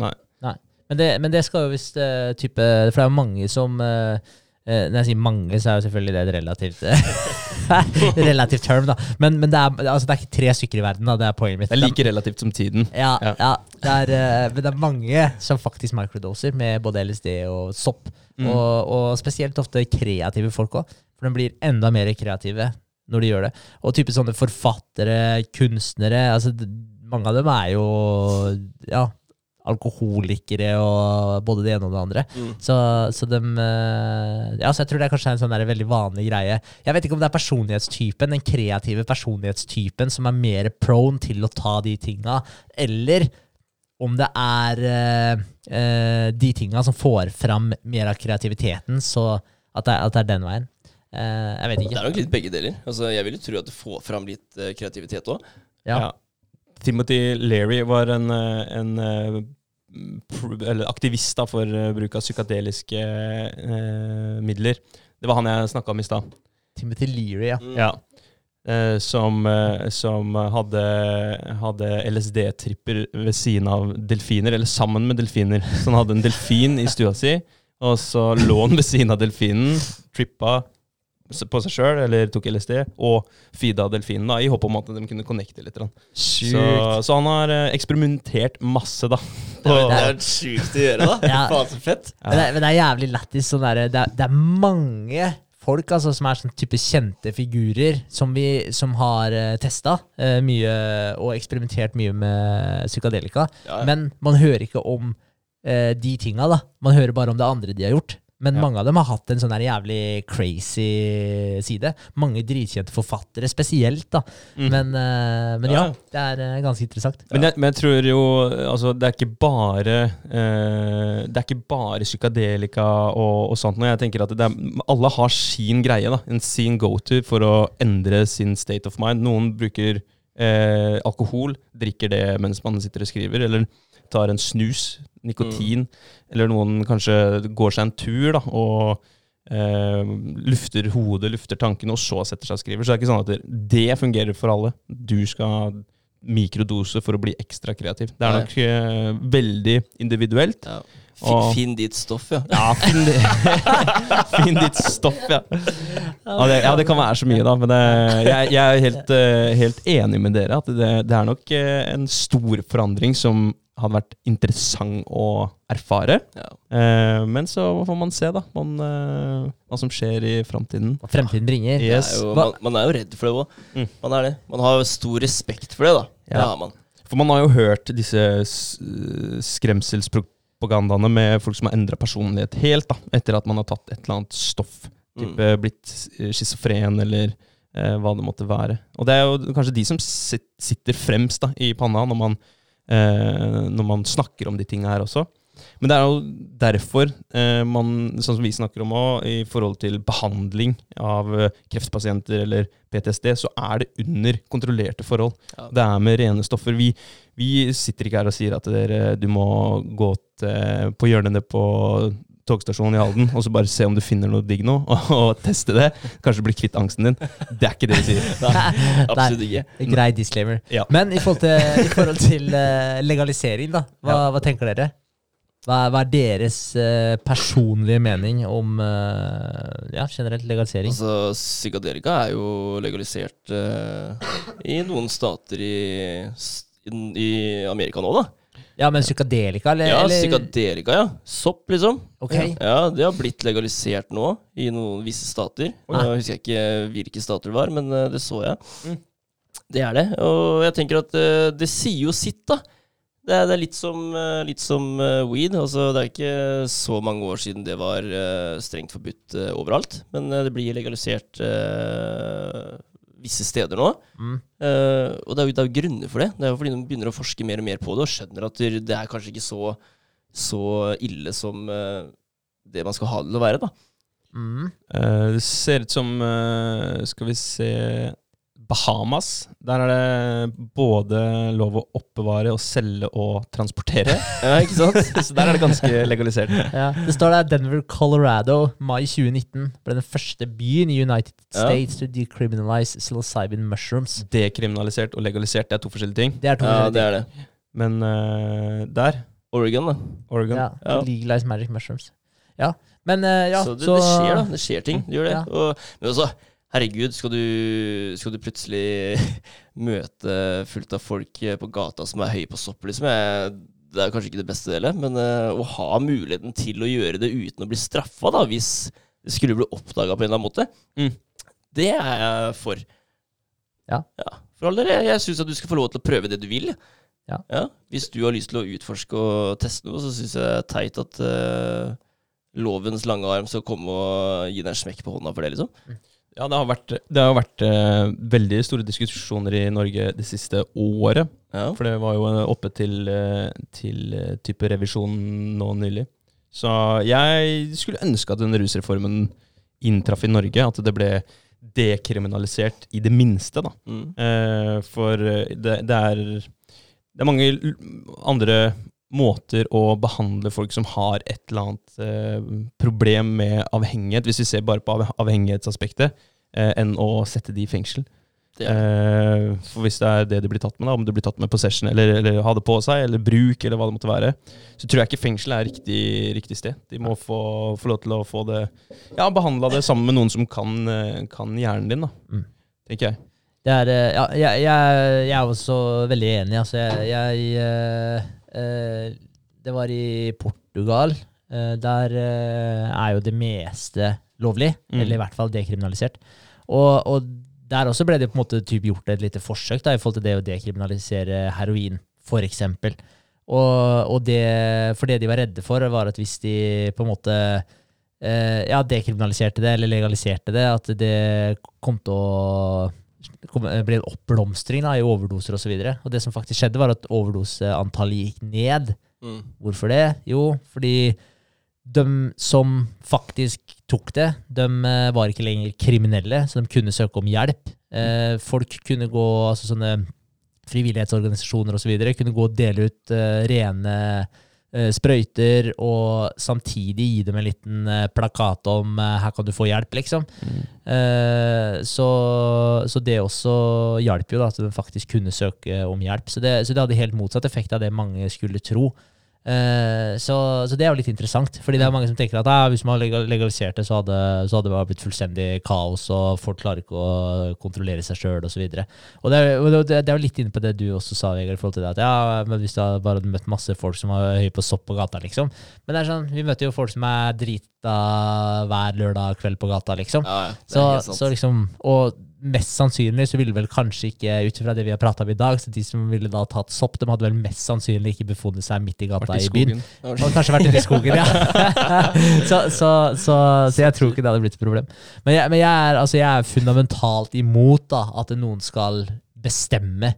Nei. Nei. Men det, men det skal jo visst uh, type For det er jo mange som eh, Når jeg sier mange, så er jo selvfølgelig det et relativt Relativt term, da. Men, men det, er, altså, det er ikke tre stykker i verden, da. Det er poenget mitt. Det er like relativt som tiden. Ja, Ja. ja. det er, eh, det er mange som faktisk microdoser med både LSD og sopp. Mm. Og, og spesielt ofte kreative folk òg. For de blir enda mer kreative når de gjør det. Og type sånne forfattere, kunstnere altså Mange av dem er jo ja, alkoholikere og både det ene og det andre. Mm. Så, så dem eh, Ja, så jeg tror det er kanskje en sånn der veldig vanlig greie. Jeg vet ikke om det er personlighetstypen, den kreative personlighetstypen, som er mer prone til å ta de tinga, eller om det er uh, eh, de tinga som får fram mer av kreativiteten, så at det, at det er den veien. Uh, jeg vet Det er nok litt begge deler. Altså, jeg vil jo tro at det får fram litt kreativitet òg. Ja. Ja. Timothy Leary var en, en eller aktivist da, for eh, bruk av psykadeliske eh, midler. Det var han jeg snakka om i stad. Timothy Leary, ja. Mm. Ja. eh, som, eh, som hadde, hadde LSD-tripper ved siden av delfiner, eller sammen med delfiner. Så han hadde en delfin i stua si, og så lå han ved siden av delfinen, trippa på seg sjøl, eller tok LSD, og feeda delfinen da, i håp om at de kunne connecte litt. grann. Så, så han har eh, eksperimentert masse, da. Det Og- er jo sjukt å gjøre, da. Ja. Faen, så fett. Men, det, men det er jævlig lættis. Sånn det, er- det er mange folk altså, som er sånn type kjente figurer, som, vi, som har uh, testa mye og eksperimentert mye med psykadelika. Ja, ja. Men man hører ikke om uh, de tinga, da. Man hører bare om det andre de har gjort. Men Ja. mange av dem har hatt en sånn jævlig crazy side. Mange dritkjente forfattere spesielt, da. Mm. Men, eh, men ja, det er eh, ganske interessant. Men jeg, men jeg tror jo altså, Det er ikke bare eh, Det er ikke bare psykadelika og, og sånt. noe. Jeg tenker at er, Alle har sin greie, da en sin go-to for å endre sin state of mind. Noen bruker eh, alkohol, drikker det mens man sitter og skriver, eller tar en snus, nikotin, eller noen kanskje går seg en tur da, og eh, lufter hodet, lufter tankene, og så setter seg og skriver. Så det er ikke sånn at det, det fungerer for alle. Du skal mikrodose for å bli ekstra kreativ. Det er nok eh, veldig individuelt. Ja. Og- Finn ditt stoff, ja. Ja, finn, det. finn ditt stoff, ja. Ja det, ja, det kan være så mye, da. Men det, jeg, jeg er helt, eh, helt enig med dere. At det, det er nok eh, en stor forandring som hadde vært interessant å erfare. ja. Eh, men så får man se, da. Man, eh, hva som skjer i framtiden. Hva fremtiden bringer. Yes. er jo, man, man er jo redd for det òg. Mm. Man er det. Man har jo stor respekt for det, da. Det har man. For man har jo hørt disse s- skremselspropagandaene med folk som har endra personlighet helt, da, etter at man har tatt et eller annet stoff. Mm. Blitt eh, schizofren eller eh, hva det måtte være. Og det er jo kanskje de som sitter fremst da, i panna når man, eh, når man snakker om de tinga her også. Men det er jo derfor eh, man, sånn som vi snakker om òg, i forhold til behandling av eh, kreftpasienter eller PTSD, så er det under kontrollerte forhold. Ja. Det er med rene stoffer. Vi, vi sitter ikke her og sier at dere, du må gå til, på hjørnene på togstasjonen i Halden og så bare se om du finner noe digg nå, og, og teste det. Kanskje bli kvitt angsten din. Det er ikke det vi sier. Absolutt ikke. Grei disclaimer. Ja. Men i forhold til, i forhold til uh, legalisering, da. Hva, hva tenker dere? Hva, er- hva er deres uh, personlige mening om uh, ja, generelt legalisering? Altså, psykadelika er jo legalisert i noen stater i, i, i Amerika nå, da. Ja, men psykadelika, eller? Ja, eller- psykadelika, ja. Sopp, liksom. Ok. Ja, det har blitt legalisert nå i noen visse stater. Oi. Nå husker jeg ikke hvilke stater det var, men eh, det så jeg. Mm. Det er det. Og jeg tenker at eh, det sier jo sitt, da. Det er, det er litt som, eh, litt som weed. Altså, det er ikke så mange år siden det var strengt forbudt overalt. Men det blir legalisert visse steder nå. Mm. Uh, og det er, jo, det er jo grunner for det. Det er jo fordi de begynner å forske mer og mer på det, og skjønner at det det er kanskje ikke så, så ille som uh, det man skal ha det til å være. da. Mm. Uh, det ser ut som Skal vi se Bahamas. Der er det både lov å oppbevare og selge og transportere. Ja, ikke sant? Så der er det ganske legalisert. Ja. Det står der Denver, Colorado, mai 2019 ble den første byen i United Ja. States to decriminalize psilocybin mushrooms. Dekriminalisert og legalisert, det er to forskjellige ting. Det er to Ja, forskjellige det er det. Men uh, der, Oregon, da. Oregon Ja, Ja. Legalize magic mushrooms. Ja, men uh, ja, så det, det skjer, da. Det skjer ting. Det gjør det. Ja. Og, men også, herregud, skal du, skal du plutselig møte fullt av folk på gata som er høye på sopp, liksom? Jeg, det er kanskje ikke det beste delet, men eh, å ha muligheten til å gjøre det uten å bli straffa, da, hvis det skulle bli oppdaga på en eller annen måte, Mm. det er jeg for. Ja. For all del, jeg, jeg syns at du skal få lov til å prøve det du vil. Ja. Hvis du har lyst til å utforske og teste noe, så syns jeg det er teit at uh, lovens lange arm skal komme og gi deg en smekk på hånda for det, liksom. Ja, det har vært, det har vært eh, veldig store diskusjoner i Norge det siste året. Ja. For det var jo eh, oppe til, eh, til eh, type revisjon nå nylig. Så jeg skulle ønske at den rusreformen inntraff i Norge. At det ble dekriminalisert i det minste, da. Mm. Eh, for eh, det, det, er, det er mange andre måter å behandle folk som har et eller annet eh, problem med avhengighet, hvis vi ser bare på avhengighetsaspektet, eh, enn å sette de i fengsel. Er Eh, for hvis det er det de blir tatt med, da, om det blir tatt med possession eller, eller ha det på seg, eller bruk, eller hva det måtte være, så tror jeg ikke fengsel er riktig, riktig sted. De må få, få lov til å få det Ja, behandla det sammen med noen som kan, eh, kan hjernen din, da. Mm. Tenker jeg. Det er, eh, ja, jeg, jeg, jeg er også veldig enig. Altså, jeg, jeg eh, eh, Det var i Portugal. Der er jo det meste lovlig, Mm. eller i hvert fall dekriminalisert. Og, og der også ble det på en måte typ gjort et lite forsøk da, i forhold til det å dekriminalisere heroin, eksempel. Og, og det, for det de var redde for, var at hvis de på en måte ja, dekriminaliserte det, eller legaliserte det, at det kom til å ble en oppblomstring da, i overdoser osv. Og, så videre. og det som faktisk skjedde, var at overdoseantallet gikk ned. Mm. Hvorfor det? Jo, fordi de som faktisk tok det, de eh, var ikke lenger kriminelle, så de kunne søke om hjelp. Eh, folk kunne gå, altså sånne frivillighetsorganisasjoner osv., kunne gå og dele ut eh, rene eh, sprøyter, og samtidig gi dem en liten eh, plakat om eh, 'her kan du få hjelp', liksom. Mm. så, så det også hjalp jo da, at de faktisk kunne søke om hjelp. Så det, så det hadde helt motsatt effekt av det mange skulle tro. Eh, så, så det er jo litt interessant, fordi det er mange som tenker at ah, hvis man legaliserte legalisert det, så hadde, så hadde det blitt fullstendig kaos, og folk klarer ikke å kontrollere seg sjøl osv. Og, så og det, er- og det, er jo litt inne på det du også sa, Vegard, i forhold til det at ja, men hvis du hadde bare hadde møtt masse folk som var høye på sopp på gata, liksom. Men det er sånn, vi møter jo folk som er drita hver lørdag kveld på gata, liksom. Ja, Så, så liksom, og mest sannsynlig så ville vel kanskje ikke, ut fra det vi har prata om i dag, så de som ville da tatt sopp, de hadde vel mest sannsynlig ikke befunnet seg midt i gata i, i byen. Og kanskje vært ute i skogen, ja. så, så, så, så jeg tror ikke det hadde blitt et problem. Men jeg, men jeg, er, altså jeg er fundamentalt imot da, at noen skal bestemme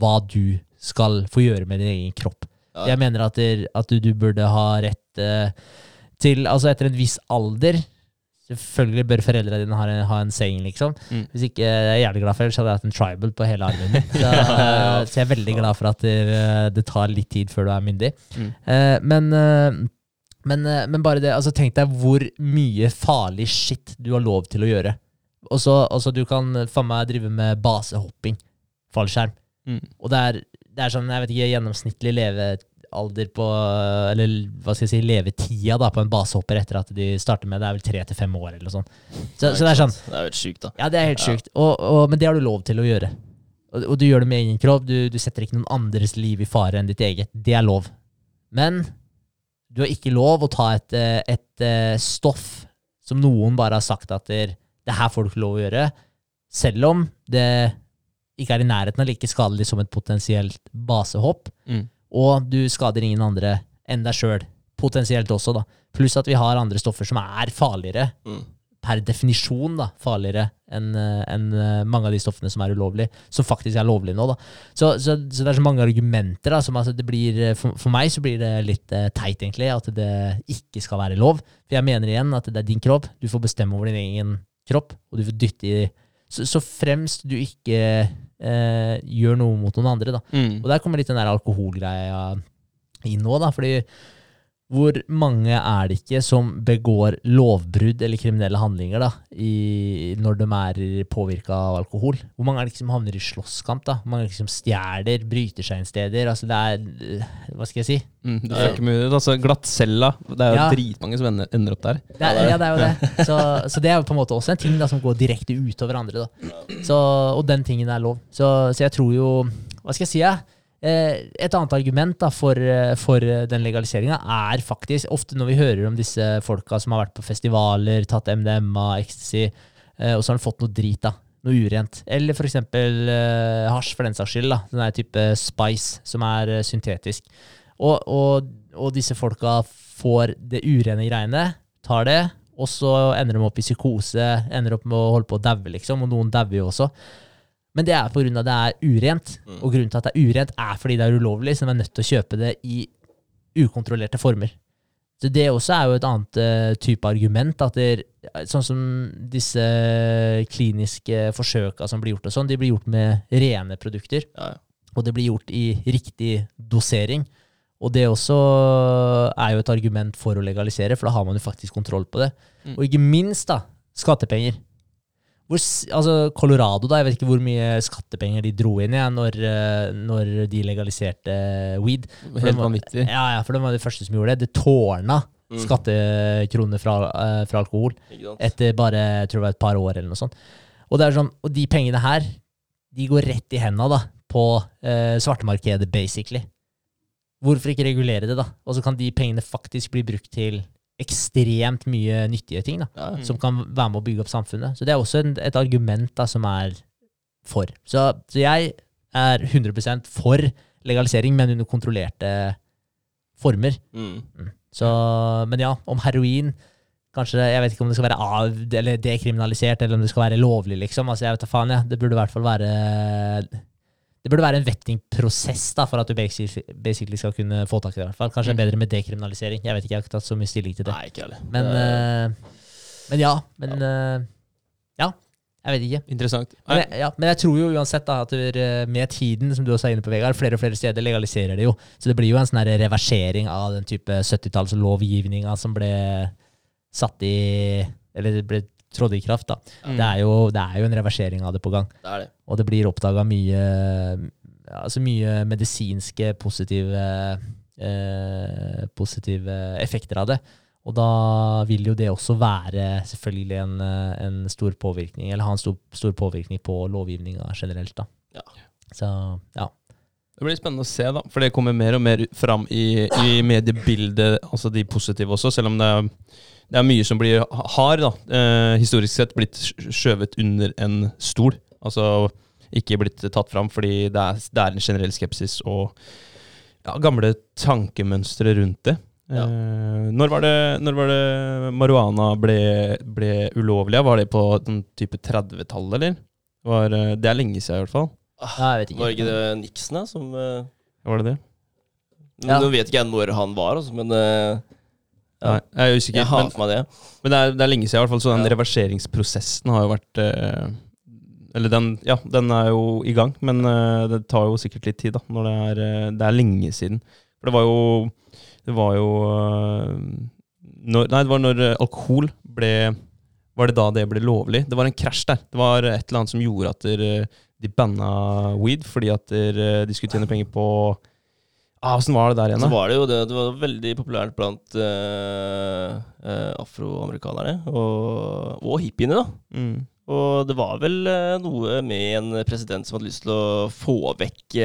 hva du skal få gjøre med din egen kropp. Jeg mener at, der, at du, du burde ha rett uh, til Altså etter en viss alder Selvfølgelig bør foreldrene dine ha en, ha en saying, liksom. Mm. Hvis ikke jeg er jævlig glad for det, så hadde jeg hatt en tribal på hele armen min. Så, så jeg er veldig glad for at det, det tar litt tid før du er myndig. Mm. Eh, men, eh, men, eh, men bare det, altså tenk deg hvor mye farlig shit du har lov til å gjøre. Og så du kan faen meg drive med basehopping, fallskjerm. Mm. Og det er, det er sånn, jeg vet ikke, gjennomsnittlig levealder på Eller hva skal jeg si, levetida da, på en basehopper etter at de starter med, det er vel tre til fem år eller noe sånt. Så, så det er sånn, Det er jo helt sjukt, da. ja, det er helt sjukt. Og, og, men det har du lov til å gjøre. Og, og du gjør det med egen kropp. Du, du setter ikke noen andres liv i fare enn ditt eget. Det er lov. Men du har ikke lov å ta et, eh, et, eh, stoff som noen bare har sagt at det, det her får du ikke lov å gjøre, selv om det ikke er i nærheten av like skadelig som et potensielt basehopp, Mm. Og du skader ingen andre enn deg sjøl. Potensielt også, da. Pluss at vi har andre stoffer som er farligere Mm. per definisjon da, farligere enn en eh, mange av de stoffene som er ulovlige, som faktisk er lovlige nå. da. Så, så, så det er så mange argumenter. da, som altså det blir, eh, for, for meg så blir det litt eh, teit, egentlig, at det ikke skal være lov. For jeg mener igjen at det er din kropp, du får bestemme over din egen kropp, og du får dytte i Så, så fremst du ikke eh, gjør noe mot noen andre, da. Mm. Og der kommer litt den der alkoholgreia inn nå, da. Fordi hvor mange er det ikke som begår lovbrudd eller kriminelle handlinger da, i, når de er påvirka av alkohol? Hvor mange er det ikke som havner i slåsskamp? da? Hvor mange er det ikke som stjeler, bryter seg inn steder? Altså det er øh, Hva skal jeg si? Mm, du er ikke mulig. det. Altså, Glattcella. Det er jo Ja. dritmange som ender, ender opp der. Det er, ja, det er jo det. Så, så det er jo på en måte også en ting da, som går direkte utover andre. da. Så, og den tingen er lov. Så, så jeg tror jo Hva skal jeg si? Ja? Eh, et annet argument da, for, eh, for eh, den legaliseringa er faktisk ofte når vi hører om disse folka som har vært på festivaler, tatt MDMA, ecstasy, og så har de fått noe drit. da, Noe urent. Eller eh, hasj, for den saks skyld. da, Den der type spice som er syntetisk. Og, og, og disse folka får det urene greiene, tar det, og så ender de opp i psykose, ender opp med å holde på å daue, liksom. Og noen dauer jo også. Men det er av det er urent. Og grunnen til at det er urent, er fordi det er ulovlig, så de er nødt til å kjøpe det i ukontrollerte former. Så det også er jo et annet uh, type argument. At det, sånn som disse kliniske forsøka som blir gjort, og sånn, de blir gjort med rene produkter. Ja, ja. Og det blir gjort i riktig dosering. Og det også er jo et argument for å legalisere, for da har man jo faktisk kontroll på det. Mm. Og ikke minst da, skattepenger. Hvor, altså Colorado, da, jeg vet ikke hvor mye skattepenger de dro inn igjen når, eh, når de legaliserte weed. For Helt vanvittig. Ja, ja, for det var de første som gjorde det. Det tårna Mm. skattekroner fra, eh, fra alkohol etter bare jeg tror det var et par år eller noe sånt. Og, er sånn, og de pengene her, de går rett i henda da, på eh, svartemarkedet, basically. Hvorfor ikke regulere det, da? Og så kan de pengene faktisk bli brukt til ekstremt mye nyttige ting, da, Ja. som kan være med å bygge opp samfunnet. Så det er også en, et argument da, som er for. Så, så jeg er 100% for legalisering, men under kontrollerte former. Mm. Så, men ja, om heroin Kanskje, Jeg vet ikke om det skal være av, eller dekriminalisert, eller om det skal være lovlig, liksom. Altså, jeg vet da faen, jeg. Det burde i hvert fall være Det burde være en vettingprosess da, for at du basically, skal kunne få tak i det. i hvert fall. Kanskje Mm. bedre med dekriminalisering. Jeg vet ikke, jeg har ikke tatt så mye stilling til det. Nei, ikke heller. Men, uh, men ja. Men eh, ja. Jeg vet ikke. Interessant. Men jeg, ja, men jeg tror jo uansett da, at eh, med tiden, som du også er inne på, Vegard, flere og flere steder legaliserer det jo. Så det blir jo en sånn reversering av den type 70-tallslovgivninga som ble satt i Eller det ble trådde i kraft, da. Mm. Det, er jo, det er jo en reversering av det på gang. Det er det. Og det blir oppdaga mye altså mye medisinske positive eh, positive effekter av det. Og da vil jo det også være selvfølgelig en, en stor påvirkning, eller ha en stor, stor påvirkning på lovgivninga generelt. da. Ja. Så ja. Det blir spennende å se, da. For det kommer mer og mer fram i, i mediebildet, altså de positive også, selv om det er, det er mye som blir har, da, eh, historisk sett, blitt skjøvet under en stol. Altså ikke blitt tatt fram fordi det er, det er en generell skepsis og ja, gamle tankemønstre rundt det. Ja. Eh, når, var det, når var det marihuana ble, ble ulovlig? Var det på den type 30-tallet, eller? Var, eh, det er lenge siden, i hvert fall. Nei, jeg vet ikke. Var ikke det Nixon da, som eh, Var det det? Ja. Nå vet ikke jeg når han var, altså, men eh, Ja. Nei, jeg er usikker. jeg har Men, for meg det. men det, er, det er lenge siden, i hvert fall. Så den Ja. reverseringsprosessen har jo vært eh, Eller den, ja, den er jo i gang, men eh, det tar jo sikkert litt tid, da. Når det er, eh, det er lenge siden. For det var jo Det var jo eh, når, Nei, det var når eh, alkohol ble Var det da det ble lovlig? Det var en krasj der. Det var et eller annet som gjorde at der, de banna weed fordi at der, de skulle tjene penger på ah, Åssen var det der igjen, Så da? var det jo det, det var veldig populært blant uh, uh, afroamerikanere. og, og hippiene, da. Mm. Og det var vel uh, noe med en president som hadde lyst til å få vekk,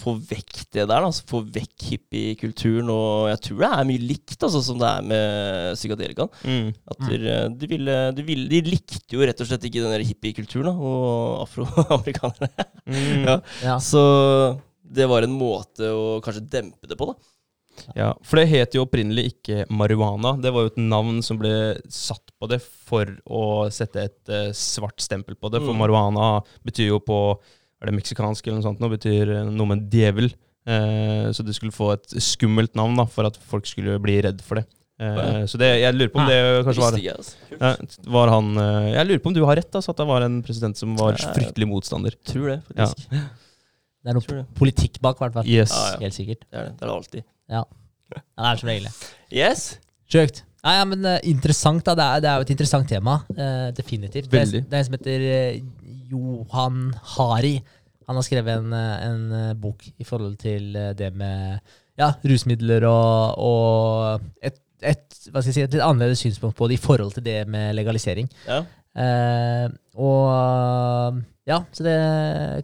få vekk det der. Altså få vekk hippiekulturen. Og jeg tror det er mye likt altså, som det er med psykadelikaen. Mm. At de, ville, de, ville, de likte jo rett og slett ikke den hippiekulturen, og afroamerikanerne. Mm. Ja. Ja. Så det var en måte å kanskje dempe det på, da. Ja, for det het jo opprinnelig ikke marihuana. Det var jo et navn som ble satt på det for å sette et uh, svart stempel på det. For Mm. marihuana betyr jo på Er det meksikansk eller noe sånt? Nå betyr noe med djevel. Uh, så det skulle få et skummelt navn da, for at folk skulle bli redd for det. Eh, så det, jeg lurer på om det kanskje var, jeg, altså. Ja, var han Jeg lurer på om du har rett, altså, at det var en president som var Ja, ja. fryktelig motstander. Tror det, faktisk. Det er noe politikk bak, i hvert fall. Yes. Ja, ja. Helt sikkert. Det er det. Det er det alltid. Ja. ja, det er som regel det. Yes. Sjukt. Ja, ja, men uh, interessant, da. Det er, det er jo et interessant tema. Uh, definitivt. Det Veldig. det er en som heter uh, Johan Hari. Han har skrevet en, en bok i forhold til det med ja, rusmidler og, og et, et, hva skal jeg si, et litt annerledes synspunkt på det i forhold til det med legalisering. Ja. Eh, og ja, så det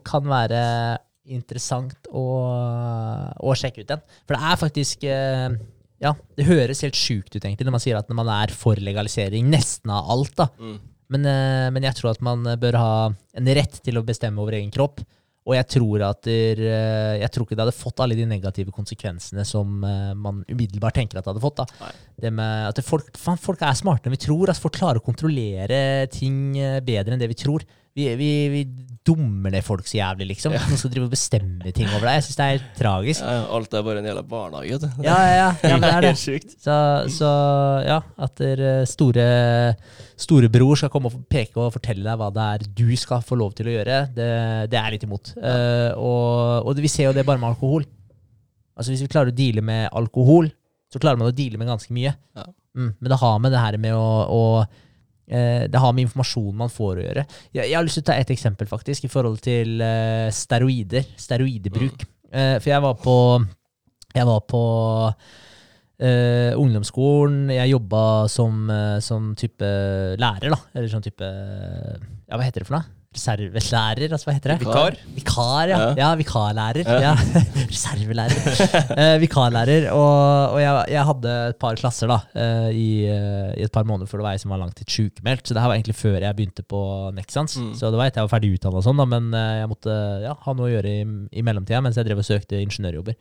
kan være interessant å, å sjekke ut den. For det er faktisk eh, Ja, det høres helt sjukt ut egentlig når man sier at man er for legalisering nesten av alt. da. Mm. Men, eh, men jeg tror at man bør ha en rett til å bestemme over egen kropp. Og jeg tror at der, eh, jeg tror ikke det hadde fått alle de negative konsekvensene som man umiddelbart tenker at det hadde fått. da. Nei. Det med at folk, folk er smartere enn vi tror. Altså, folk klarer å kontrollere ting bedre enn det vi tror. Vi, vi, vi dummer ned folk så jævlig, liksom. Noen skal drive og bestemme ting over deg. Jeg syns det er tragisk. Ja, ja, alt er bare en jævla barnehage, vet du. Ja, ja, ja. ja men det er det. Så, så ja, at eh, store storebror skal komme og peke og fortelle deg hva det er du skal få lov til å gjøre, det, det er litt imot. Uh, og, og vi ser jo det bare med alkohol. Altså Hvis vi klarer å deale med alkohol, så klarer man å deale med ganske mye. Ja. Mm, men det har med det her med å, å det har med informasjonen man får å gjøre. Jeg, jeg har lyst til å ta et eksempel, faktisk, i forhold til eh, steroider. Steroidebruk. Eh, for jeg var på Jeg var på uh, ungdomsskolen. Jeg jobba som, eh, som type lærer, da. Eller sånn type Ja, hva heter det for noe? Reservelærer, altså hva heter det? Vikar? Vikar, ja. Ja. vikarlærer. Ja. Reservelærer. Eh, vikarlærer. Og, og jeg, jeg hadde et par klasser da, eh, i, eh, i et par måneder før det var jeg som var langtidssjukmeldt. Så det her var egentlig før jeg begynte på Nexans. Mm. Så det var etter jeg var ferdig utdanna, sånn, da, men eh, jeg måtte ja, ha noe å gjøre i, i mellomtida mens jeg drev og søkte ingeniørjobber.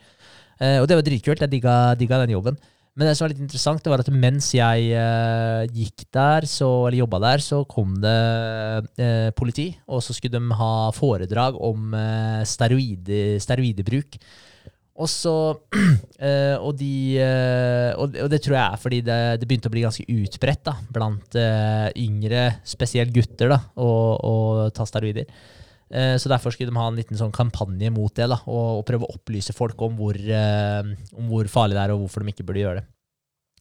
Eh, og det var dritkult. Jeg digga, digga den jobben. Men det som var litt interessant, det var at mens jeg eh, gikk der, så, eller jobba der, så kom det eh, politi, og så skulle de ha foredrag om eh, steroide, steroidebruk. Og så eh, og, de, eh, og, det tror jeg er fordi det, det begynte å bli ganske utbredt da, blant eh, yngre, spesielt gutter, da, å ta steroider. Eh, Så derfor skulle de ha en liten sånn kampanje mot det, da, og, og prøve å opplyse folk om hvor, eh, om hvor farlig det er, og hvorfor de ikke burde gjøre det.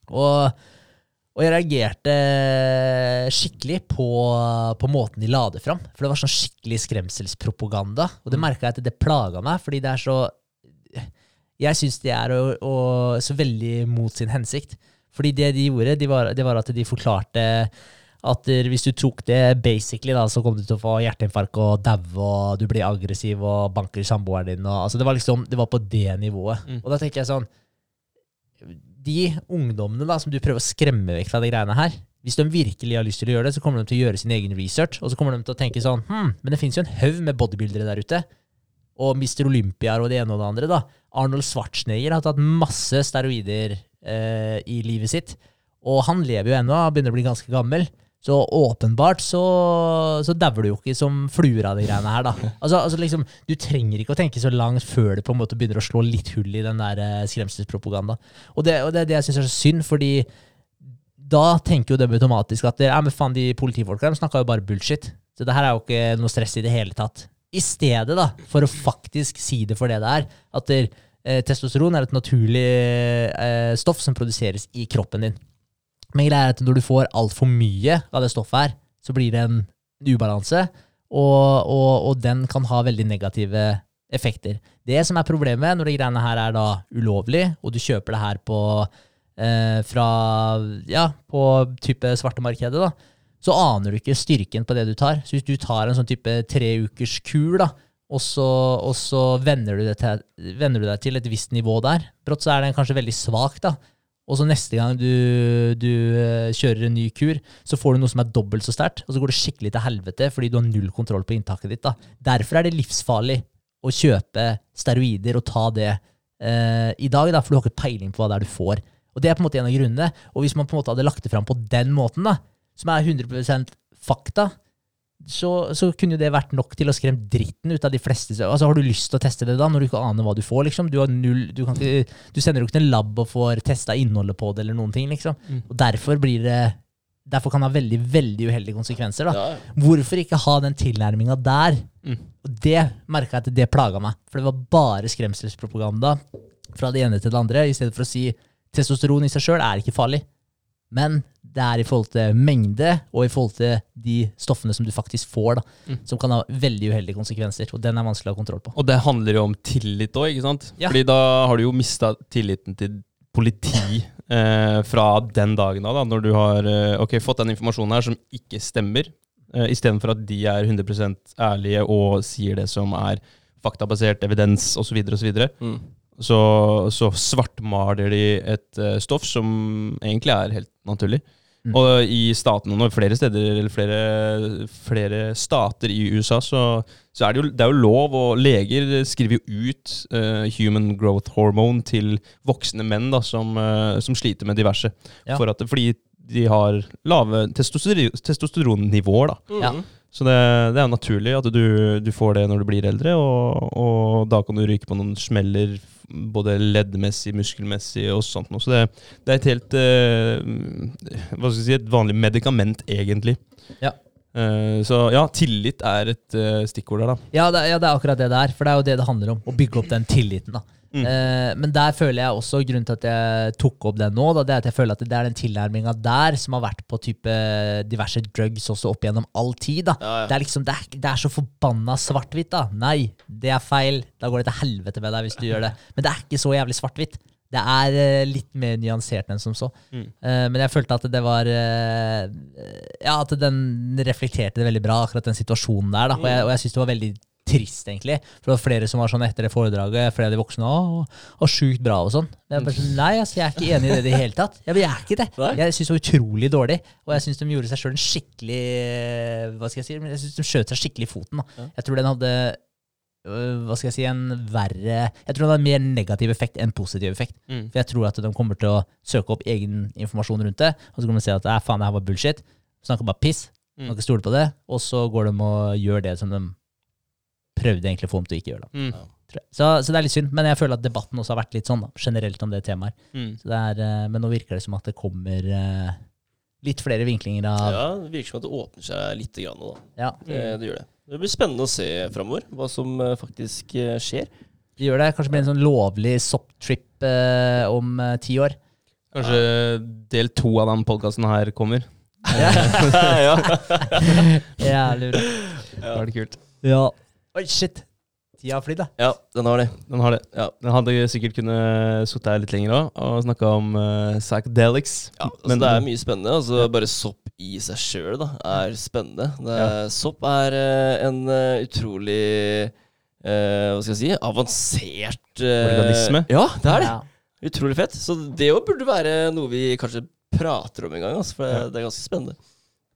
Og, og jeg reagerte skikkelig på, på måten de la det fram. For det var sånn skikkelig skremselspropaganda. Og det merka jeg at det plaga meg, fordi det er så Jeg syns de er å, å, så veldig mot sin hensikt. Fordi det de gjorde, det var, det var at de forklarte at hvis du tok det basically, da, så kom du til å få hjerteinfarkt og daue, og du blir aggressiv og banker samboeren din. Og, altså det var liksom, det var på det nivået. Mm. Og da tenker jeg sånn De ungdommene da, som du prøver å skremme vekk fra de greiene her, hvis de virkelig har lyst til å gjøre det, så kommer de til å gjøre sin egen research. Og så kommer de til å tenke sånn hm, Men det finnes jo en haug med bodybuildere der ute. Og Mr. Olympiaer og det ene og det andre. da. Arnold Schwarzenegger har tatt masse steroider eh, i livet sitt. Og han lever jo ennå, begynner å bli ganske gammel. Så åpenbart så, så dauer du jo ikke som fluer av de greiene her, da. Altså, altså liksom, Du trenger ikke å tenke så langt før det på en måte begynner å slå litt hull i den der eh, skremselspropaganda. Og det, og det er det jeg syns er så synd, fordi da tenker jo de automatisk at ja, men faen, de politifolka snakka jo bare bullshit. Så det her er jo ikke noe stress i det hele tatt. I stedet, da, for å faktisk si det for det det er, at der, eh, testosteron er et naturlig eh, stoff som produseres i kroppen din. Men greia er at når du får altfor mye av det stoffet her, så blir det en ubalanse, og, og, og den kan ha veldig negative effekter. Det som er problemet når de greiene her er da ulovlig, og du kjøper det her på eh, fra ja, på type svartemarkedet, da, så aner du ikke styrken på det du tar. Så hvis du tar en sånn type treukers kur, da, og så, og så venner, du til, venner du deg til et visst nivå der, brått så er den kanskje veldig svak, da. Og så neste gang du, du eh, kjører en ny kur, så får du noe som er dobbelt så sterkt, og så går det skikkelig til helvete fordi du har null kontroll på inntaket ditt. da. Derfor er det livsfarlig å kjøpe steroider og ta det eh, i dag, da, for du har ikke peiling på hva det er du får. Og Det er på en måte en av grunnene. Og hvis man på en måte hadde lagt det fram på den måten, da, som er 100% fakta, så, så kunne jo det vært nok til å skremme dritten ut av de fleste. Altså Har du lyst til å teste det da, når du ikke aner hva du får? liksom? Du, har null, du, kan du sender jo ikke til en lab og får testa innholdet på det, eller noen ting. liksom. Mm. Og Derfor blir det Derfor kan det ha veldig veldig uheldige konsekvenser. da. Ja, Hvorfor ikke ha den tilnærminga der? Mm. Og det merka jeg at det plaga meg. For det var bare skremselspropaganda fra det ene til det andre, i stedet for å si testosteron i seg sjøl er ikke farlig. Men det er i forhold til mengde og i forhold til de stoffene som du faktisk får, da, Mm. som kan ha veldig uheldige konsekvenser. Og den er vanskelig å ha kontroll på. Og det handler jo om tillit òg, ikke sant? Ja. Fordi da har du jo mista tilliten til politi eh, fra den dagen av, da, når du har okay, fått den informasjonen her som ikke stemmer, eh, istedenfor at de er 100 ærlige og sier det som er faktabasert evidens osv., osv. Mm. Så, så svartmaler de et uh, stoff som egentlig er helt naturlig. Mm. Og i statene flere steder, eller flere, flere stater i USA, så, så er det jo, det er jo lov, og leger skriver jo ut uh, human growth hormone til voksne menn da, som, uh, som sliter med diverse. Ja. For at, fordi de har lave testoster testosteronnivåer. da. Mm. Ja. Så det, det er naturlig at du, du får det når du blir eldre, og, og da kan du ryke på noen smeller både leddmessig, muskelmessig og sånt noe. Så det, det er et helt eh, Hva skal jeg si, et vanlig medikament, egentlig. Ja. Eh, så ja, tillit er et eh, stikkord der, da. Ja det, ja, det er akkurat det det er. For det er jo det det handler om. Å bygge opp den tilliten. da. Mm. Eh, men der føler jeg også, grunnen til at jeg tok opp den nå, da, det er at jeg føler at det er den tilnærminga der som har vært på type diverse drugs også opp gjennom all tid. da. Ja, ja. Det er liksom, det er, det er så forbanna svart-hvitt. da. Nei, det er feil. Da går det til helvete med deg hvis du gjør det. Men det er ikke så jævlig svart-hvitt. Det er eh, litt mer nyansert enn som så. Mm. Uh, men jeg følte at det var uh, Ja, at den reflekterte det veldig bra, akkurat den situasjonen der. da. Og jeg, og jeg syns det var veldig trist, egentlig. For det var flere som var sånn etter det foredraget, flere av de voksne Å, og sjukt bra og sånn. Jeg, bare sånn, Nei, altså, jeg er ikke enig i det i det hele tatt. Jeg, jeg er ikke det. Jeg syns det var utrolig dårlig. Og jeg syns de gjorde seg sjøl en skikkelig Hva skal jeg si? Jeg synes de skjøt seg skikkelig i foten. da. Jeg tror den hadde øh, hva skal jeg si, en verre Jeg tror den hadde mer negativ effekt enn positiv effekt. Mm. For jeg tror at de kommer til å søke opp egen informasjon rundt det, og så kommer de til å si at "Æ, faen, det her var bullshit. Snakker bare piss. Mm. Kan ikke stole på det. Og så går de og gjør det som de prøvde egentlig å få dem til å ikke gjøre. det. Mm. så, så det er litt synd, men jeg føler at debatten også har vært litt sånn da, generelt om det temaet. Mm. Så det er, eh, men nå virker det som at det kommer eh, litt flere vinklinger av Ja, det virker som at det åpner seg litt grann nå. da. Ja, Det, det gjør det. Det blir spennende å se framover hva som eh, faktisk skjer. det gjør det. Kanskje blir en sånn lovlig sopptrip eh, om eh, ti år. Kanskje del to av den podkasten her kommer. ja. Jævlig bra. Da er det kult. Ja. Oi, shit. Tida har flydd, da. ja, den har det. Den har det. Ja. Den hadde sikkert kunnet sittet her litt lenger òg og snakka om uh, psychedelics. Ja, altså Men- det er mye spennende. Altså Bare sopp i seg sjøl er spennende. Det ja. Sopp er uh, en uh, utrolig eh, Hva skal jeg si avansert Organisme. Ja, det er det. Ja. Utrolig fett. Så det òg burde være noe vi kanskje prater om en gang. Altså, for det, det er ganske spennende.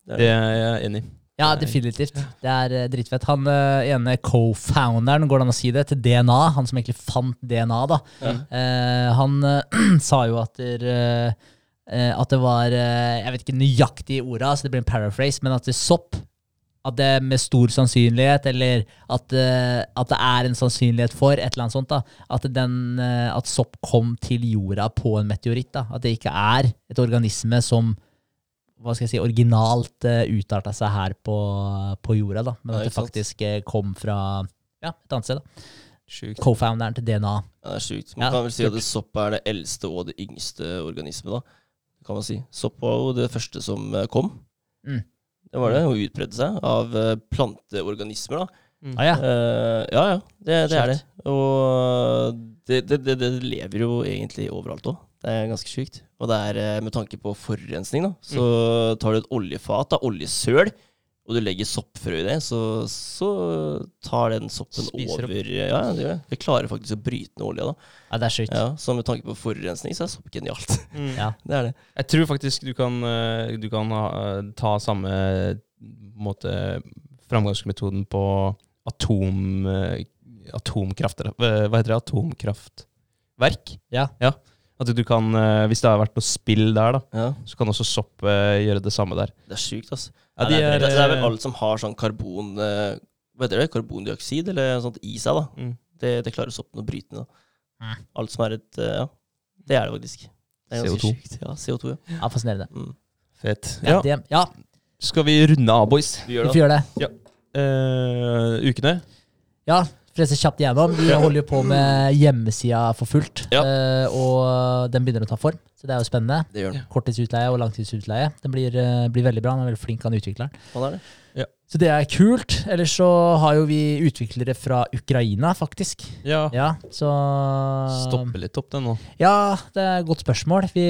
Det er Det er jeg enig i. Ja, definitivt. Det er eh, dritfett. Han eh, ene co-founderen, går det an å si det, til DNA, han som egentlig fant DNA, da, Ja. eh, han eh, sa jo at, der, eh, at det var eh, Jeg vet ikke nøyaktig orda, så det blir en paraphrase, men at det sopp at det med stor sannsynlighet, eller at, at det er en sannsynlighet for et eller annet sånt, da, at, den, at sopp kom til jorda på en meteoritt. Da, at det ikke er et organisme som hva skal jeg si, originalt uh, utarta seg her på, på jorda, da, men Ja, at det faktisk eh, kom fra ja, et annet sted. da. Co-founderen til DNA. Ja, det er sjukt. Man Ja, kan vel si at det sopp er det eldste og det yngste organismet, da. Kan man si. Sopp var jo det første som eh, kom. Mm. Det var det, og utbredde seg av eh, planteorganismer, da. Ah, ja. Uh, ja, ja. Det, det er det. Og det, det, det, det lever jo egentlig overalt òg. Det er ganske sjukt. Og det er eh, med tanke på forurensning, da. Så tar du et oljefat av oljesøl, og du legger soppfrø i det, så, så tar den soppen Spiser opp. Ja, det gjør det. Det klarer faktisk å bryte ned olja, da. ja, det er sjukt. Ja, Så med tanke på forurensning, så er sopp genialt. Mm. Ja. det er det. Jeg tror faktisk du kan, eh, du kan ha, eh, ta samme måte framgangsmetoden på atom, atomkraft Hva heter det? Atomkraftverk? Ja. At du kan, eh, Hvis det har vært noe spill der, da, Ja, så kan også sopp eh, gjøre det samme der. Det er sjukt, altså. Ja, det, er, det, er vel eh, alt som har sånn karbon det? Karbondioksid eller noe sånt i seg, da. Mm. Det, det klarer soppen å bryte ned. Mm. Alt som er et Ja, det er det faktisk. Det er CO2. Sykt. Ja, CO2, ja. Ja, Fascinerende. Mm. Fett. Ja, Ja, ja skal vi runde av, boys? Vi vi gjør får det. gjøre det. Eh, ukene? Ja, frese kjapt gjennom. Vi holder jo på med hjemmesida for fullt, Ja. eh, og den begynner å ta form. Så det er jo spennende. Det gjør den. Korttidsutleie og langtidsutleie. Den blir, eh, blir veldig bra. Han er veldig flink, han utvikleren. Hva er det. Så det er kult. Ellers så har jo vi utviklere fra Ukraina, faktisk. Ja. Ja, så Stoppe litt opp, det nå. Ja, det er et godt spørsmål. Vi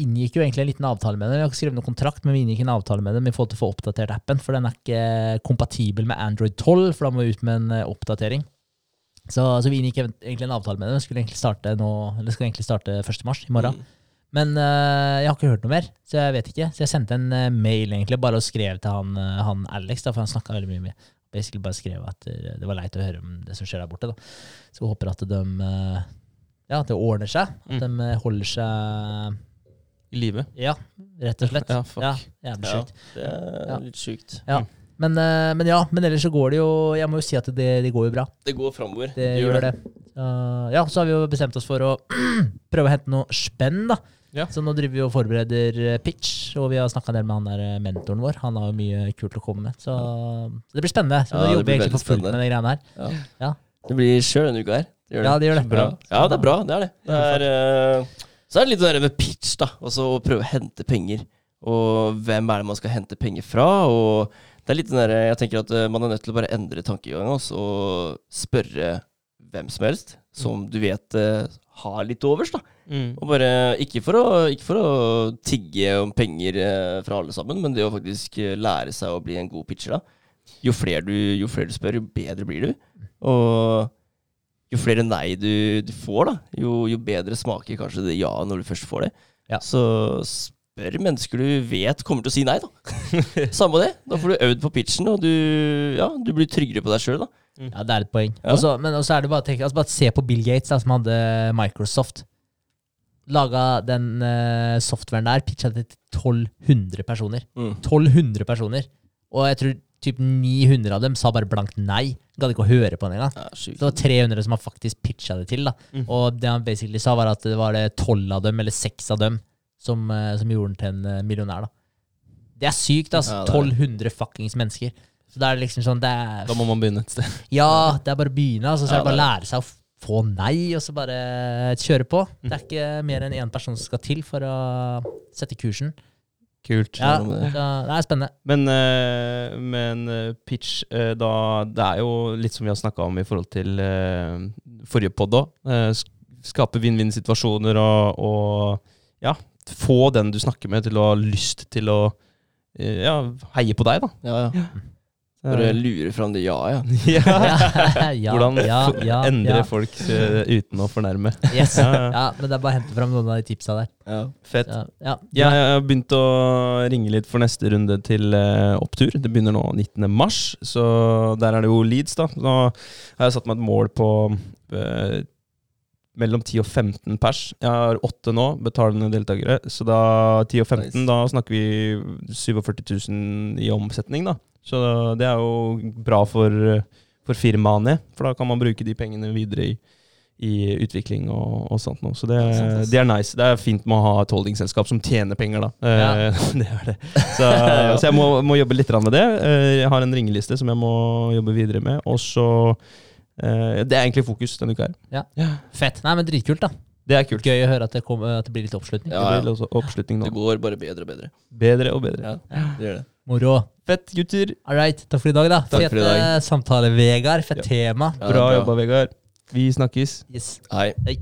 inngikk jo egentlig en liten avtale med dem. Vi har ikke skrevet noen kontrakt, men vi inngikk en avtale med dem i forhold til å få oppdatert appen, for den er ikke kompatibel med Android 12, for da må vi ut med en eh, oppdatering. Så, så vi inngikk egentlig en avtale med dem. Vi skulle egentlig starte nå, eller skal egentlig starte 1. mars, i morgen. Mm. Men eh, jeg har ikke hørt noe mer, så jeg vet ikke. Så jeg sendte en eh, mail egentlig, bare og skrev til han, eh, han Alex, da, for han snakka veldig mye med Basically bare skrev at det var leit å høre om det som skjer der borte. da. Så jeg håper at de Ja, det ordner seg. At Mm. de holder seg I live. Ja, rett og slett. Ja, fuck. Ja, jævlig Ja, det er litt sjukt. Men, eh, men ja, men ellers så går det jo Jeg må jo si at det, det går jo bra. Det går framover. Det gjør det. Uh, ja, så har vi jo bestemt oss for å prøve å hente noe spenn, da. Ja. Så nå driver vi og forbereder eh, pitch, og vi har snakka del med han der eh, mentoren vår. Han har jo mye kult å komme med. Så, så det blir spennende. Så Ja, nå det jobber vi egentlig veldig fullt med de greiene her. Ja. Ja. Det blir sjøl denne uka her. Det gjør Ja, det gjør det. Ja. ja, det er bra. Det er det. det er, uh, så er det litt det der med pitch, da. Altså å prøve å hente penger. Og hvem er det man skal hente penger fra? Og det er litt den der, Jeg tenker at eh, man er nødt til å bare endre tankegangen også, og spørre hvem som helst som du vet eh, har litt overs. da. Mm. Og bare, ikke for, å, ikke for å tigge om penger eh, fra alle sammen, men det å faktisk lære seg å bli en god pitcher. da. Jo flere du, jo flere du spør, jo bedre blir du. Og jo flere nei du, du får, da, jo, jo bedre smaker kanskje det ja når du først får det. Ja. Så spør mennesker du vet kommer til å si nei, da. Samme det. Da får du øvd på pitchen, og du, ja, du blir tryggere på deg sjøl, da. Ja, det er et poeng. Ja. Også, men også er det bare å tenke, altså bare se på Bill Gates, da, som hadde Microsoft. Laga den uh, softwaren der, pitcha det til 1200 personer. Mm. 1200 personer. Og jeg tror typ 900 av dem sa bare blankt nei. Gadd ikke å høre på den engang. Ja. Det var 300 som han faktisk pitcha det til. da. Mm. Og det han basically sa, var at det var det 12 av dem, eller 6 av dem, som, eh, som gjorde den til en eh, millionær. da. Det er sykt, altså. Ja, det er det. 1200 fuckings mennesker. Så da er det liksom sånn det er, Da må man begynne et sted. Ja, det er bare å begynne. Altså, så Ja, er det bare å lære seg å få nei, og så bare kjøre på. Det er ikke mer enn én person som skal til for å sette kursen. Kult. Ja, det. det er spennende. Men, eh, men eh, pitch, eh, da Det er jo litt som vi har snakka om i forhold til eh, forrige pod òg. skape vinn-vinn-situasjoner og, og ja, få den du snakker med, til å ha lyst til å eh, ja, heie på deg, da. Ja, ja. Bare lure fram det ja-et. ja. ja, Hvordan ja, ja, endre ja. folk eh, uten å fornærme. Yes. Ja, ja. Ja, men det er bare å hente fram noen av de tipsa der. Ja. Fett. Ja, ja. Ja, jeg har begynt å ringe litt for neste runde til uh, opptur. Det begynner nå 19. mars, så der er det jo Leeds, da. Nå har jeg satt meg et mål på eh, mellom 10 og 15 pers. Jeg har 8 nå, betalende deltakere. Så da 10 og 15, Nice. da snakker vi 47 000 i omsetning, da. Så det er jo bra for, for firmaene, for da kan man bruke de pengene videre i i utvikling og, og sånt noe. Så det, Ja, det er nice. Det er fint med å ha et holdingselskap som tjener penger, da. Ja. Eh, det er det. Så, så jeg må, må jobbe litt med det. Eh, Jeg har en ringeliste som jeg må jobbe videre med. Og så Det er egentlig fokus denne uka her. Fett. Nei, men dritkult, da. Det er kult. Gøy å høre at det, kom, at det blir litt oppslutning. Ja, Det blir oppslutning nå. Det går bare bedre og bedre. Bedre og bedre. Ja, det gjør det. Moro. Fett, gutter. All right. Takk for i dag, da. Takk for i dag. eh, samtale, Vegard. Fett tema. Ja, Bra bra. jobba, Vegard. Vi snakkes. Yes. Hei. Hei.